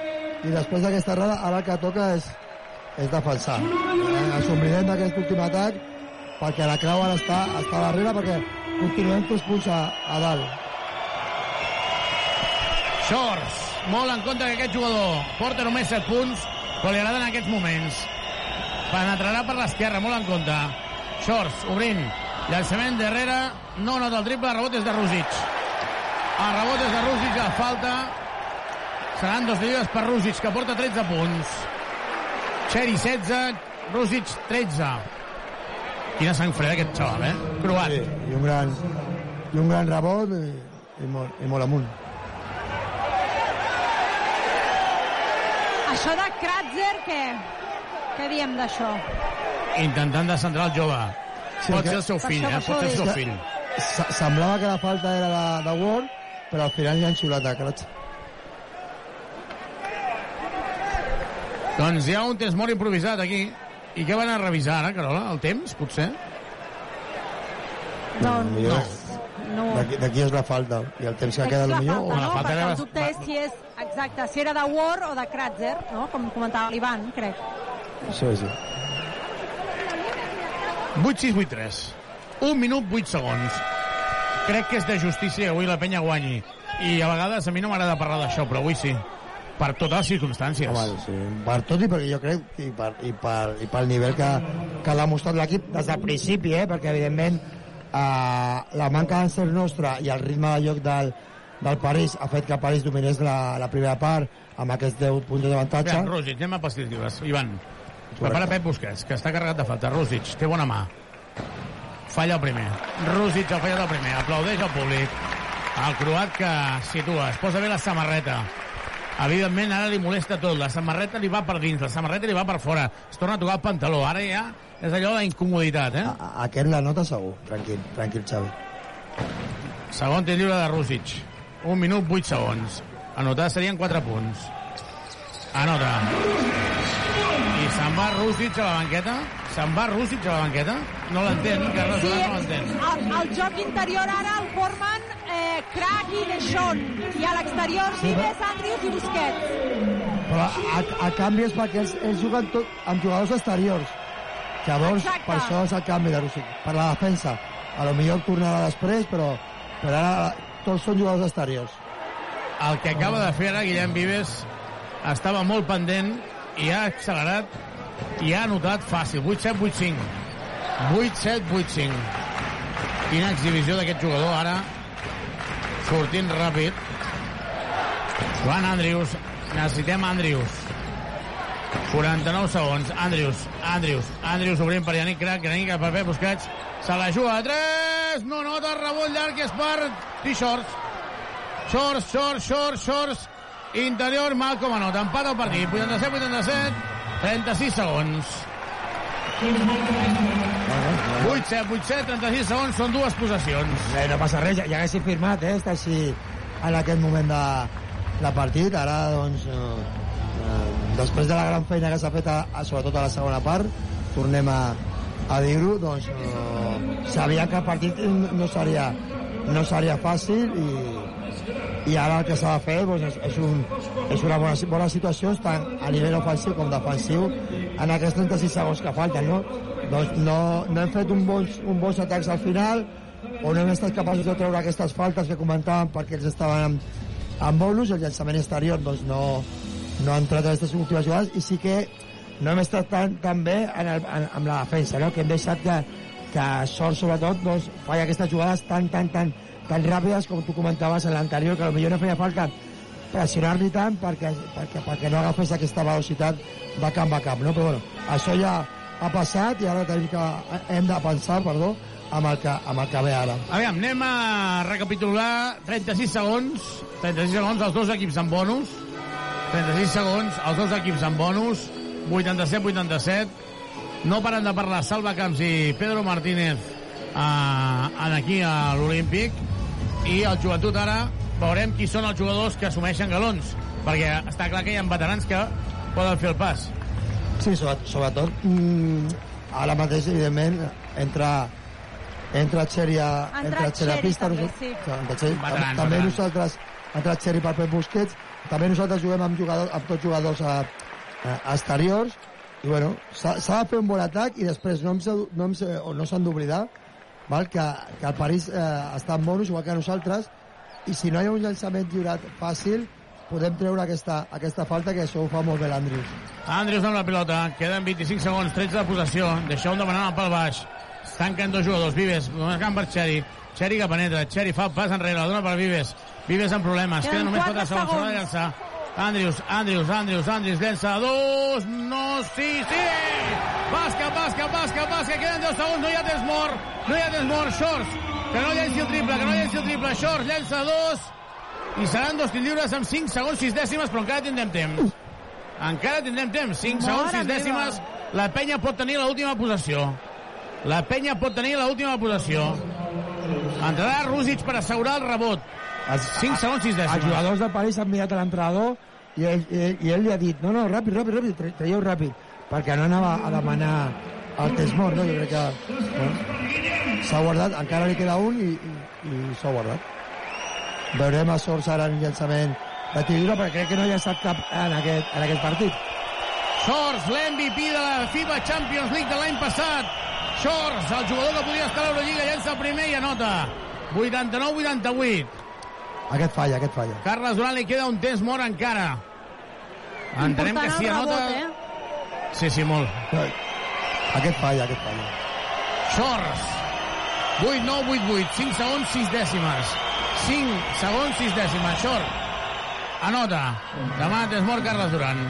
i després d'aquesta errada ara el que toca és, és defensar. Eh, Assumidem d'aquest últim atac perquè la creu ara està, està darrere perquè continuem tots punts a, a dalt. Shorts, molt en compte que aquest jugador porta només 7 punts, però li agraden aquests moments. Penetrarà per l'esquerra, molt en compte. Shorts, obrint. Llançament darrere, no nota el triple, el rebot és de Rússic. El rebot és de Rússic, la falta. Seran dos lliures per Rússic, que porta 13 punts. Xeri 16, Rússic 13. Quina sang freda aquest xaval, eh? Croat. Sí, i un gran, i un gran rebot i, i, molt, i molt amunt. Això de Kratzer, què? Què diem d'això? Intentant de centrar el jove. Sí, Pot ser el seu fill, eh? Pot ser el seu fill. Se- Semblava que la falta era de, de Ward, però al final li han xiulat a Cratch. Doncs hi ha un temps molt improvisat aquí. I què van a revisar ara, Carola? El temps, potser? Doncs no. D'aquí d'aquí és la falta. I el temps que queda, la millor... falta, no? falta Perquè era- el dubte és si és, exacte, si era de Ward o de Kratzer, no? Com comentava l'Ivan, crec. Sí, sí. 8, 6, 8, 3. Un minut, 8 segons. Crec que és de justícia que avui la penya guanyi. I a vegades a mi no m'agrada parlar d'això, però avui sí. Per totes les circumstàncies. Home, sí. Per tot i perquè jo crec i, per, i, per, i pel nivell que, que l'ha mostrat l'equip des del principi, eh? perquè evidentment eh, la manca d'encert nostra i el ritme de joc del, del París ha fet que el París dominés la, la primera part amb aquests 10 punts d'avantatge. Aviam, Rússic, anem a pels tirs lliures. Ivan, prepara Pep Busquets, que està carregat de falta. Rússic, té bona mà. Falla el primer. Rússic ha fallat el primer. Aplaudeix el públic. El croat que situa. Es posa bé la samarreta. Evidentment, ara li molesta tot. La samarreta li va per dins, la samarreta li va per fora. Es torna a tocar el pantaló. Ara ja és allò d'incomoditat, eh? A- Aquest la nota segur. Tranquil, tranquil, Xavi. Segon tir lliure de Rússic. Un minut, 8 segons. Anotar serien 4 punts. Anota. I se'n va Rússic a la banqueta? Se'n va Rússic a la banqueta? No l'entén, Carles Sí, no l'entén. el, el joc interior ara el formen eh, Crac i Deschon. I a l'exterior Sí, Vives, Andrius i Busquets. Però a, a canvi és perquè ells, ells juguen tot, amb jugadors exteriors. Llavors, Exacte. per això és el canvi de Rússic, per la defensa. A lo millor tornarà després, però, però ara tots són jugadors exteriors. El que acaba de fer ara Guillem Vives estava molt pendent i ha accelerat i ha anotat fàcil. 8-7, 8-5. 8-7, 8-5. Quina exhibició d'aquest jugador ara sortint ràpid. Joan Andrius. Necessitem Andrius. 49 segons. Andrius, Andrius, Andrius obrint per Yannick Crac, Yannick per Pep Busquets. Se la juga a 3. No nota rebot llarg és per T-Shorts. Shorts, shorts, shorts, shorts. Interior, Malcom anota. Empat el partit. 87, 87. 36 segons. 8, 7, 8, 7, 36 segons. Són dues possessions. Eh, no passa res, ja, ja haguessin firmat, eh? Està així en aquest moment de, de partit. Ara, doncs, eh, eh, després de la gran feina que s'ha fet, a, a, sobretot a la segona part, tornem a, a dir-ho, doncs, eh, sabia que el partit no seria, no seria fàcil i, i ara el que s'ha de fer doncs, és, és, un, és una bona, bona situació tant a nivell ofensiu com defensiu en aquests 36 segons que falten no? doncs no, no hem fet un bons, un bons atacs al final o no hem estat capaços de treure aquestes faltes que comentàvem perquè ells estaven amb, amb bonus el llançament exterior doncs no, no ha entrat en aquestes últimes jugades i sí que no hem estat tan, tan bé en el, en, amb la defensa no? que hem deixat que, que sort sobretot doncs, falla aquestes jugades tan, tan, tan, tan ràpides com tu comentaves en l'anterior que potser no feia falta pressionar-li tant perquè, perquè, perquè no agafés aquesta velocitat de camp a camp no? però bueno, això ja ha passat i ara tenim que, hem de pensar perdó, amb el que, amb el que ve ara. Aviam, anem a recapitular. 36 segons 36 segons, els dos equips amb bonus. 36 segons, els dos equips amb bonus. 87-87 no paren de parlar Salva Camps i Pedro Martínez eh, aquí a l'Olímpic i el joventut ara veurem qui són els jugadors que assumeixen galons perquè està clar que hi ha veterans que poden fer el pas Sí, sobretot, sobretot mm, ara mateix, evidentment, entra entra Xeri a, entra entrat Xeri a pista. també, sí. entra Xeri, Veterans, tam- també veterans. nosaltres ha entrat Xeri per Pep Busquets, també nosaltres juguem amb, jugadors, amb tots jugadors a, a exteriors, i bueno, s'ha de fer un bon atac i després no, se- no, hem, se- o no s'han d'oblidar val, que, que el París eh, està en bonus igual que nosaltres i si no hi ha un llançament lliurat fàcil podem treure aquesta, aquesta falta que això ho fa molt bé l'Andrius Andrius amb la pilota, queden 25 segons, 13 de possessió, deixa un demanant al pal baix. Tanquen dos jugadors, Vives, només camp per Xeri. Xeri que penetra, Xeri fa pas enrere, la dona per Vives. Vives amb problemes, Queden queden només 4 quatre segons, de segons. llançar. Andrius, Andrius, Andrius, Andrius, llença, dos, no, sí, sí! Bàsquet, bàsquet, bàsquet, bàsquet, queden 10 segons, no hi ha temps mort, no hi ha temps mort, Shorts, que no llenci el triple, que no llenci el triple, Shorts, llença dos, i seran dos tirs lliures amb 5 segons 6 dècimes, però encara tindrem temps. Encara tindrem temps, 5 segons Mare 6 dècimes. La penya pot tenir l'última possessió. La penya pot tenir l'última possessió. Entrarà Rússic per assegurar el rebot. 5 segons 6 els dècimes. jugadors del París han mirat a l'entrenador i, ell, i, ell, i ell li ha dit no, no, ràpid, ràpid, ràpid, traieu ràpid perquè no anava a demanar el temps mort, no? Jo crec que bueno, s'ha guardat, encara li queda un i, i, i s'ha guardat. Veurem a Sors ara en llançament de tir lliure, perquè crec que no hi ha estat cap en aquest, en aquest partit. Shorts, l'MVP de la FIBA Champions League de l'any passat. Shorts, el jugador que podia estar a l'Eurolliga, llença el primer i anota. 89-88. Aquest falla, aquest falla. Carles Durant li queda un temps mort encara. Entenem que si anota... rebot, eh? Sí, sí, molt. Aquest falla, aquest falla. Shorts. 8, 9, 8, 8. 5 segons, 6 dècimes. 5 segons, 6 dècimes. Short. Anota. Demà tens mort Carles Duran.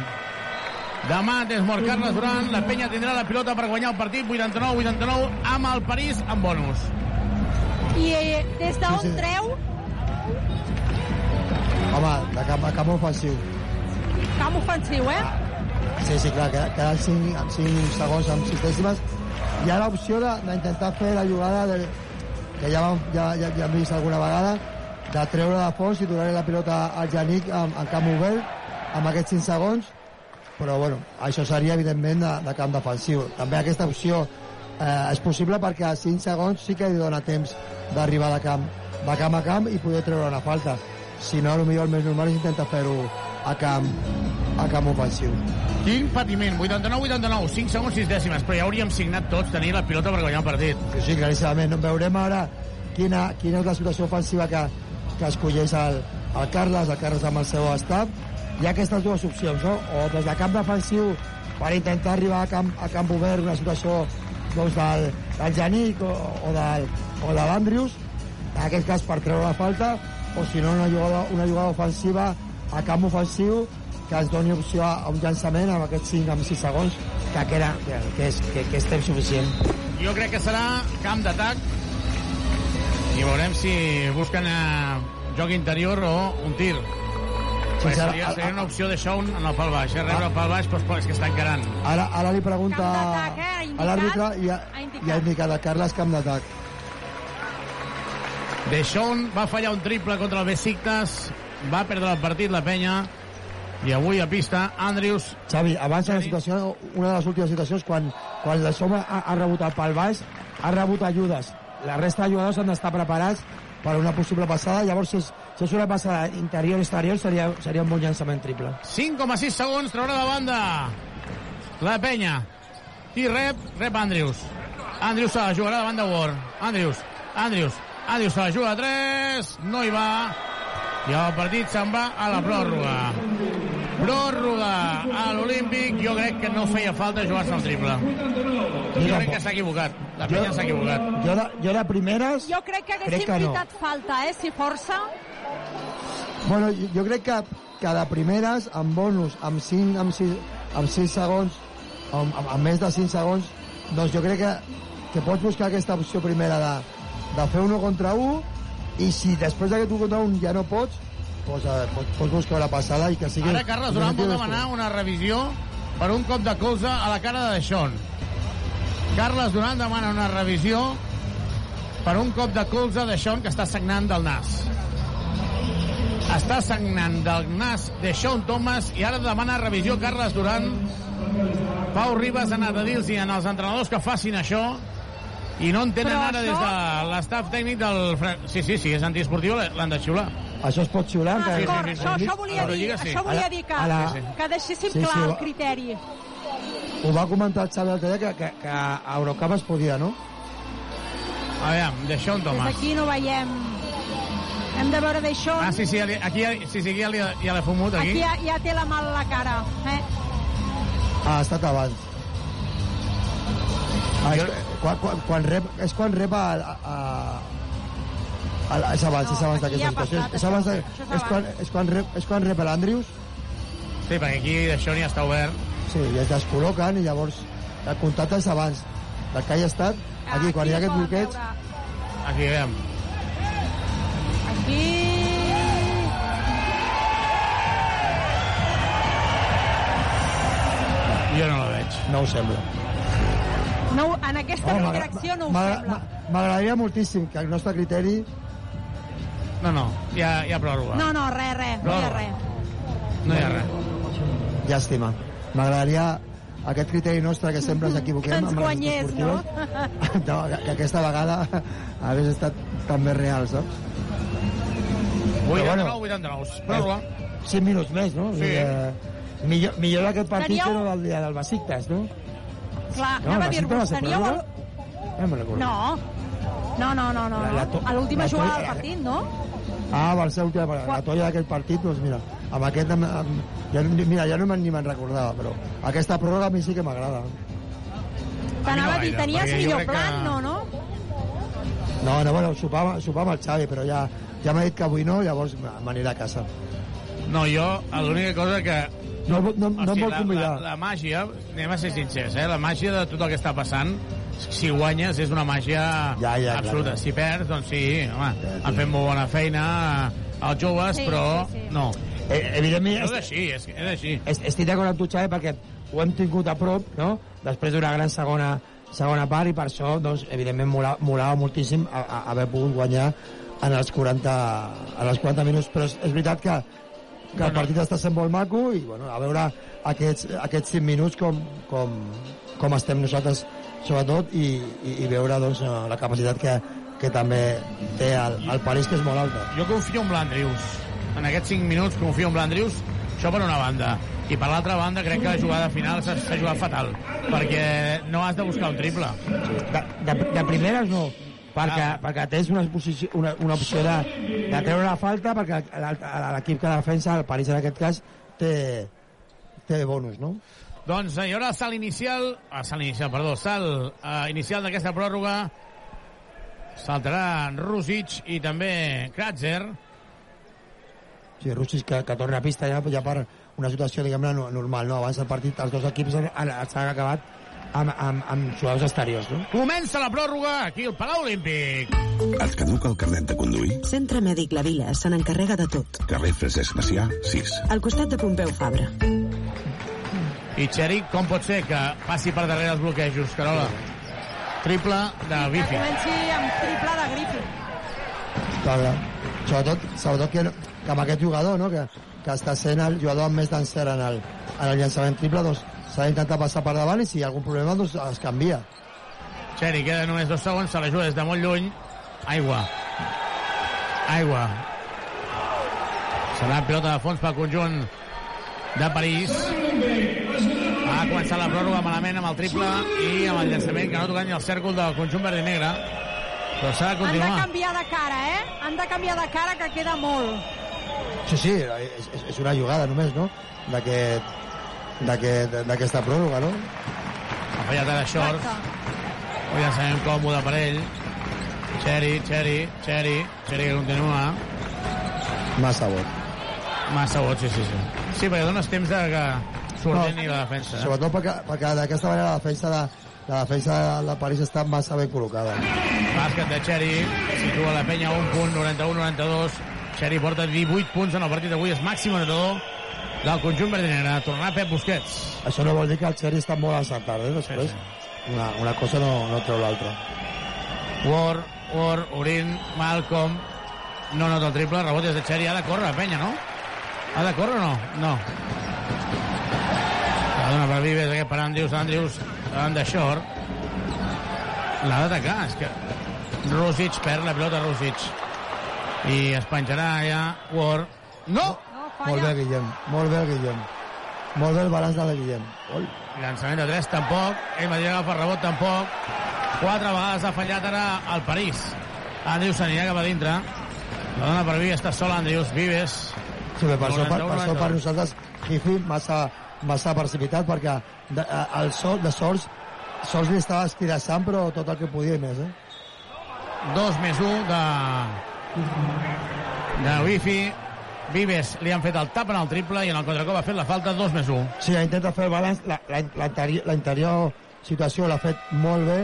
Demà tens mort Carles Duran. La penya tindrà la pilota per guanyar el partit 89-89 amb el París en bonus. I eh, des d'on Sí, sí. treu Home, de camp, camp ofensiu. camp ofensiu, eh? Sí, sí, clar, queda- queden 5, amb 5 segons, amb 6 dècimes. Hi ha l'opció d'intentar fer la jugada de, que ja, vam, ja, ja, ja hem vist alguna vegada, de treure de fons i donar la pilota al Janic en, en camp obert amb aquests 5 segons, però bueno, això seria evidentment de, de camp defensiu. També aquesta opció eh, és possible perquè a 5 segons sí que li dona temps d'arribar de camp, de camp a camp i poder treure una falta. Si no, potser el més normal és intentar fer-ho a camp, a camp ofensiu. Quin patiment, 89-89, 5 segons 6 dècimes, però ja hauríem signat tots tenir la pilota per guanyar el partit. Sí, sí, claríssimament. Veurem ara quina, quina és la situació ofensiva que, que escolleix el, el Carles, el Carles amb el seu staff. Hi ha aquestes dues opcions, no? O des de camp defensiu per intentar arribar a camp, a camp obert, una situació doncs, del, del Janic o, o, del, o de l'Andrius, en aquest cas per treure la falta, o si no una jugada, una jugada ofensiva a camp ofensiu que ens doni opció a un llançament amb aquests 5 amb 6 segons que, queda, que, que, és, que, que és temps suficient. Jo crec que serà camp d'atac i veurem si busquen eh, joc interior o un tir. Sense- seria, seria una opció de Shaun en el pal baix, eh? rebre el pal baix, però és que està encarant. Ara, ara li pregunta eh? A l'àrbitre i ha, i ha indicat a Carles camp d'atac. De Shaun va fallar un triple contra el Besiktas, va perdre el partit la penya, i avui a pista Andrius Xavi, abans de la situació, una de les últimes situacions, quan, quan la Soma ha, ha rebut el pal baix, ha rebut ajudes. La resta de jugadors han d'estar preparats per una possible passada, llavors si és, si és una passada interior-exterior seria, seria un bon llançament triple. 5,6 segons, traurà de banda la penya. I rep, rep Andrius. Andrius la jugarà davant de Ward. Andrius, Andrius, Andrius se la juga a 3, no hi va. I el partit se'n va a la pròrroga. Pròrroga a l'Olímpic. Jo crec que no feia falta jugar-se el triple. Jo crec que s'ha equivocat. La penya s'ha equivocat. Jo de, jo de primeres... Jo crec que Crec haguessin que no. falta, eh, si força. Bueno, jo, jo crec que, que de primeres, amb bonus, amb 5, amb 6, amb 6 segons, amb, amb, amb més de 5 segons, doncs jo crec que, que pots buscar aquesta opció primera de, de fer uno contra un i si després d'aquest un contra un ja no pots, doncs, eh, pots, pots buscar la passada i que sigui... Ara Carles Durant vol demanar una revisió per un cop de colze a la cara de Deixón. Carles Durant demana una revisió per un cop de colze de Deixón que està sagnant del nas. Està sagnant del nas de Sean Thomas i ara demana revisió Carles Durant. Pau Ribas ha anat a dir-los als entrenadors que facin això i no entenen Però ara això- des de l'estaf tècnic del... Sí, sí, sí, és antiesportiu, l'han de xiular. Això es pot xiular? Ah, que- D'acord, això, això volia dir, sí. això volia A la- dir que, a la- que deixéssim Sí, sí, clar el va- criteri. Ho va comentar el Xavi l'altre dia que, que, que a Eurocup es podia, no? Aviam, de Sean Des Thomas. d'aquí no veiem... Hem de veure d'això. Ah, sí, sí, ja aquí ja, sí, sí, ja, li- ja l'he fumut, aquí. Aquí ja, ja té la mà a la cara. Eh? Ha estat abans. Ah, és, quan, quan, quan rep, és quan rep a, a, a, a és abans, és abans aquí ja d'aquesta situació. passat, És, abans de, és és, quan, és, quan rep, és quan rep l'Andrius, Sí, perquè aquí això ja està obert. sí, i es descol·loquen i llavors el contacte és abans del que hi ha estat. Aquí, quan hi ha aquest bloqueig, veure. Aquí, veiem. Aquí... Jo no la veig. no ho sembla. No, en aquesta Oh, direcció no ho sembla. M'agradaria moltíssim que el nostre criteri No, no, hi ha, hi ha pròrroga. No, no, res, res, no hi ha res. No hi ha res. llàstima. M'agradaria aquest criteri nostre que sempre ens equivoquem *laughs* Que ens guanyés, no? *laughs* no que, que aquesta vegada *laughs* hagués estat també real, saps? 89, 89. Pròrroga. 5 minuts més, no? Sí. Eh, millor, millor aquest partit Seria que no del dia del Besiktas, no? Clar, No, anava a dir-vos, teníeu... El... No me'n recordo. No. No, no, no, no. La- la to- A l'última jugada del partit, no? Ah, va ser l'última. La tolla d'aquell partit, doncs mira, amb aquest... Amb, amb, ja, mira, ja no me'n- ni me'n recordava, però aquesta pròrroga a mi sí que m'agrada. T'anava a dir, tenies millor plan, que- no, no? No, no, bueno, sopar, sopar amb el Xavi, però ja, ja m'ha dit que avui no, llavors m'aniré a casa. No, jo, l'única cosa que... No, no, no, no em vol la, convidar. la, la màgia, anem a ser sincers, eh? la màgia de tot el que està passant, si guanyes és una màgia Ja, ja, absoluta. clar. Si perds, doncs sí, home, han fet molt bona feina els joves, Sí, però sí, sí. no. Eh, evidentment, És així, és, és així. est- estic d'acord amb tu, Xavi, perquè ho hem tingut a prop, no?, després d'una gran segona, segona part, i per això, doncs, evidentment, mola- molava moltíssim a, a, haver pogut guanyar en els 40, en els 40 minuts, però és, és veritat que, que el partit està sent molt maco i bueno, a veure aquests, aquests 5 minuts com, com, com estem nosaltres sobretot i, i, i veure doncs, eh, la capacitat que, que també té el, el París que és molt alta Jo confio en l'Andrius. En aquests 5 minuts confio en l'Andrius. Això per una banda. I per l'altra banda crec que la jugada final s'ha s'ha jugat fatal. Perquè no has de buscar un triple. de, de, de primeres no perquè, Ah. perquè tens una, posició, una, una opció de, de treure la falta perquè l'equip que defensa, el París en aquest cas té, té bonus no? Doncs hi haurà salt inicial, ah, salt inicial, perdó, salt eh, inicial d'aquesta pròrroga. Saltarà Rusic i també Kratzer. Sí, Russis que, que torna a pista ja, ja per una situació diguem-ne no- normal no? abans del partit els dos equips han, han, s'han acabat amb, amb, amb jugadors exteriors no? Comença la pròrroga aquí al Palau Olímpic. Et caduca el carnet de conduir? Centre Mèdic La Vila se n'encarrega de tot. Carrer Francesc Macià, 6. Al costat de Pompeu Fabra. I Xeric, com pot ser que passi per darrere els bloquejos, Carola? Triple de Que Bifi. comenci amb triple de Griffin. Clar, clar. sobretot, sobretot que, que amb aquest jugador no? que, que està sent el jugador amb més d'encert en, el, en el llançament triple doncs s'ha d'intentar passar per davant i si hi ha algun problema doncs es canvia Xeric, queda només dos segons, se la juga des de molt lluny. Aigua. aigua. Serà pilota de fons pel conjunt de París. Ha començat la pròrroga malament amb el triple i amb el llançament que no ha tocat ni el cèrcol del conjunt verd i negre. Però s'ha de Han de continuar. canviar de cara, eh? Han de canviar de cara, que queda molt. Sí, sí, és, és- una jugada només, no? D'aquest d'aquest- d'aquesta pròrroga, no? Ha fallat ara Shorts. Un llançament còmode per ell. Xeri, Xeri, Xeri, Xeri que continua. Massa bo. Massa vot, sí, sí, sí. Sí, perquè dones temps de que s'ordeni la defensa. Eh? Sobretot perquè, perquè d'aquesta manera la defensa de, la defensa de París està massa ben col·locada. Bàsquet de Xeri, situa la penya a un punt, 91-92. Xeri porta 18 punts en el partit d'avui, és màxim anotador del conjunt verd i negre. Tornarà Pep Busquets. Això no vol dir que el Xeri està molt encertat, eh? Després, una, una cosa no, no treu l'altra. Ward, Ward, Orin, Malcolm. No nota el triple, rebot des de Xeri. Ha de córrer penya, no? Ha de córrer o no? No. La dona per Vives, aquest per Andrews, Andrews, davant de Shore. L'ha d'atacar, és que... Rosic perd la pilota, Rosic. I es penjarà ja Ward. No! Molt bé, Guillem. Molt bé, Guillem. Molt bé el balanç de la Guillem. Oi. Llançament de 3 tampoc. Ell mateix agafa rebot tampoc. Quatre vegades ha fallat ara el París. Andrius s'anirà cap a dintre. La dona per Vives està sola, Andrius. Vives. Sí, bé, per, això, per, 91, per això per nosaltres Jifi massa, massa precipitat perquè de, a- el sol, de Sols Sols li estava escirassant però tot el que podia més eh? 2 més 1 de... de Wifi. Vives li han fet el tap en el triple i en el contracop ha fet la falta 2 més 1. Sí, intenta fer el balanç la, la, l'anterior, situació l'ha fet molt bé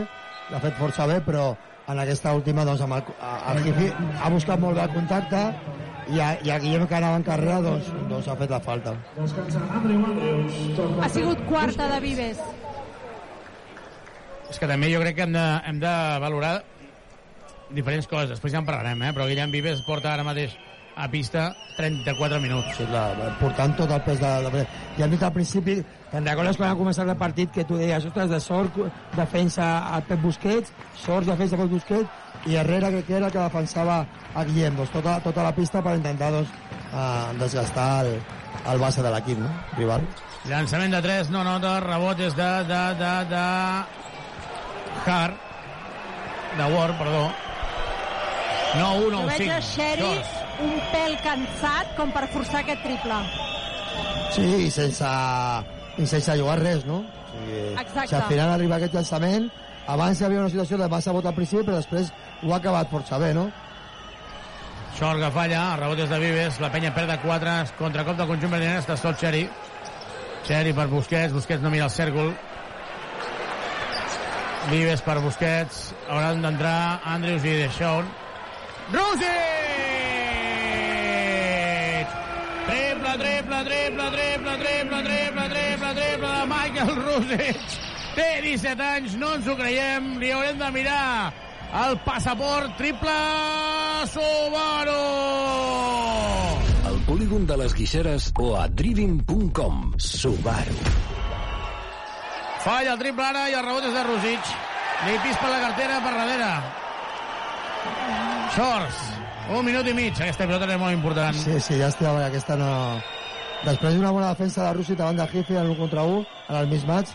l'ha fet força bé però en aquesta última doncs amb el, a- el Jifi ha buscat molt bé el contacte i a, i a Guillem que anava en carrera doncs, doncs ha fet la falta Ha sigut quarta de Vives. És que també jo crec que hem de, hem de valorar diferents coses. Després ja en parlarem, eh? però Guillem Vives porta ara mateix a pista 34 minuts. Sí, clar, portant tot el pes de... de... Ja hem dit al principi, te'n recordes quan ha començat el partit que tu deies, ostres, de sort defensa a Pep Busquets, sort defensa a Pep Busquets, i Herrera que era el que defensava a Guillem, doncs tota, tota la pista per intentar doncs, eh, desgastar el, el base de l'equip, no? rival. Llançament de 3, no nota, rebot és de, de, de, de... Hart, de Ward, perdó. No, 1, Jo 9, veig 5. a Xeri un pèl cansat com per forçar aquest triple. Sí, i sense, i sense jugar res, no? O sigui, Exacte. Si al final arriba aquest llançament, abans hi havia una situació de massa vot al principi, però després ho ha acabat força bé, no? Short que falla, el rebot és de Vives, la penya perd de 4, contracop del conjunt verdinera, està sol Xeri. Xeri per Busquets, Busquets no mira el cèrcol. Vives per Busquets, hauran d'entrar Andrews i Deixón. Rosic! Triple, triple, triple, triple, triple, triple, triple, triple de Michael Rosic. Té 17 anys, no ens ho creiem, li haurem de mirar el passaport triple Subaru! Al polígon de les Guixeres o a driving.com. Subaru. Falla el triple ara i el rebot és de Rosic. Li pispa la cartera per darrere. Shorts. Un minut i mig. Aquesta pilota és molt important. Sí, sí, ja estic, aquesta no... Després d'una bona defensa de Russi davant de Jifi en un contra un, en el mismatch,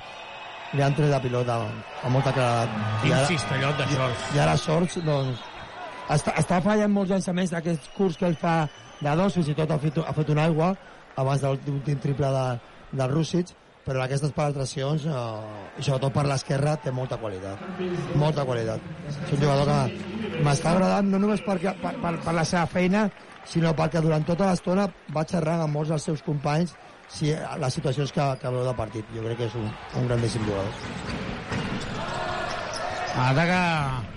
li han tret la pilota amb molta claredat. Quin I ara- cistellot de Shorts. I ara Sorts, doncs, està, està fallant molts llançaments d'aquests curts que ell fa de dos, fins i tot ha fet, ha fet un aigua abans de l'últim triple de, del Rússic, però aquestes penetracions, eh, sobretot per l'esquerra, té molta qualitat. Molta qualitat. És un jugador que m'està agradant no només perquè, per, per, per la seva feina, sinó perquè durant tota l'estona va xerrant amb molts dels seus companys si, les situacions que, que veu de partit. Jo crec que és un, un grandíssim jugador. Ataca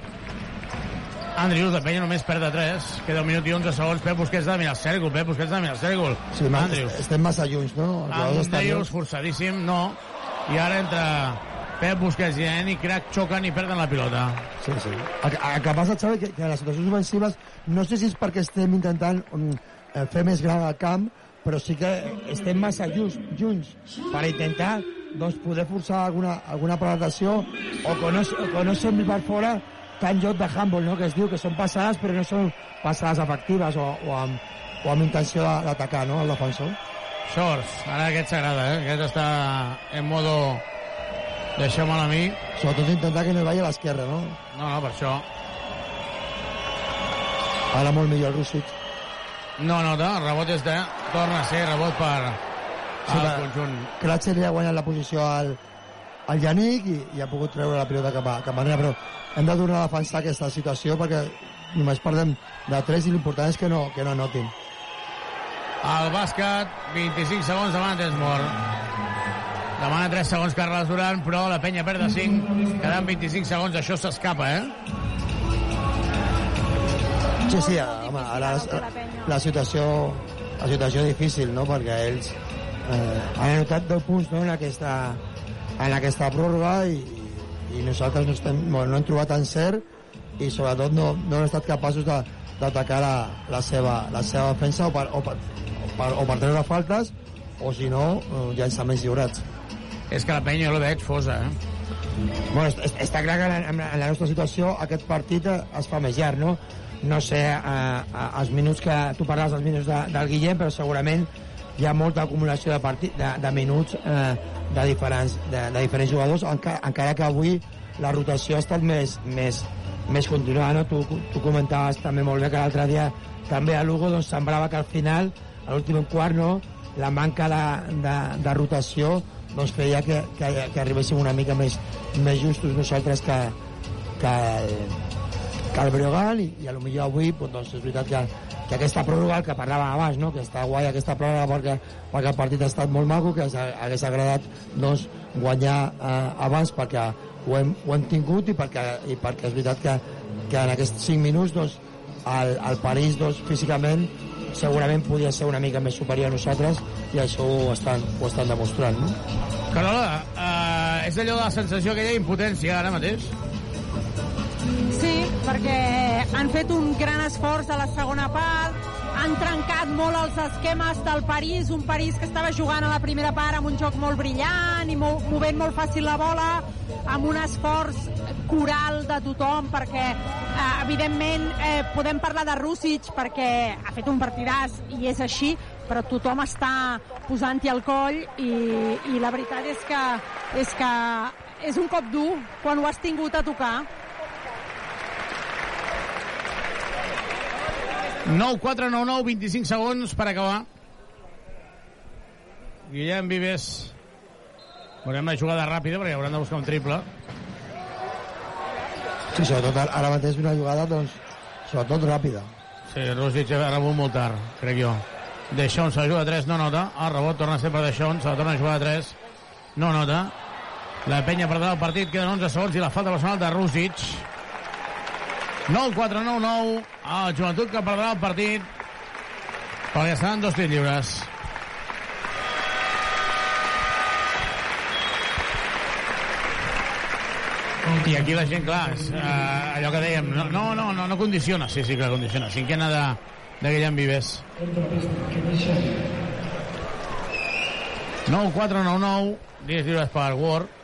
Andrius, de penya només perd de 3. Queda un minut i 11 segons. Pep Busquets ha de mirar el cèrcol. Pep Busquets ha de mirar el cèrcol. Sí, Andrius. estem massa junts, no? Andrius, forçadíssim, no. I ara entre Pep Busquets i Eni Crac xoquen i perden la pilota. Sí, sí. El, el que passa, Xavi, que, que les situacions ofensives no sé si és perquè estem intentant um, fer més gran el camp, però sí que estem massa junts, junts per intentar doncs, poder forçar alguna, alguna penetració o que no, o que no sembli per fora tan joc de handball, no? que es diu que són passades però no són passades efectives o, o, amb, o amb intenció d'atacar no? el defensor. Shorts, ara aquest s'agrada, eh? Aquest està en modo... Deixeu-me'l a mi. Sobretot intentar que no vagi a l'esquerra, no? No, no, per això. Ara molt millor el Rússic. No nota, el rebot és de... Torna a ser rebot per Sí, el conjunt. Kratzer li ha guanyat la posició al, al Yannick i, i ha pogut treure la pilota cap a, cap a enrere, però hem de tornar a defensar aquesta situació perquè només perdem de 3 i l'important és que no, que no anotin. El bàsquet, 25 segons demana temps mort. Demana 3 segons Carles Duran, però la penya perd de 5. Quedant 25 segons, això s'escapa, eh? Sí, sí, home, ara la, la situació la situació difícil, no?, perquè ells eh, han anotat 10 punts no, en, aquesta, en aquesta pròrroga i, i nosaltres no, estem, no, no hem trobat encert i sobretot no, no hem estat capaços de- d'atacar la, la, seva, la seva defensa o per, o per, o per, o per treure faltes o si no, eh, llançaments lliurats. És que la penya jo la veig fosa, eh? Bueno, est- est- està clar que en, en, en la nostra situació aquest partit eh, es fa més llarg, no? No sé eh, eh, els minuts que... Tu parlaves dels minuts de, del Guillem, però segurament hi ha molta acumulació de, partit, de, de minuts eh, de, diferents, de, de diferents jugadors, encara, encara que avui la rotació ha estat més, més, més continuada, no? Tu, tu comentaves també molt bé que l'altre dia també a Lugo doncs, semblava que al final, a l'últim quart, no? la manca de, de, de rotació doncs feia que, que, que arribéssim una mica més, més justos nosaltres que, que, el, que el i, i a lo millor avui doncs, doncs és veritat que, que aquesta pròrroga, que parlàvem abans, no? que està guai aquesta pròrroga perquè, perquè el partit ha estat molt maco, que hagués agradat doncs, guanyar eh, abans perquè ho hem, ho hem tingut i perquè, i perquè és veritat que, que en aquests 5 minuts doncs, el, el París doncs, físicament segurament podia ser una mica més superior a nosaltres i això ho estan, ho estan demostrant. No? Carola, eh, és allò de la sensació aquella d'impotència ara mateix? Sí, perquè han fet un gran esforç a la segona part, han trencat molt els esquemes del París, un París que estava jugant a la primera part amb un joc molt brillant i molt, movent molt fàcil la bola, amb un esforç coral de tothom, perquè eh, evidentment eh, podem parlar de Rússic perquè ha fet un partidàs i és així, però tothom està posant-hi el coll i, i la veritat és que, és que és un cop dur quan ho has tingut a tocar. 9, 4, 9, 9, 25 segons per acabar. Guillem Vives. Veurem la jugada ràpida perquè hauran de buscar un triple. Sí, sobretot ara mateix una jugada, doncs, sobretot ràpida. Sí, Rosic ha rebut molt tard, crec jo. Deixons, la juga 3, no nota. El rebot torna a ser per Deixons, se la torna a jugar 3, no nota. La penya perdrà el partit, queden 11 segons i la falta personal de Rosic. 9-4-9-9, el joventut que perdrà el partit perquè estaran dos tirs lliures. I aquí la gent, clar, és, eh, allò que dèiem, no, no, no, no, no condiciona, sí, sí que condiciona. Cinquena de, de Guillem Vives. 9-4-9-9, 10 lliures per Ward.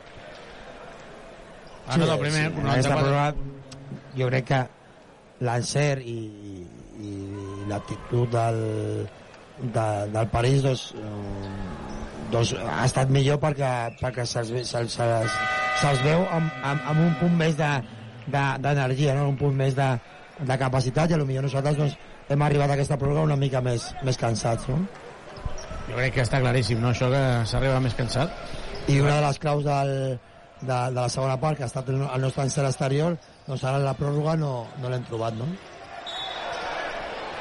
Ha anat el primer, sí, 94. pròrroga jo crec que l'encert i, i, i l'actitud del, de, del París doncs, eh, doncs ha estat millor perquè, perquè se'ls se'ls se'ls se'ls veu amb, amb, amb un punt més de- de- d'energia, de, no? un punt més de, de capacitat i potser nosaltres doncs, hem arribat a aquesta pròrroga una mica més, més cansats. No? Jo crec que està claríssim, no?, això que s'arriba més cansat. I una de les claus del, de, de la segona part, que ha estat el, el nostre encert exterior, doncs ara la pròrroga no, no l'hem trobat, no?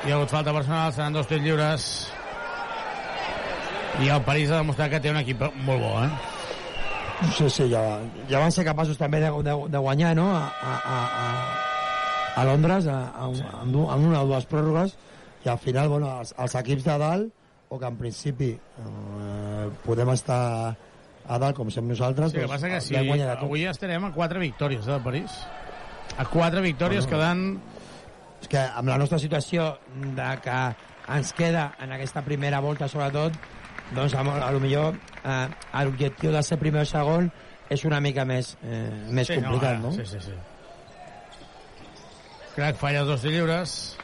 Hi ha hagut falta personal, seran dos tirs lliures. I el París ha demostrat que té un equip molt bo, eh? Sí, sí, ja, ja van ser capaços també de, de, de guanyar, no?, a, a, a, a, a Londres, a, a, du- en una o dues pròrrogues, i al final, bueno, els, els equips de dalt, o que en principi eh, podem estar a dalt, com som nosaltres, Sí, el que passa que a tots. avui estarem a quatre victòries, eh, de París. A quatre victòries bueno, quedant... És que amb la nostra situació de que ens queda en aquesta primera volta, sobretot, doncs a, a lo millor eh, l'objectiu de ser primer o segon és una mica més, eh, més sí, complicat, no, ara, no? Sí, sí, sí. Crac falla dos de lliures.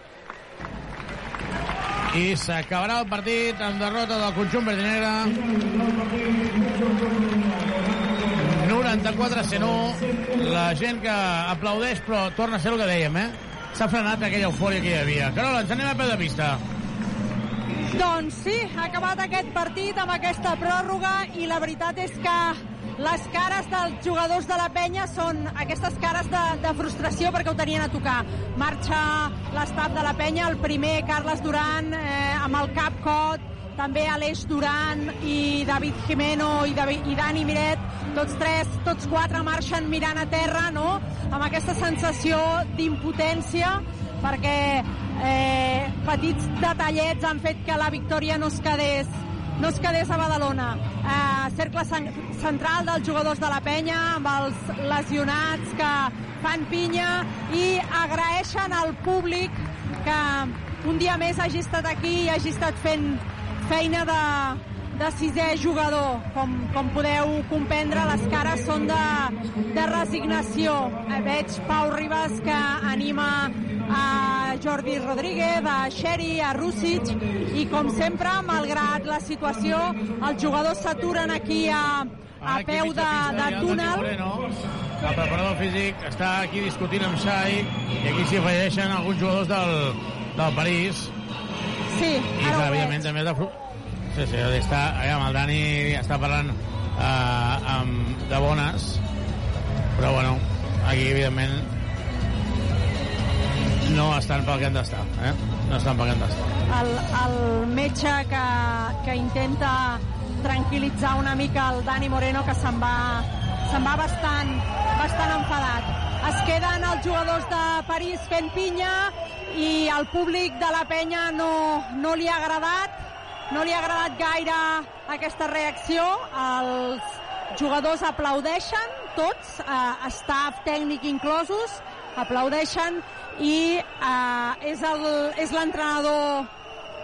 I s'acabarà el partit amb derrota del conjunt verdinera. 44 a 101. La gent que aplaudeix, però torna a ser el que dèiem, eh? S'ha frenat aquella eufòria que hi havia. Carola, ens anem a peu de pista Doncs sí, ha acabat aquest partit amb aquesta pròrroga i la veritat és que les cares dels jugadors de la penya són aquestes cares de, de frustració perquè ho tenien a tocar. Marxa l'estat de la penya, el primer Carles Duran eh, amb el cap cot, també Aleix Duran i David Jimeno i, David, i Dani Miret, tots tres, tots quatre marxen mirant a terra, no?, amb aquesta sensació d'impotència, perquè eh, petits detallets han fet que la victòria no es quedés no es quedés a Badalona. Eh, cercle central dels jugadors de la penya, amb els lesionats que fan pinya i agraeixen al públic que un dia més hagi estat aquí i hagi estat fent feina de, de sisè jugador. Com, com podeu comprendre, les cares són de, de resignació. Eh, veig Pau Ribas que anima a Jordi Rodríguez, a Xeri, a Rússic, i com sempre, malgrat la situació, els jugadors s'aturen aquí a, a peu de, de túnel. El preparador físic està aquí discutint amb Xai i aquí s'hi afegeixen alguns jugadors del, del París Sí, i ara evidentment també de... Sí, sí, està, aviam, el Dani està parlant uh, amb, de bones però bueno, aquí evidentment no estan pel que han d'estar eh? no estan pel que han d'estar el, el metge que, que intenta tranquil·litzar una mica el Dani Moreno que se'n va, se'n va bastant, bastant enfadat. Es queden els jugadors de París fent pinya i el públic de la penya no, no li ha agradat no li ha agradat gaire aquesta reacció. Els jugadors aplaudeixen, tots, eh, staff tècnic inclosos, aplaudeixen i eh, és l'entrenador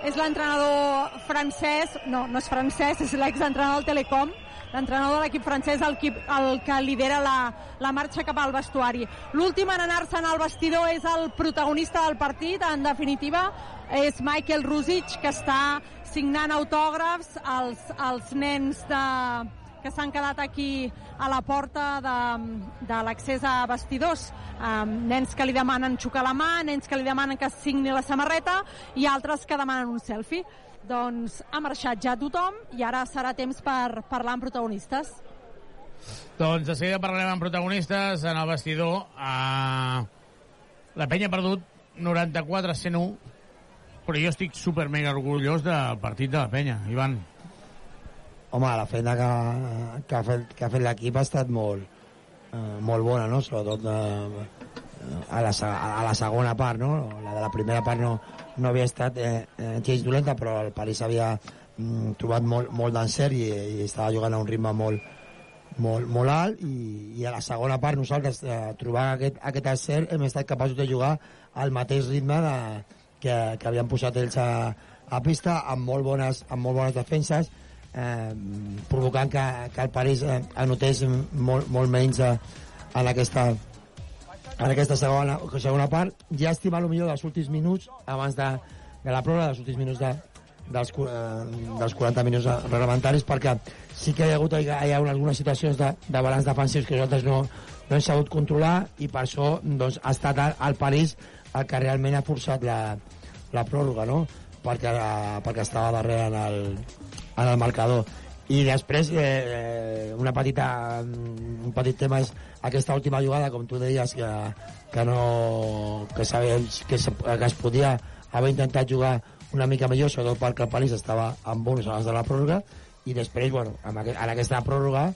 és l'entrenador francès, no, no és francès, és l'exentrenador del Telecom, l'entrenador de l'equip francès el, qui, el que lidera la, la marxa cap al vestuari. L'últim en anar-se'n al vestidor és el protagonista del partit, en definitiva, és Michael Rusic, que està signant autògrafs als, als nens de, que s'han quedat aquí a la porta de, de l'accés a vestidors. Um, nens que li demanen xocar la mà, nens que li demanen que signi la samarreta i altres que demanen un selfie. Doncs ha marxat ja tothom i ara serà temps per parlar amb protagonistes. Doncs de seguida parlarem amb protagonistes en el vestidor. Uh, la penya ha perdut 94 a 101, però jo estic super mega orgullós del partit de la penya, Ivan. Home, la feina que, que ha fet, que ha fet l'equip ha estat molt, eh, molt bona, no? Sobretot eh, a, la, a la segona part, no? La de la primera part no, no havia estat eh, eh, dolenta, però el París havia mm, trobat molt, molt d'encert i, i estava jugant a un ritme molt, molt, molt alt i, i a la segona part nosaltres eh, trobant aquest, aquest encert hem estat capaços de jugar al mateix ritme de, que, que havien posat ells a, a pista amb molt bones, amb molt bones defenses eh, provocant que, que el París eh, anotés molt, molt menys eh, en aquesta en aquesta segona, segona part llàstima millor dels últims minuts abans de, de la pròrroga dels últims minuts de, dels, eh, dels 40 minuts reglamentaris perquè sí que hi ha hagut hi ha, algunes situacions de, de balanç defensius que nosaltres no, no hem sabut controlar i per això doncs, ha estat el, el París el que realment ha forçat la, la pròrroga no? perquè, eh, perquè estava darrere en el, en el marcador i després eh, eh, una petita un petit tema és aquesta última jugada com tu deies que, que no que sabem que, se, que es podia haver intentat jugar una mica millor sobretot perquè el París estava amb bonus abans de la pròrroga i després, bueno, en, aqu en aquesta pròrroga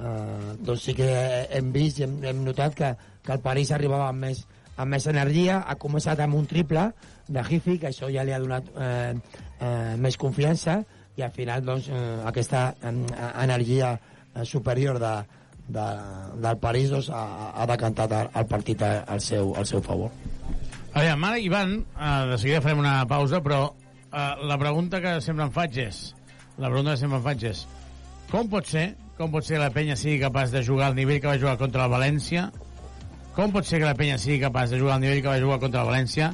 eh, doncs sí que hem vist i hem, hem notat que, que el París arribava amb més, amb més energia, ha començat amb un triple de Hifi, que això ja li ha donat eh, eh, més confiança i al final doncs, eh, aquesta energia eh, superior de, de, del París doncs, ha, ha decantat el, partit al seu, al seu favor. Aviam, ara, Ivan, eh, de seguida farem una pausa, però eh, la pregunta que sempre em faig és la pregunta que sempre em faig és com pot ser com pot ser que la penya sigui capaç de jugar al nivell que va jugar contra el València? Com pot ser que la penya sigui capaç de jugar al nivell que va jugar contra el València,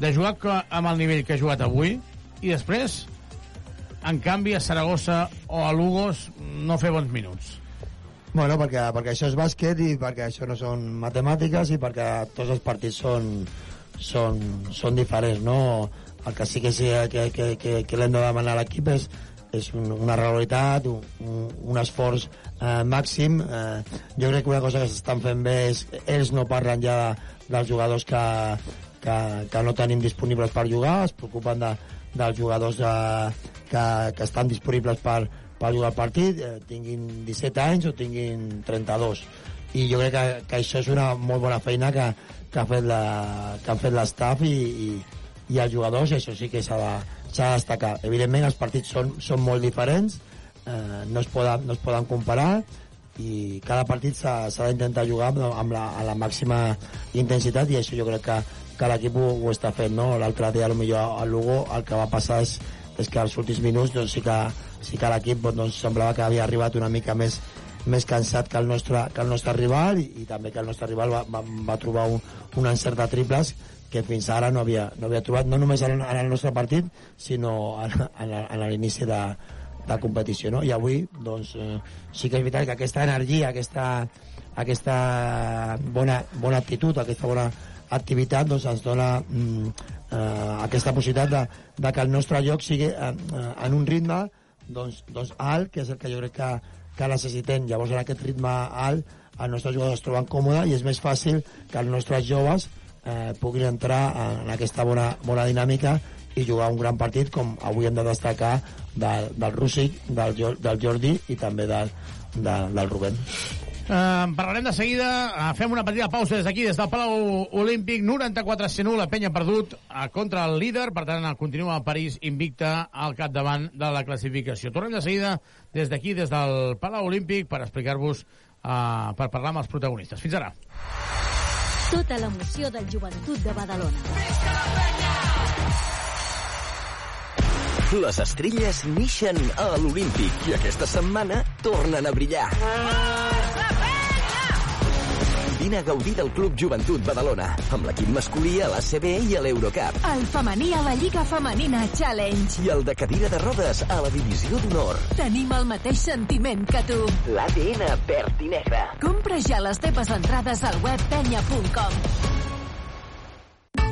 de jugar amb el nivell que ha jugat avui, i després, en canvi, a Saragossa o a Lugos no fer bons minuts? Bueno, perquè, perquè això és bàsquet i perquè això no són matemàtiques i perquè tots els partits són, són, són diferents, no? El que sí que, sí que, que, que, que l'hem de demanar a l'equip és, és un, una realitat, un, un, esforç eh, màxim. Eh, jo crec que una cosa que s'estan fent bé és ells no parlen ja de, dels jugadors que, que, que no tenim disponibles per jugar, es preocupen de, dels jugadors eh, que, que estan disponibles per, per jugar al partit, eh, tinguin 17 anys o tinguin 32. I jo crec que, que això és una molt bona feina que, que, ha fet la, que han fet l'estaf i, i, i els jugadors, i això sí que s'ha de, de destacar. Evidentment, els partits són, són molt diferents, eh, no, es poden, no es poden comparar, i cada partit s'ha d'intentar jugar amb, amb la, a la màxima intensitat i això jo crec que, que l'equip ho, ho està fent no? l'altre dia potser al Lugo el que va passar és, és que als últims minuts doncs, sí que, sí que l'equip doncs, semblava que havia arribat una mica més, més cansat que el nostre, que el nostre rival i, i també que el nostre rival va, va, va trobar un, un encert de triples que fins ara no havia, no havia trobat, no només en, en el nostre partit, sinó en, en, en l'inici de, de competició, no? I avui, doncs, eh, sí que és veritat que aquesta energia, aquesta, aquesta bona, bona actitud, aquesta bona activitat, doncs ens dona mm, eh, aquesta possibilitat de, de que el nostre lloc sigui eh, eh, en un ritme doncs, doncs alt, que és el que jo crec que, que necessitem. Llavors, en aquest ritme alt, els nostres jugadors es troben còmodes i és més fàcil que els nostres joves eh, puguin entrar en aquesta bona, bona dinàmica i jugar un gran partit com avui hem de destacar del, del Rússic, del, del Jordi i també del, del, del Rubén. Eh, en parlarem de seguida. Eh, fem una petita pausa des d'aquí, des del Palau Olímpic. 94-101, la penya perdut eh, contra el líder. Per tant, continua el París invicta al capdavant de la classificació. Tornem de seguida des d'aquí, des del Palau Olímpic, per explicar-vos, eh, per parlar amb els protagonistes. Fins ara. Tota l'emoció del joventut de Badalona. Les estrelles nixen a l'Olímpic i aquesta setmana tornen a brillar. Vine a gaudir del Club Joventut Badalona, amb l'equip masculí a l'ACB i a l'Eurocup. El femení a la Lliga Femenina Challenge. I el de cadira de rodes a la Divisió d'Honor. Tenim el mateix sentiment que tu. L'ADN verd i negre. Compra ja les teves entrades al web penya.com.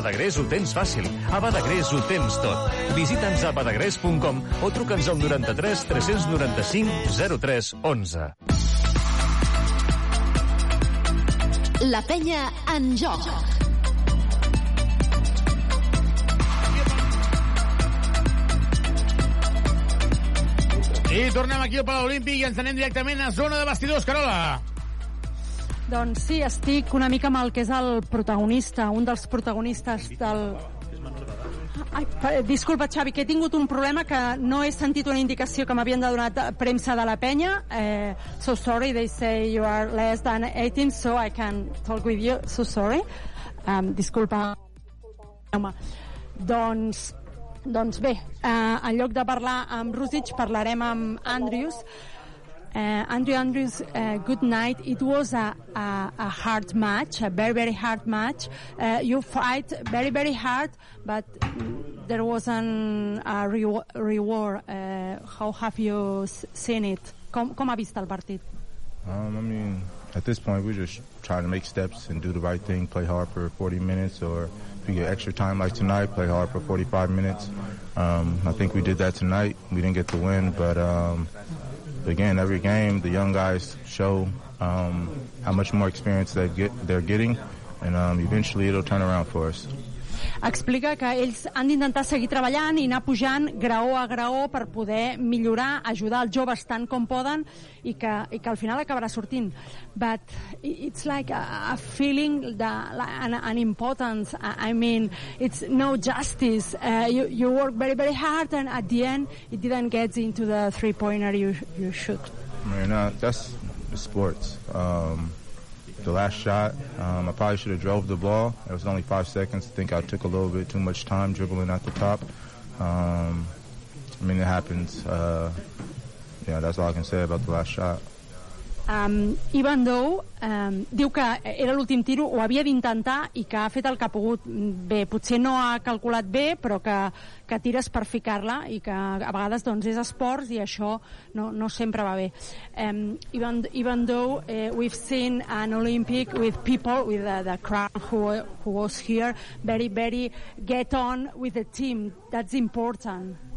Badagrés. Ho tens fàcil. A Badagrés ho tens tot. Visita'ns a badagrés.com o truca'ns al 93 395 03 11. La penya en joc. I tornem aquí al Palau Olímpic i ens anem directament a zona de vestidors, Carola. Doncs sí, estic una mica amb el que és el protagonista, un dels protagonistes del... Ai, pa- disculpa, Xavi, que he tingut un problema que no he sentit una indicació que m'havien de donar de- premsa de la penya. Eh, so sorry, they say you are less than 18, so I can talk with you. So sorry. Um, disculpa. Home. Doncs, doncs bé, eh, en lloc de parlar amb Rusic, parlarem amb Andrews. Uh, Andrew Andrews, uh, good night. It was a, a, a hard match, a very, very hard match. Uh, you fight very, very hard, but there wasn't a reward. how have you seen it? Com ha el partit? Um, I mean, at this point, we're just trying to make steps and do the right thing, play hard for 40 minutes, or if we get extra time like tonight, play hard for 45 minutes. Um, I think we did that tonight. We didn't get the win, but um, again, every game, the young guys show um, how much more experience they get, they're getting, and um, eventually it'll turn around for us. Explica que ells han d'intentar seguir treballant i anar pujant graó a graó per poder millorar, ajudar els joves tant com poden i que, i que al final acabarà sortint. But it's like a, a feeling, that, an, an importance. I mean, it's no justice. Uh, you, you work very, very hard and at the end it didn't get into the three-pointer you, you should. I mean, uh, that's the sports. Um, the last shot, um, I probably should have drove the ball. It was only five seconds. I think I took a little bit too much time dribbling at the top. Um, I mean, it happens. Uh, yeah, that's all I can say about the last shot. Um, Ivan Dou um, diu que era l'últim tiro, ho havia d'intentar i que ha fet el que ha pogut. Bé, potser no ha calculat bé, però que, que tires per ficar-la i que a vegades doncs, és esports i això no, no sempre va bé. Um, even, even though uh, we've seen an Olympic with people, with the, the crowd who, who was here, very, very get on with the team. That's important.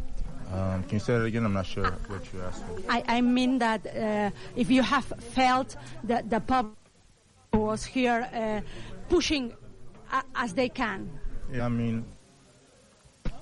Um, can you say that again? I'm not sure what you're asking. I, I mean that uh, if you have felt that the pub was here uh, pushing a, as they can. Yeah, I mean,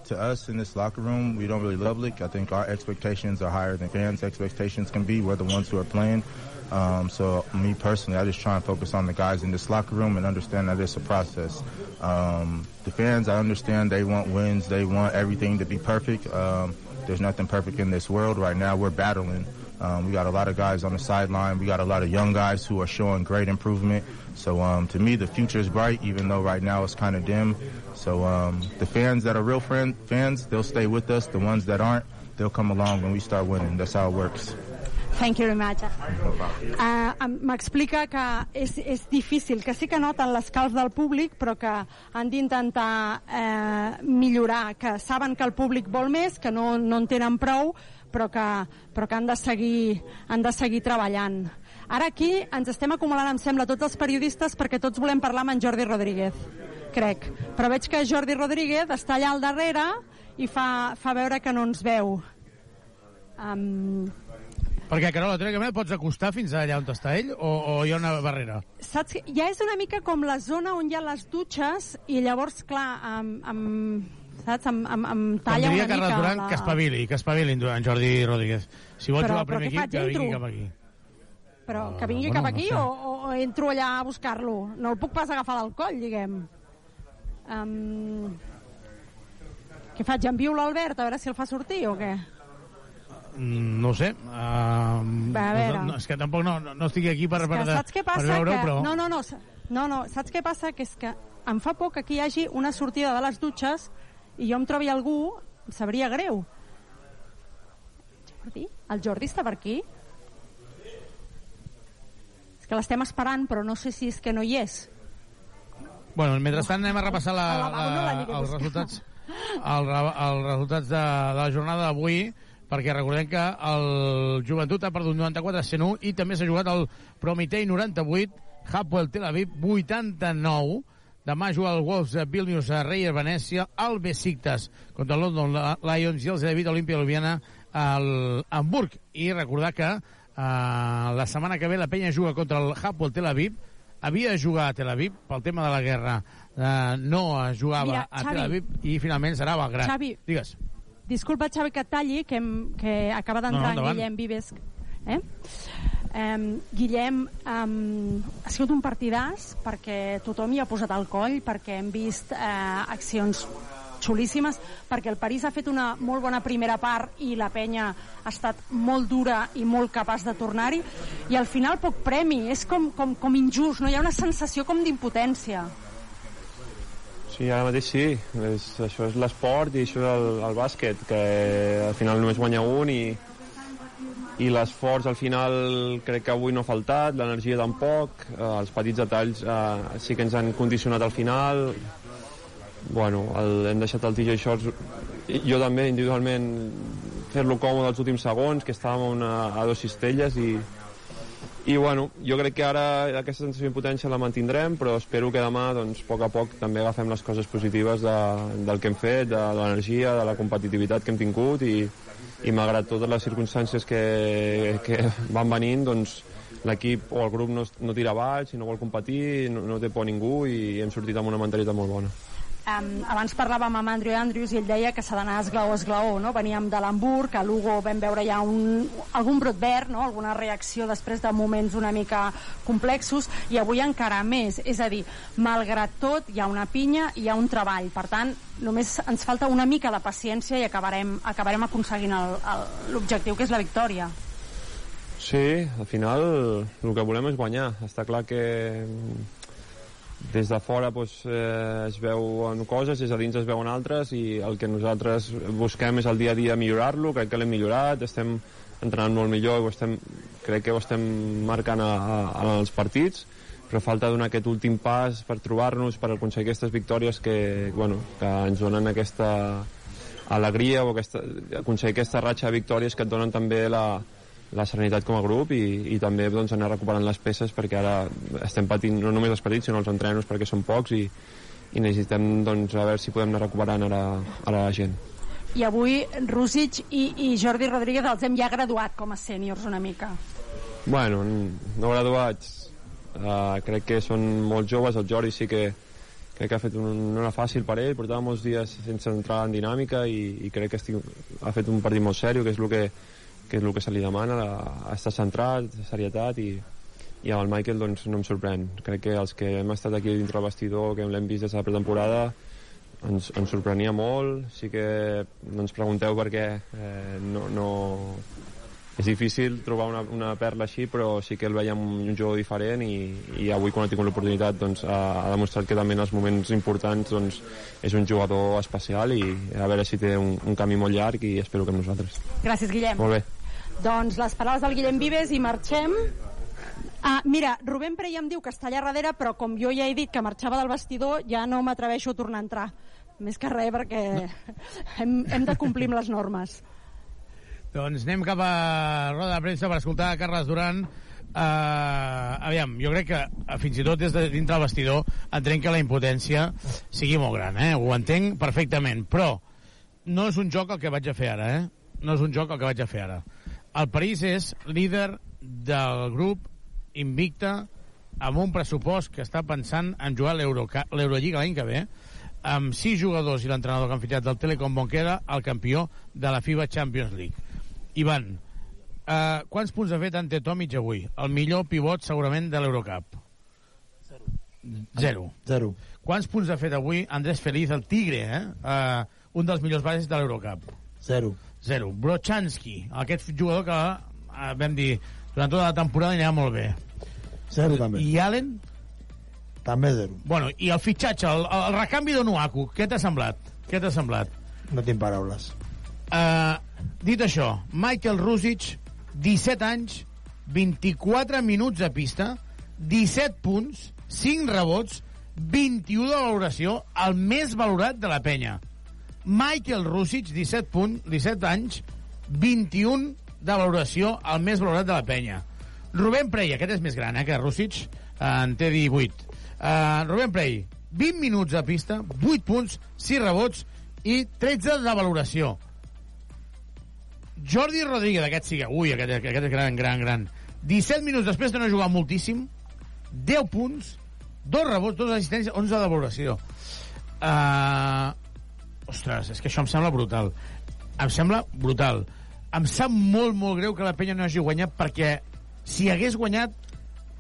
to us in this locker room, we don't really love league. I think our expectations are higher than fans' expectations can be. We're the ones who are playing. Um, so me personally, I just try and focus on the guys in this locker room and understand that it's a process. Um, the fans, I understand they want wins. They want everything to be perfect. Um, there's nothing perfect in this world. Right now, we're battling. Um, we got a lot of guys on the sideline. We got a lot of young guys who are showing great improvement. So um, to me, the future is bright, even though right now it's kind of dim. So um, the fans that are real friend, fans, they'll stay with us. The ones that aren't, they'll come along when we start winning. That's how it works. Thank you very much. Uh, M'explica que és, és difícil, que sí que noten l'escalf del públic, però que han d'intentar eh, millorar, que saben que el públic vol més, que no, no en tenen prou, però que, però que han, de seguir, han de seguir treballant. Ara aquí ens estem acumulant, em sembla, tots els periodistes perquè tots volem parlar amb en Jordi Rodríguez, crec. Però veig que Jordi Rodríguez està allà al darrere i fa, fa veure que no ens veu. Um, perquè, Carola, tu que pots acostar fins allà on està ell o, o hi ha una barrera? Saps que ja és una mica com la zona on hi ha les dutxes i llavors, clar, amb, amb saps? Amb, amb, amb talla una Carles mica... Duran, la... que espavili, que espavili en Jordi Rodríguez. Si vol Però- jugar al primer equip, que vingui cap aquí. Però que vingui bueno, cap no aquí sé. o, o, o entro allà a buscar-lo? No el puc pas agafar del coll, diguem. Um... Què faig? Envio l'Albert a veure si el fa sortir o què? Mm, No sé. Uh, Va, a veure. no, és que tampoc no, no, no estic aquí per, per, saps què per passa? veure-ho, que... però... No, no, no, no, no, saps què passa? Que és que em fa por que aquí hi hagi una sortida de les dutxes i jo em trobi algú, em sabria greu. Jordi? El Jordi està per aquí? És que l'estem esperant, però no sé si és que no hi és. Bueno, mentrestant anem a repassar la, no la, l'aniré a els resultats el, ra- els resultats de, de la jornada d'avui perquè recordem que el Joventut ha perdut 94 a 101 i també s'ha jugat el Prometei 98 Hapoel Tel Aviv 89 demà juga el Wolves a Vilnius a Reyer Venècia el Besiktas contra el London Lions i el David Olimpia Ljubljana al Hamburg. I recordar que eh, la setmana que ve la penya juga contra el Hapoel Tel Aviv. Havia de jugar a Tel Aviv pel tema de la guerra. Eh, no jugava Mira, a Xavi. Tel Aviv i finalment serà a Belgrat Xavi. digues Disculpa, Xavi, que et talli, que, hem- que acaba d'entrar no, en. Guillem Vives. Eh? Um, Guillem, um, ha sigut un partidàs perquè tothom hi ha posat el coll, perquè hem vist uh, accions xulíssimes, perquè el París ha fet una molt bona primera part i la penya ha estat molt dura i molt capaç de tornar-hi, i al final poc premi, és com, com, com injust, no hi ha una sensació com d'impotència. Sí, ara mateix sí. És, això és l'esport i això és el, el bàsquet, que al final només guanya un i, i l'esforç al final crec que avui no ha faltat, l'energia tampoc, eh, els petits detalls eh, sí que ens han condicionat al final. Bueno, el, hem deixat el TJ Shorts, jo també individualment, fer-lo còmode els últims segons, que estàvem a, una, a dos cistelles i, i bueno, jo crec que ara aquesta sensació d'impotència la mantindrem però espero que demà doncs, a poc a poc també agafem les coses positives de, del que hem fet, de l'energia, de la competitivitat que hem tingut i, i malgrat totes les circumstàncies que, que van venint doncs, l'equip o el grup no, no tira baix, no vol competir, no, no té por a ningú i hem sortit amb una mentalitat molt bona. Um, abans parlàvem amb Andrew Andrews i ell deia que s'ha d'anar esglaó a esglaó, no? Veníem de l'Hamburg, a Lugo vam veure ja un, algun brot verd, no? alguna reacció després de moments una mica complexos, i avui encara més. És a dir, malgrat tot, hi ha una pinya i hi ha un treball. Per tant, només ens falta una mica de paciència i acabarem, acabarem aconseguint l'objectiu, que és la victòria. Sí, al final el que volem és guanyar. Està clar que des de fora doncs, eh, es veuen coses, des de dins es veuen altres i el que nosaltres busquem és el dia a dia millorar-lo, crec que l'hem millorat, estem entrenant molt millor i ho estem, crec que ho estem marcant a, a, a els partits, però falta donar aquest últim pas per trobar-nos, per aconseguir aquestes victòries que, bueno, que ens donen aquesta alegria o aquesta, aconseguir aquesta ratxa de victòries que et donen també la, la serenitat com a grup i, i també doncs, anar recuperant les peces perquè ara estem patint no només els partits sinó els entrenos perquè són pocs i, i necessitem doncs, a veure si podem anar recuperant ara, ara la gent. I avui Rússic i, i Jordi Rodríguez els hem ja graduat com a sèniors una mica. Bueno, no graduats uh, crec que són molt joves. El Jordi sí que crec que ha fet un, era fàcil per ell portava molts dies sense entrar en dinàmica i, i crec que estic, ha fet un partit molt seriós que és el que que és el que se li demana, a estar centrat, serietat i, i amb el Michael doncs, no em sorprèn. Crec que els que hem estat aquí dintre el vestidor, que l'hem vist des de la pretemporada, ens, ens sorprenia molt. Sí que no ens pregunteu perquè eh, no, no... És difícil trobar una, una perla així, però sí que el veiem un jugador diferent i, i avui quan ha tingut l'oportunitat doncs, ha, ha demostrat que també en els moments importants doncs, és un jugador especial i a veure si té un, un camí molt llarg i espero que amb nosaltres. Gràcies, Guillem. Molt bé. Doncs les paraules del Guillem Vives i marxem. Ah, mira, Rubén Prey em diu que està allà darrere, però com jo ja he dit que marxava del vestidor, ja no m'atreveixo a tornar a entrar. Més que res, perquè no. hem, hem de complir amb les normes. Doncs anem cap a roda de premsa per escoltar Carles Duran. Uh, aviam, jo crec que uh, fins i tot des de dintre del vestidor entenc que la impotència sigui molt gran, eh? ho entenc perfectament, però no és un joc el que vaig a fer ara, eh? no és un joc el que vaig a fer ara el París és líder del grup invicta amb un pressupost que està pensant en jugar l'Eurolliga l'any que ve amb sis jugadors i l'entrenador que han fitxat del Telecom Bonquera el campió de la FIBA Champions League Ivan uh, quants punts ha fet Ante Tomic avui? el millor pivot segurament de l'Eurocup Zero. Zero. Quants punts ha fet avui Andrés Feliz, el Tigre, eh? Uh, un dels millors bases de l'Eurocup? Zero. Zero. Brochansky, aquest jugador que eh, vam dir durant tota la temporada anirà molt bé. Zero, també. I Allen? També zero. Bueno, i el fitxatge, el, el recanvi de Nuaku, què t'ha semblat? Què t'ha semblat? No tinc paraules. Uh, dit això, Michael Rusic, 17 anys, 24 minuts de pista, 17 punts, 5 rebots, 21 de valoració, el més valorat de la penya. Michael Rusic, 17, punt, 17 anys, 21 de valoració, el més valorat de la penya. Rubén Prey, aquest és més gran eh, que Rusic, eh, en té 18. Uh, Rubén Prey, 20 minuts de pista, 8 punts, 6 rebots i 13 de valoració. Jordi Rodríguez, aquest sí, ui, aquest, aquest és gran, gran, gran. 17 minuts després de no jugar moltíssim, 10 punts, 2 rebots, 2 assistències, 11 de valoració. Uh, ostres, és que això em sembla brutal. Em sembla brutal. Em sap molt, molt greu que la penya no hagi guanyat perquè si hagués guanyat,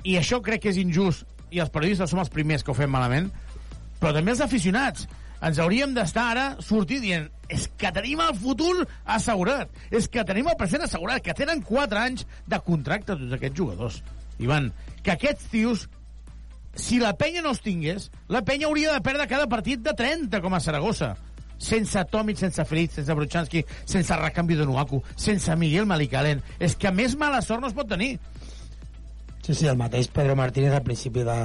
i això crec que és injust, i els periodistes som els primers que ho fem malament, però també els aficionats. Ens hauríem d'estar ara sortint dient és que tenim el futur assegurat, és que tenim el present assegurat, que tenen 4 anys de contracte tots aquests jugadors. Ivan, que aquests tios si la penya no els tingués, la penya hauria de perdre cada partit de 30, com a Saragossa. Sense Tomic, sense Fritz, sense Bruchansky, sense recanvi de Nuaku, sense Miguel Malicalen. És que més mala sort no es pot tenir. Sí, sí, el mateix Pedro Martínez al principi de,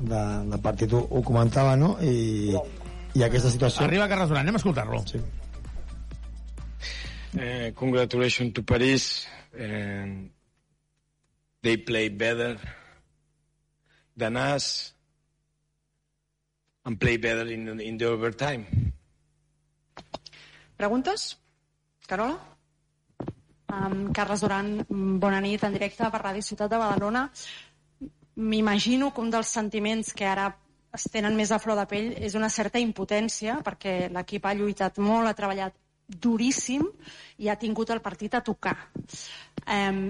de, del partit ho, ho comentava, no? I, i aquesta situació... Arriba Carles Duran, anem a escoltar-lo. Sí. Uh, congratulations to Paris. Uh, they play better than us and play better in, in the overtime. Preguntes? Carola? Um, Carles Duran, bona nit, en directe per Ràdio Ciutat de Badalona. M'imagino que un dels sentiments que ara es tenen més a flor de pell és una certa impotència, perquè l'equip ha lluitat molt, ha treballat duríssim i ha tingut el partit a tocar. Um,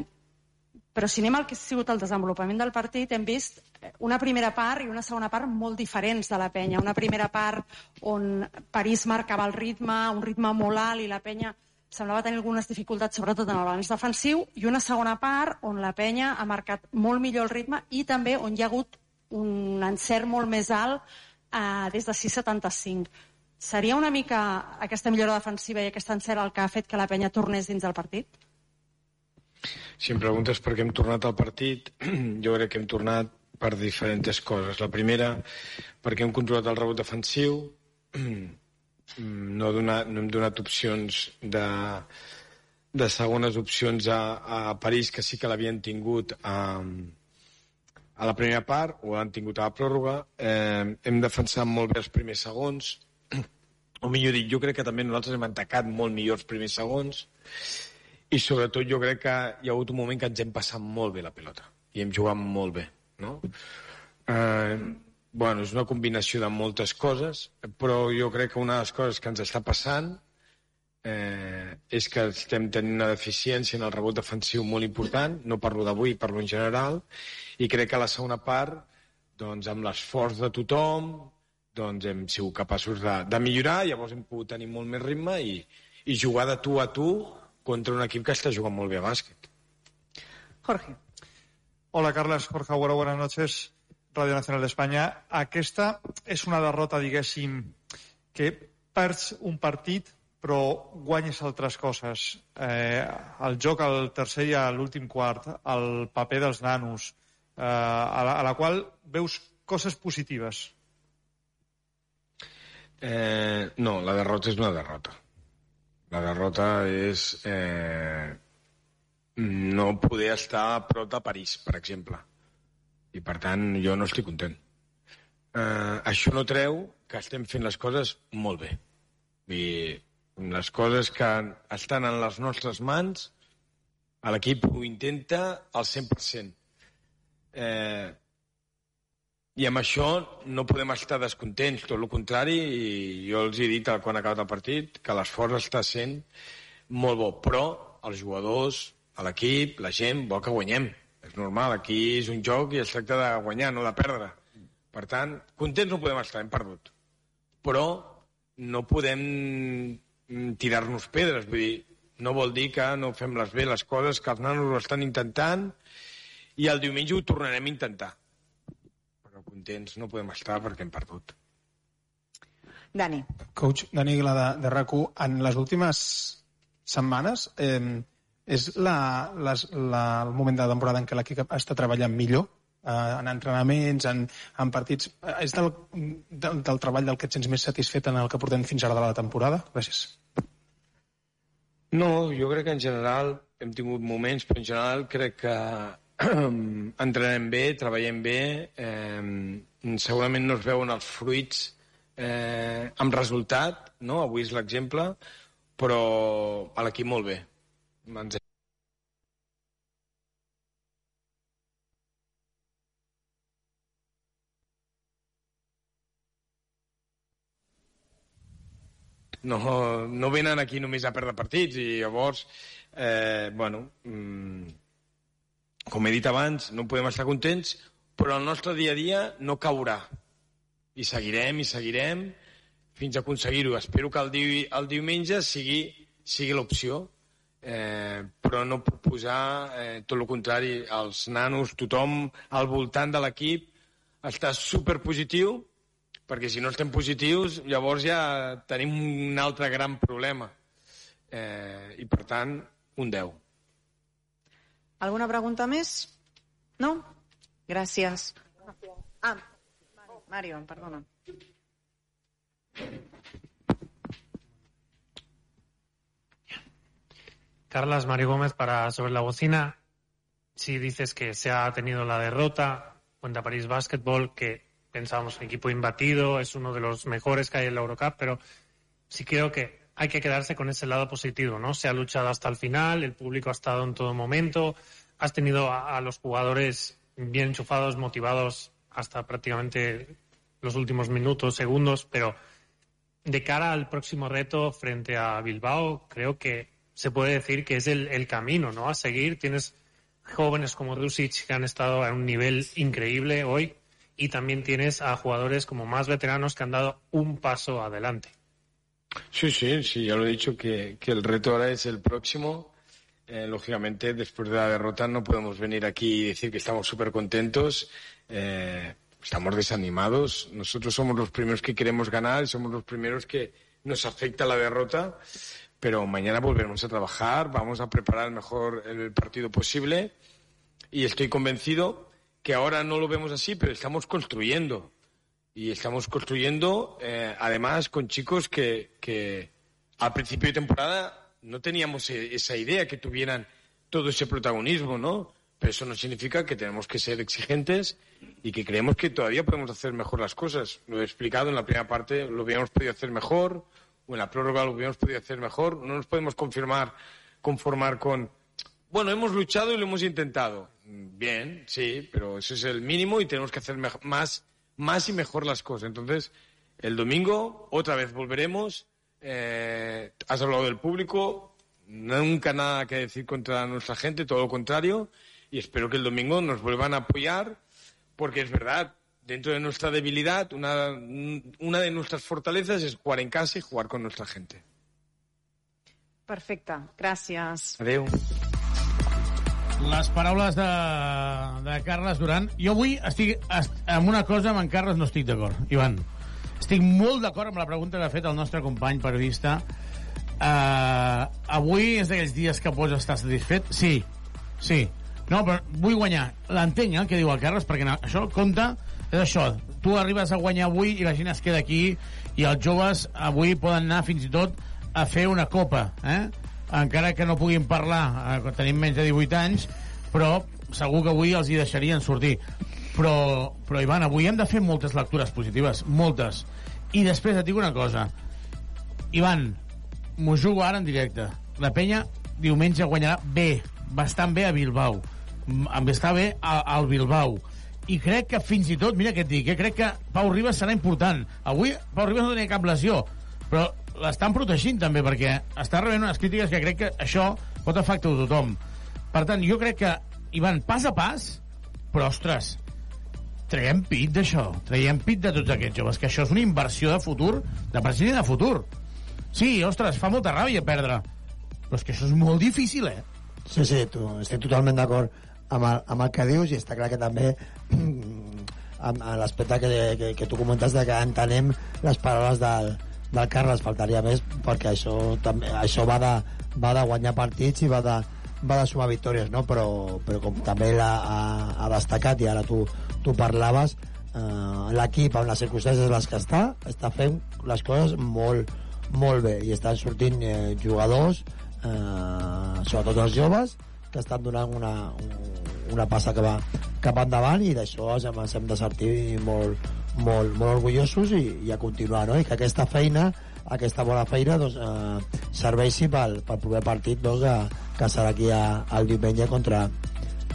però si anem al que ha sigut el desenvolupament del partit, hem vist una primera part i una segona part molt diferents de la penya. Una primera part on París marcava el ritme, un ritme molt alt i la penya semblava tenir algunes dificultats, sobretot en el balanç defensiu, i una segona part on la penya ha marcat molt millor el ritme i també on hi ha hagut un encert molt més alt eh, des de 6,75. Seria una mica aquesta millora defensiva i aquest encert el que ha fet que la penya tornés dins del partit? Si em preguntes per què hem tornat al partit, *clears throat* jo crec que hem tornat per diferents coses. La primera, perquè hem controlat el rebot defensiu, no, donat, no hem donat opcions de, de segones opcions a, a París, que sí que l'havien tingut a, a la primera part, o l'han tingut a la pròrroga. Eh, hem defensat molt bé els primers segons, o millor dit, jo crec que també nosaltres hem atacat molt millor els primers segons, i sobretot jo crec que hi ha hagut un moment que ens hem passat molt bé la pelota, i hem jugat molt bé, no? Eh, bueno, és una combinació de moltes coses, però jo crec que una de les coses que ens està passant eh, és que estem tenint una deficiència en el rebot defensiu molt important, no parlo d'avui, parlo en general, i crec que a la segona part, doncs, amb l'esforç de tothom, doncs hem sigut capaços de, de millorar, llavors hem pogut tenir molt més ritme i, i jugar de tu a tu contra un equip que està jugant molt bé a bàsquet. Jorge. Hola, Carles. Jorge Agüero, buenas noches. Ràdio Nacional d'Espanya. Aquesta és una derrota, diguéssim, que perds un partit però guanyes altres coses. Eh, el joc al tercer i a l'últim quart, el paper dels nanos, eh, a, la, a la qual veus coses positives. Eh, no, la derrota és una derrota. La derrota és eh, no poder estar a prop de París, per exemple. I, per tant, jo no estic content. Eh, això no treu que estem fent les coses molt bé. I les coses que estan en les nostres mans, l'equip ho intenta al 100%. Eh, I amb això no podem estar descontents, tot el contrari, i jo els he dit quan ha acabat el partit que l'esforç està sent molt bo, però els jugadors, l'equip, la gent, vol que guanyem. És normal, aquí és un joc i es tracta de guanyar, no de perdre. Per tant, contents no podem estar, hem perdut. Però no podem tirar-nos pedres, vull dir, no vol dir que no fem les bé les coses, que els nanos ho estan intentant i el diumenge ho tornarem a intentar. Però contents no podem estar perquè hem perdut. Dani. Coach, Dani Aguilar de, de rac en les últimes setmanes eh, és la, les, la, el moment de la temporada en què l'equip està treballant millor eh, en entrenaments, en, en partits. Eh, és del, del, del treball del que et sents més satisfet en el que portem fins ara de la temporada? Gràcies. No, jo crec que en general hem tingut moments, però en general crec que *clears throat* entrenem bé, treballem bé, eh, segurament no es veuen els fruits eh, amb resultat, no? avui és l'exemple, però a l'equip molt bé. Ens no, no venen aquí només a perdre partits i llavors, eh, bueno, mm, com he dit abans, no podem estar contents, però el nostre dia a dia no caurà. I seguirem i seguirem fins a aconseguir-ho. Espero que el, di el diumenge sigui, sigui l'opció, eh, però no puc posar eh, tot el contrari, els nanos, tothom al voltant de l'equip està superpositiu perquè si no estem positius llavors ja tenim un altre gran problema eh, i per tant un 10 Alguna pregunta més? No? Gràcies. Ah, Mario, perdona. Carlas, Mario Gómez para Sobre la Bocina. si dices que se ha tenido la derrota contra París Basketball, que pensábamos un equipo imbatido, es uno de los mejores que hay en la Eurocup, pero sí creo que hay que quedarse con ese lado positivo, ¿no? Se ha luchado hasta el final, el público ha estado en todo momento, has tenido a, a los jugadores bien enchufados, motivados hasta prácticamente los últimos minutos, segundos, pero de cara al próximo reto frente a Bilbao, creo que se puede decir que es el, el camino, ¿no? A seguir. Tienes jóvenes como Rusic que han estado a un nivel increíble hoy y también tienes a jugadores como más veteranos que han dado un paso adelante. Sí, sí, sí, ya lo he dicho que, que el reto ahora es el próximo. Eh, lógicamente, después de la derrota no podemos venir aquí y decir que estamos súper contentos. Eh, estamos desanimados. Nosotros somos los primeros que queremos ganar y somos los primeros que nos afecta la derrota. Pero mañana volveremos a trabajar, vamos a preparar mejor el partido posible y estoy convencido que ahora no lo vemos así, pero estamos construyendo. Y estamos construyendo, eh, además, con chicos que, que al principio de temporada no teníamos e- esa idea que tuvieran todo ese protagonismo, ¿no? Pero eso no significa que tenemos que ser exigentes y que creemos que todavía podemos hacer mejor las cosas. Lo he explicado en la primera parte, lo hubiéramos podido hacer mejor, o en la prórroga lo hubiéramos podido hacer mejor. No nos podemos confirmar, conformar con, bueno, hemos luchado y lo hemos intentado. Bien, sí, pero eso es el mínimo y tenemos que hacer más, más y mejor las cosas. Entonces, el domingo otra vez volveremos. Eh, has hablado del público, nunca nada que decir contra nuestra gente, todo lo contrario. Y espero que el domingo nos vuelvan a apoyar, porque es verdad, dentro de nuestra debilidad, una, una de nuestras fortalezas es jugar en casa y jugar con nuestra gente. Perfecte, gràcies. Adeu. Les paraules de, de Carles Duran. Jo avui estic est, amb una cosa amb en Carles no estic d'acord, Ivan. Estic molt d'acord amb la pregunta que ha fet el nostre company periodista. Uh, avui és d'aquells dies que pots estar satisfet? Sí, sí. No, però vull guanyar. L'entenc, eh, el que diu el Carles, perquè això compta, és això. Tu arribes a guanyar avui i la gent es queda aquí i els joves avui poden anar fins i tot a fer una copa, eh? encara que no puguin parlar, eh, tenim menys de 18 anys, però segur que avui els hi deixarien sortir. Però, però Ivan, avui hem de fer moltes lectures positives, moltes. I després et dic una cosa. Ivan, m'ho jugo ara en directe. La penya diumenge guanyarà bé, bastant bé a Bilbao. Està bé al Bilbao. I crec que fins i tot, mira què et dic, eh, crec que Pau Ribas serà important. Avui Pau Ribas no tenia cap lesió, però l'estan protegint també, perquè està rebent unes crítiques que crec que això pot afectar a tothom. Per tant, jo crec que, Ivan, pas a pas, però, ostres, traiem pit d'això, traiem pit de tots aquests joves, que això és una inversió de futur, de present i de futur. Sí, ostres, fa molta ràbia perdre, però és que això és molt difícil, eh? Sí, sí, tu, estic totalment d'acord amb, amb el que dius i està clar que també amb, amb l'aspecte que, que, que tu comentes de que entenem les paraules del, del Carles faltaria més perquè això, també, això va, de, va de guanyar partits i va de, va de sumar victòries no? però, però com també l'ha ha, ha destacat i ara tu, tu parlaves eh, l'equip amb les circumstàncies en les que està està fent les coses molt, molt bé i estan sortint eh, jugadors eh, sobretot els joves que estan donant una, una passa que va cap endavant i d'això hem- ens hem de sentir molt, molt, molt orgullosos i, i a continuar, no? I que aquesta feina aquesta bona feina doncs, eh, serveixi pel, pel proper partit doncs, que, que serà aquí a, el diumenge contra,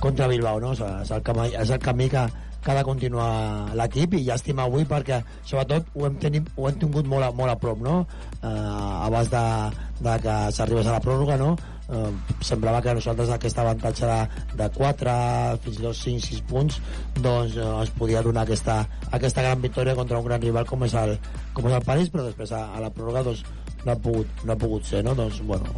contra Bilbao no? és, és, el camí, és el camí que, que ha de continuar l'equip i llàstima avui perquè sobretot ho hem, tenim, ho hem tingut molt a, molt a prop no? eh, abans de, de que s'arribés a la pròrroga no? Eh, semblava que nosaltres aquest avantatge de, de 4 fins i tot 5-6 punts doncs eh, ens podia donar aquesta, aquesta gran victòria contra un gran rival com és el, com és el París però després a, a la pròrroga doncs, no, ha pogut, no ha pogut ser no? doncs, bueno,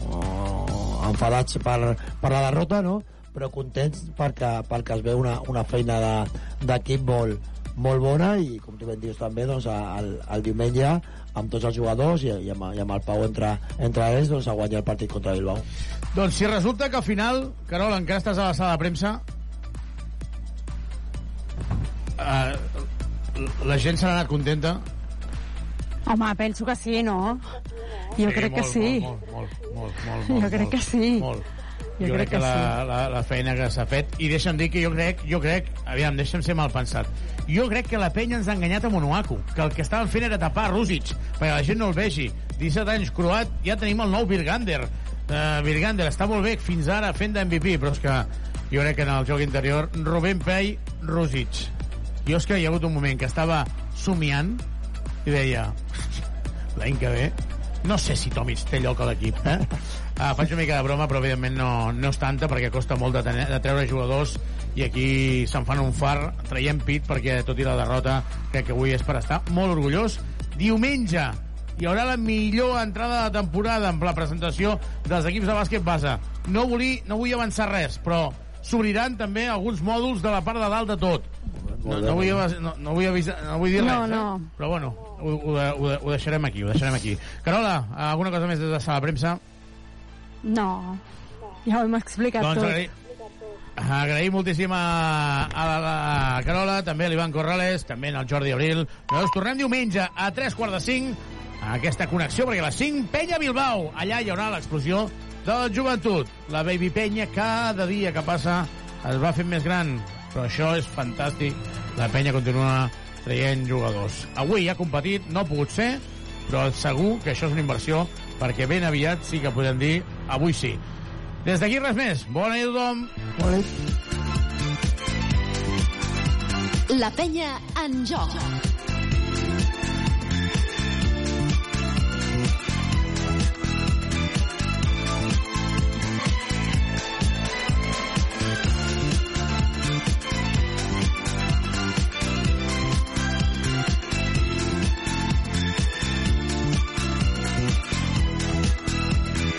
enfadats per, per la derrota no? però contents perquè, perquè es veu una, una feina de- d'equip molt, molt bona i com tu ben dius també doncs, el, el diumenge amb tots els jugadors i, i, amb, i amb el Pau entre, entre ells doncs, a guanyar el partit contra Bilbao Doncs si resulta que al final, Carol, encara estàs a la sala de premsa, eh, la gent serà anat contenta? Home, penso que sí, no? Jo crec que sí. Molt, molt, molt, molt, molt, Jo molt, crec que sí. Molt. Jo, crec, que, la, sí. la, la feina que s'ha fet, i deixa'm dir que jo crec, jo crec, aviam, deixa'm ser mal pensat, jo crec que la penya ens ha enganyat a Monoaco, que el que estaven fent era tapar Rússic, perquè la gent no el vegi. 17 anys, croat, ja tenim el nou Virgander. Uh, Virgander està molt bé fins ara fent d'MVP, però és que jo crec que en el joc interior, Rubén Pei, Rússic. Jo és que hi ha hagut un moment que estava somiant i deia, *laughs* l'any que ve no sé si Tomic té lloc a l'equip eh? ah, faig una mica de broma però evidentment no, no és tanta perquè costa molt de, tenir, de treure jugadors i aquí se'n fan un far traient pit perquè tot i la derrota crec que avui és per estar molt orgullós diumenge hi haurà la millor entrada de temporada amb la presentació dels equips de bàsquet base no, volia, no vull avançar res però s'obriran també alguns mòduls de la part de dalt de tot no, no, vull, no, no, vull avisar, no vull dir No, res, no. Eh? però bueno, ho, ho, ho, ho deixarem aquí, ho deixarem aquí. Carola, alguna cosa més des de sala premsa? No, ja ho hem explicat Doncs tot. agraï... agraïm moltíssim a, a la, la Carola, també a l'Ivan Corrales, també al Jordi Abril. Nosaltres tornem diumenge a 3 quarts de 5 a aquesta connexió, perquè a les 5 Penya Bilbao. Allà hi haurà l'explosió de la joventut. La Baby Penya cada dia que passa es va fent més gran, però això és fantàstic. La Penya continua traient jugadors. Avui ha competit, no ha pogut ser, però segur que això és una inversió perquè ben aviat sí que podem dir avui sí. Des d'aquí res més. Bona nit a tothom. Bona nit. La penya en joc. Bye.